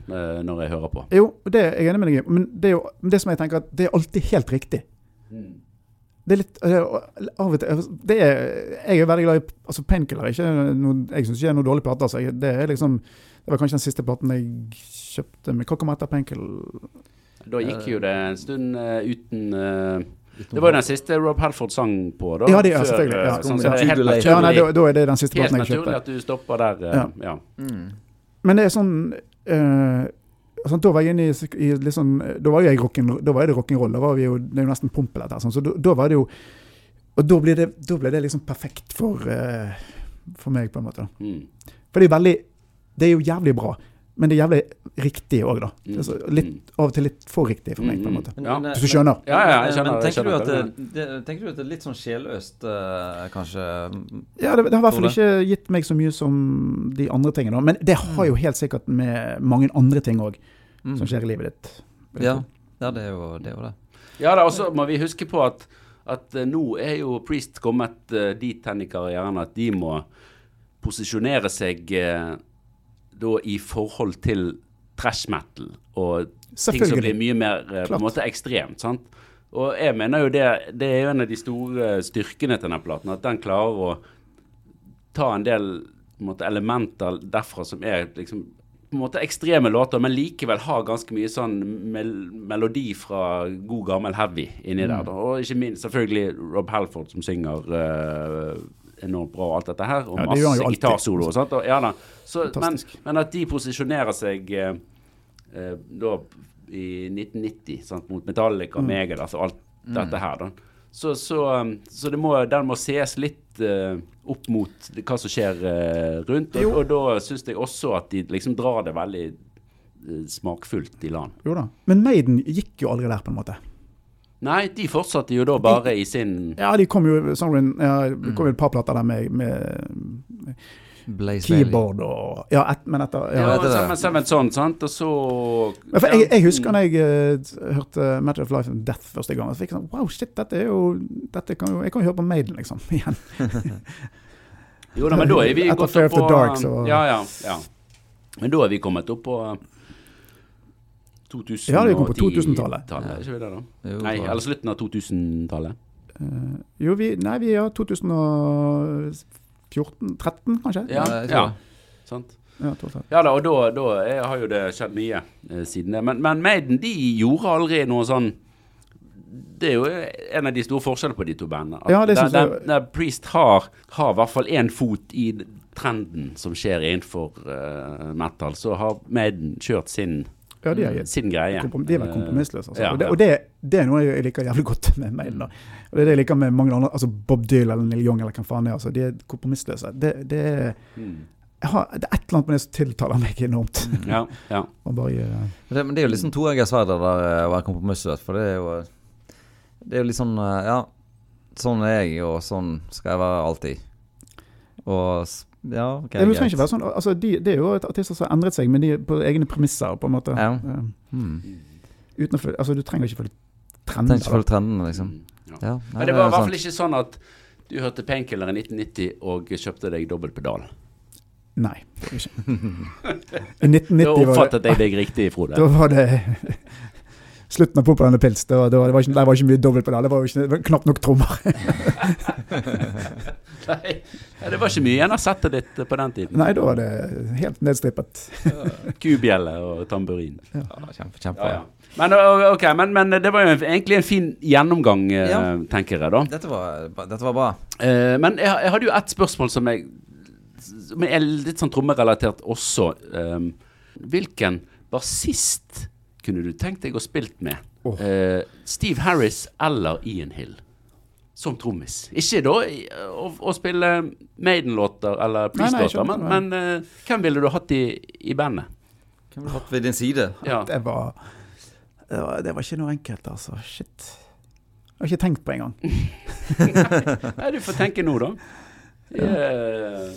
når jeg hører på. Jo, det er jeg enig med deg i, men det er jo det som jeg tenker at det er alltid helt riktig. Det er litt er, Av og til det er, Jeg er veldig glad i altså Painkiller. er ikke noe- Jeg syns ikke det er noe dårlig plate. Altså. Det liksom Det var kanskje den siste platen jeg kjøpte. Men hva kom etter Painkiller? Da gikk jo det en stund uh, uten uh Det var jo den siste Rob Halford sang på, da. Ja, det er selvfølgelig, eh, ja. sånn, så det er helt naturlig. Ja, nei, da, da er det den siste helt platen jeg naturlig at du stopper der. eh, ja. Men det er sånn eh, altså, Da var jeg inne i, i litt sånn Da var jo jeg rocken, da var det rock'n'roll. Da var vi jo, det er jo nesten pompel dette. her, Sånn, så da, da var det jo Og da ble det, da ble det liksom perfekt for, uh, for meg, på en måte. Mm. For det er jo veldig Det er jo jævlig bra, men det er jævlig riktig òg, da. Det er litt, av og til litt for riktig for meg, på en måte. Ja. Men, Hvis du skjønner? Ja, ja, jeg skjønner- Men jeg tenker du at det, det, tenker du at det er litt sånn sjeløst, eh, kanskje? Ja, det, det har i hvert fall ikke gitt meg så mye som de andre tingene. da. Men det har jo helt sikkert med mange andre ting òg Mm. som skjer i livet ditt. Ja, ja det, er jo, det er jo det. Ja, og så må vi huske på at, at eh, nå er jo Priest kommet eh, dit hen i karrieren at de må posisjonere seg eh, da i forhold til trash metal og ting som blir mye mer eh, på en måte ekstremt. sant? Og jeg mener jo det, det er jo en av de store styrkene til denne platen, at den klarer å ta en del på en måte, elementer derfra som er liksom på en måte ekstreme låter, men likevel har ganske mye sånn mel melodi fra god gammel heavy inni Mm. der. Da. Og ikke minst selvfølgelig Rob Halford som synger eh, enormt bra og alt dette her. Og Ja, det masse gitarsolo og sånt. Og, ja. Så, men, men at de posisjonerer seg eh, eh, da i 1990 sant, mot Metallica, Mm. Megadeth altså alt dette her. da. Så, så, um, så det må, den må ses litt uh, opp mot hva som skjer uh, rundt. Og, og da syns jeg også at de liksom drar det veldig uh, smakfullt i land. Jo da. Men Maiden gikk jo aldri der, på en måte. Nei, de fortsatte jo da bare i sin Ja, de kom jo Sovereign, ja, det Mm. kom jo et par plater der med, med Blaze keyboard og Ja, et, men etter Ja, ja. etter det. Seven, Seven Son, sant, og så Men for jeg, jeg husker da jeg uh, hørte Matter of Life and Death første gang. Så fikk jeg sånn Wow, shit, dette er jo dette kan jo, Jeg kan jo høre på Maiden, liksom. Igjen. Jo da, men da er vi gått opp på Dark, så- Ja, ja, ja. Men da er vi kommet opp på 2010 Ja, det kom på 2000-tallet. tallet, er ikke vi det da? Jo, Nei, eller slutten av 2000-tallet. Uh, jo, vi Nei, vi er 2014-13, kanskje? Ja, Ja, ja. Sant? Ja. Ja da, og da, da har jo det skjedd mye eh, siden det. Men, men Maiden de gjorde aldri noe sånn Det er jo en av de store forskjellene på de to bandene. At Ja, det der, jeg- der, der Priest har, har i hvert fall én fot i trenden som skjer innenfor uh, metal, så har Maiden kjørt sin, Ja, de er, sin greie. komprom de er vel Eh, kompromissløse. Altså. ja, og det, og det, det er noe jeg liker jævlig godt med mailen. da. Og det er det jeg liker med mange andre, altså Bob Dylan eller Neil Young eller hvem faen det er. altså, De er kompromissløse. Det, det, Mm. jeg har, det er et eller annet med det som tiltaler meg enormt. Ja, ja. Og bare, uh, Men det, men det er jo liksom to toegget sverd eh, å være kompromissløs, for det er jo Det er jo litt sånn Ja, sånn er jeg, og sånn skal jeg være alltid. Og ja, okay, det trenger ikke være sånn, altså de, Det er jo et artister som har endret seg, men de er på egne premisser. på en måte. Ja. Hmm. uten å følge, altså Du trenger ikke følge trendene. Trenger ikke følge trendene, liksom. Mm, ja. Ja, nei, Men det var i er hvert fall ikke sånn at du hørte Painkiller i 1990 og kjøpte deg dobbeltpedal. Nei, det ikke. I 1990 var det, oppfattet jeg deg riktig, Frode. da var det slutten av Pompelende pils. Det var, det var, det var ikke, der var ikke mye dobbeltpedal. Det var jo det knapt nok trommer. Nei, det var ikke mye igjen av settet ditt på den tiden. Nei, da var det helt nedstrippet. Kubjelle og tamburin. Ja, kjempe, kjempe. Ja, ja. Men, okay, men, men det var jo egentlig en fin gjennomgang, eh, Ja. tenker jeg da. Dette var, dette var bra. Eh, men jeg, jeg hadde jo ett spørsmål som, jeg, som er litt sånn trommerelatert også. Um, hvilken bassist kunne du tenkt deg å spilt med? Oh. Eh, Steve Harris eller Ian Hill? Som trommis. Ikke da å, å spille Maiden-låter eller Priest-låter, men, men uh, hvem ville du hatt i, i bandet? Hvem ville du hatt ved din side? Ja. Det var, det var, det var ikke noe enkelt, altså. Shit. Jeg har ikke tenkt på engang. Nei, du får tenke nå, da. Yeah.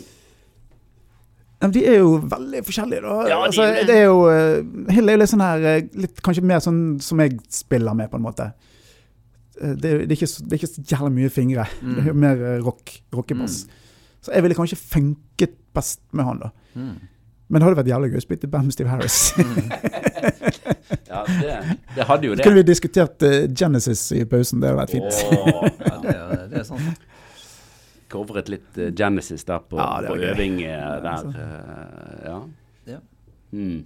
Ja, De er jo veldig forskjellige, da. Ja, de altså, det er jo eh, Hill er jo litt sånn her eh, litt, Kanskje mer sånn som jeg spiller med, på en måte. Eh, Det er, det er, ikke, det er ikke så jævlig mye fingre. Det er mer eh, rock, rockebass. Så jeg ville kanskje funket best med han, da. Mm. Men det hadde vært jævlig gøy å spille band med Steve Harris. ja, det, det hadde jo det. kunne vi diskutert eh, Genesis i pausen. Det hadde vært fint. Oh, Ja, det, er- sant. covret litt eh, Genesis der på, Ja, på øving eh, Ja, der. altså. eh, ja. Ja. Mm.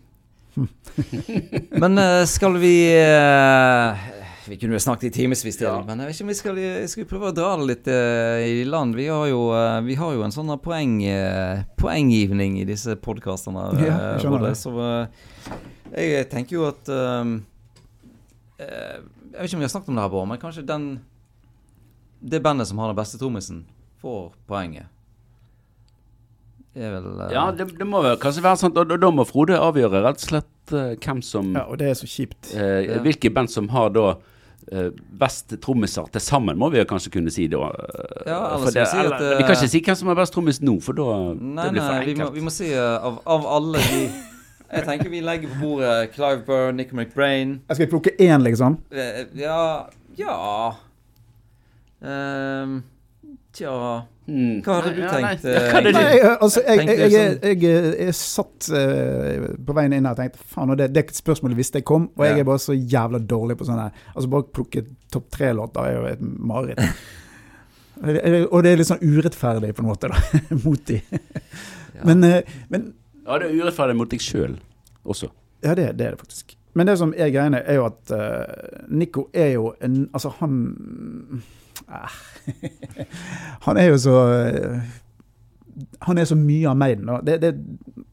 Men eh, skal vi eh, Vi kunne jo snakket i timevis til, Ja. men jeg vet ikke om vi skal, skal vi prøve å dra det litt uh, i land. Vi har jo, uh, vi har jo en sånn poeng, uh, poenggivning i disse podkastene. Ja, jeg. Så eh, jeg tenker jo at eh, eh, Jeg vet ikke om vi har snakket om det her, Bård, men kanskje den det bandet som har den beste trommisen, får poenget. Er vel uh... ja, det, det må vel kanskje være sånn, og da- da må Frode avgjøre rett og slett uh, hvem som Ja, og det er så kjipt. Uh, Ja. Hvilke band som har da eh, best trommiser til sammen, må vi jo kanskje kunne si da. eh, Ja, vi det, si at, eller, vi kan eh, ikke si hvem som er best trommis nå, for da Nei, det blir for nei, vi må, enkelt. vi må si uh, av, av alle de Jeg tenker vi legger på bordet Clive Burr, Nick McBrain Jeg skal plukke én, liksom. eh, Ja Ja Ehm, Tja Hmm. Hva hadde du tenkt, jeg, satt uh, på veien inn her og tenkte faen, det, det spørsmålet visste jeg kom, og jeg er bare så jævla dårlig på sånne Altså bare plukke topp tre-låter er jo et mareritt. Og det- er litt sånn urettferdig på en måte, da, mot de. Men, uh, men Ja, det er urettferdig mot deg sjøl også. Ja, det, det er det faktisk. Men det som er greiene, er jo at uh, Nico er jo en Altså, han Han er jo så eh, Han er så mye av Maiden. da. Det, det,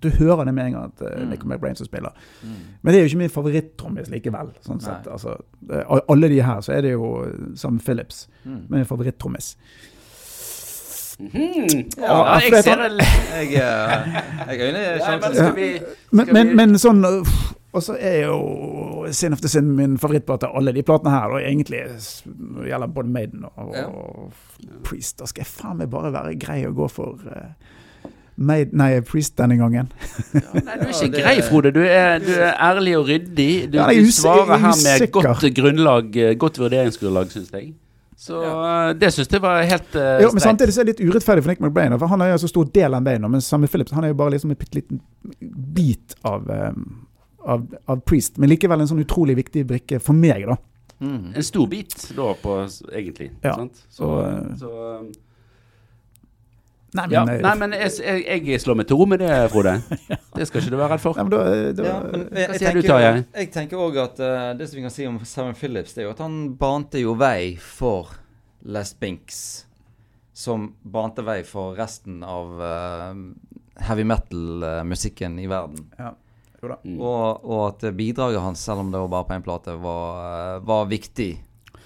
du hører det med en gang at uh, Mm. Nico McBrain som spiller. Mm. Men det er jo ikke min favoritt-trommis likevel. sånn Nei. sett. Altså, eh, alle de her så er det jo Sam Phillips. Mm. Min favoritt-trommis. -hmm. Ja, Ja, jeg ser det Jeg, eh, jeg øyner Nei, men sånn Og så er jo Sin After Sin min favorittplate av alle de platene her. Og egentlig gjelder både Maiden og, Ja. og Priest. Da skal jeg faen meg bare være grei og gå for uh, Maid, nei, Priest denne gangen. Nei, du er ikke grei, Frode. Du er, du er ærlig og ryddig. Du, Ja, du svarer er her med godt grunnlag, eh, godt vurderingsgrunnlag, syns jeg. Så ja. det syns jeg var helt uh, Jo, men samtidig så er det litt urettferdig for Nick McBrain. For han er jo så stor del av Maiden, men Sammy Phillips han er jo bare liksom en bitte liten bit av, um, av, av Priest. Men likevel en sånn utrolig viktig brikke for meg, da. Mm. En stor bit da, på, egentlig. Ja. Sant? Så, Og, eh, så um, Nei, men, ja. Nei, men jeg, jeg, jeg slår meg til ro med det, Frode. Det skal ikke du være redd for. nei, men da, da Ja, men jeg, Hva sier du, Tarjei? Jeg tenker òg at uh, det som vi kan si om Simon Phillips, det er jo at han bante jo vei for Les Binks. Som bante vei for resten av uh, heavy metal-musikken i verden. ja. Jo da. Mm. Og, og at bidraget hans, selv om det var bare på én plate, var, eh, var viktig.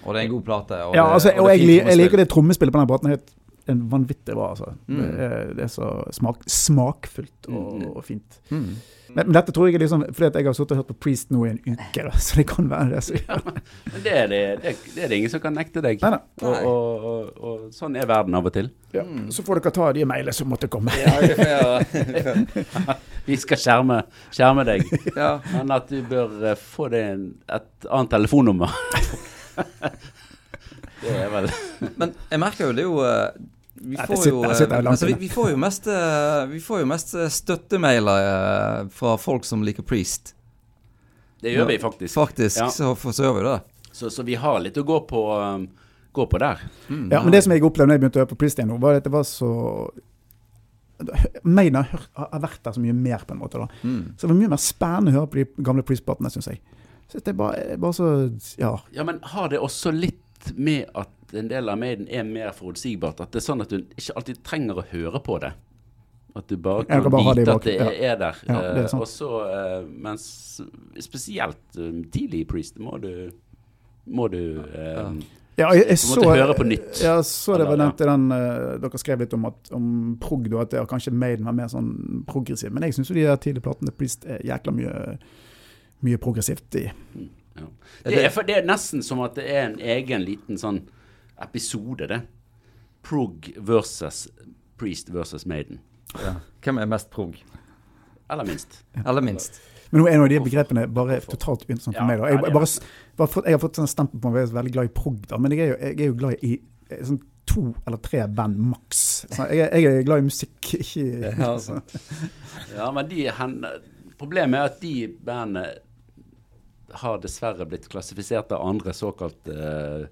Og det er en god plate. Og Ja, det, altså, og og jeg, jeg liker det trommespillet på den platen. Helt en vanvittig bra, altså. Mm. Det, er, det er så smak, smakfullt og, Mm. og fint. Mm. Men, men dette tror jeg er liksom fordi at jeg har sittet og hørt på Priest nå i en uke, da, så det kan være det. Så, Men det er det, det, det er det ingen som kan nekte deg. Nei, nei. Og, og, og, og sånn er verden av og til. ja. Så får dere ta de mailene som måtte komme. Ja, vi ja. Vi skal skjerme, skjerme deg. ja. Men at du bør eh, få deg et annet telefonnummer. Det er vel Men jeg merker jo det er jo eh, vi får, jo, eh, sitter jo altså, vi, vi får jo mest eh, Vi får jo mest støttemailer fra folk som liker Priest. Det gjør vi faktisk. Faktisk Ja. så, for, så gjør vi det. Så, så vi har litt å gå på, um, gå på der. Mm. Ja, men det som jeg opplevde når jeg begynte å høre på Priest igjen var at det var så Maiden har, har vært der så mye mer, på en måte. da. Mm. Så det var mye mer spennende å høre på de gamle Priest-platene, syns jeg. Så det er bare, bare så Ja. Ja, men har det også litt med at en del av Maiden er mer forutsigbart? At det er sånn at du ikke alltid trenger å høre på det? At du bare kan bare vite det at det er, er der. Ja, det er Eh, og så, eh, mens spesielt um, tidlig i Priest må du må du eh, Ja, jeg, jeg så, høre på nytt. Ja, så det var ja. nevnt i den uh, Dere skrev litt om, at, om prog, da, at det, kanskje Maiden var mer sånn progressiv. Men jeg syns de der tidlige platene Priest er jækla mye, mye progressivt i. Ja. Det, er, for det er nesten som at det er en egen liten sånn episode, det. Prog versus Priest versus Maiden. Ja. Hvem er mest prog? Eller minst. Eller minst? Men nå er nå de begrepene bare totalt uinteressant for meg. da. Jeg, bare, bare jeg har fått sånn stempel på meg at jeg er veldig glad i prog, da. men jeg er jo, jeg er jo glad i eh, sånn to eller tre band maks. Jeg, er- jeg er glad i musikk, ikke Ja, altså. Ja, men de hen, Problemet er at de bandene har dessverre blitt klassifisert av andre såkalte,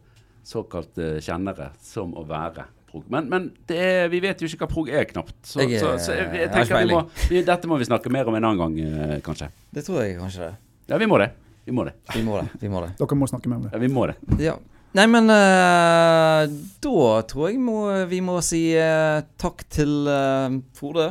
såkalte kjennere som å være prog. Men, men det er, vi vet jo ikke hva prog er, knapt. Så, Jeg så, så jeg, jeg jeg tenker vi må, vi, dette må vi snakke mer om en annen gang, eh, kanskje. Det tror jeg kanskje det. Ja, vi må det. Vi må det. Vi må det. Vi må det. Dere må snakke mer om det. Ja, vi må det. Ja. Nei, men uh, da tror jeg må, vi må si uh, takk til uh, Frode.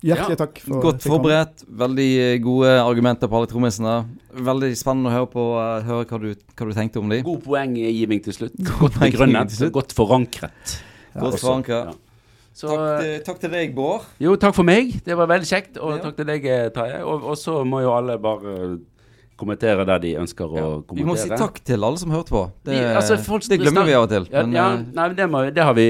Hjertelig Ja, takk. for Godt forberedt. Veldig eh, gode argumenter på alle trommisene. Veldig spennende å høre på eh, høre hva du, hva du tenkte om dem. God poenggiving til slutt. Godt begrunnet. Godt forankret. Ja, Godt forankret. Ja. Så Takk, eh, til- takk til deg, Bård. Jo, takk for meg. Det var veldig kjekt. Og Ja. takk til deg, Terje. Og, og så må jo alle bare kommentere der de ønsker å kommentere. Vi må si takk til alle som hørte på. Det, Vi- altså, folk- det glemmer vi av og til. Ja, men, ja, eh, nei, det, må, det har vi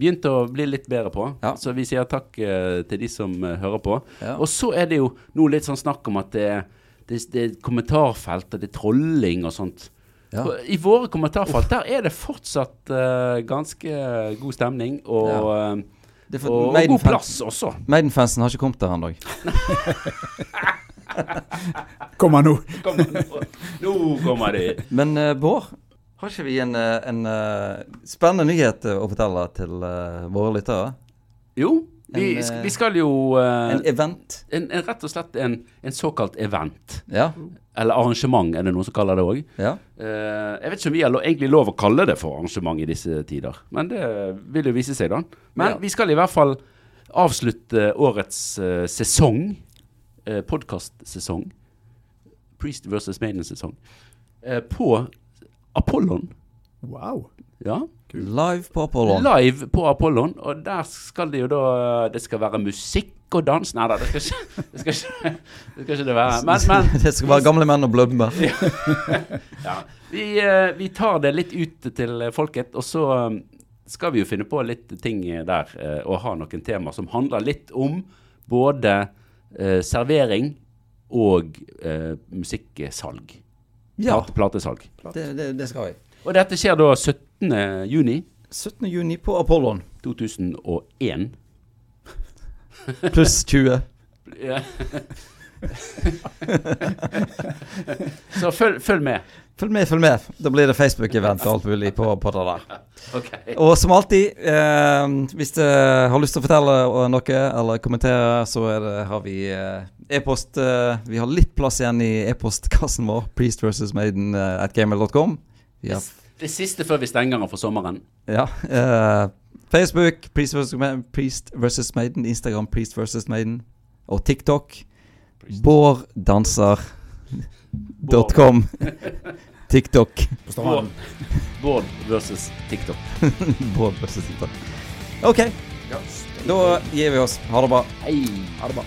begynt å bli litt bedre på. Så vi sier takk uh, til de som uh, hører på. Og så er det jo nå litt sånn snakk om at det, er kommentarfelt og det er trolling og sånt. Ja. I våre kommentarfelt der er det fortsatt uh, ganske god stemning, og, og, og god plass også. Maiden-fansen har ikke kommet der ennå. Kommer nå. Kommer nå. nå kommer de. Men uh, Bård, har ikke vi en, eh, en uh, spennende nyhet å fortelle til uh, våre lyttere? Jo, vi, En, vi skal jo En event? en, en, Rett og slett en, en såkalt event. Ja. Eller arrangement, er det noen som kaller det òg. ja. jeg vet ikke om vi har egentlig lov å kalle det for arrangement i disse tider, men det vil jo vise seg, da. Men Ja. vi skal i hvert fall avslutte årets uh, sesong, uh, podkastsesong, Priest versus Maiden-sesong, eh, på Apollon. Wow. Ja. Live på Apollon. Live på Apollon, og der skal det jo da Det skal være musikk og dans. Nei da, det skal ikke det. Skal ikke, det, skal ikke det være. Men, men det skal være gamle menn og blødmer. ja, vi, eh, vi tar det litt ut til folket, og så eh, skal vi jo finne på litt ting der, eh, og ha noen tema som handler litt om både eh, servering og eh, musikksalg. Ja, Plate, platesalg. det, det, det skal vi. Og dette skjer da 17. juni 17. juni på Apollon. 2001. Pluss 20. Så følg, følg med. Følg med, følg med. Da blir det Facebook-event og alt mulig på, på det der. Okay. Og som alltid, eh, hvis du har lyst til å fortelle noe eller kommentere, så det, har vi eh, e-post eh, Vi har litt plass igjen i e-postkassen vår, priest versus maiden eh, at gamer.com. Ja. Det siste før vi stenger den for sommeren. Ja. eh, Facebook, Priest versus, Priest versus Maiden. Instagram, Priest versus Maiden. Og TikTok. Bård danser. Dot com. TikTok. På. Bård versus TikTok. Bård versus TikTok. OK. Da gir vi oss. Ha det bra. Hei. Ha det bra.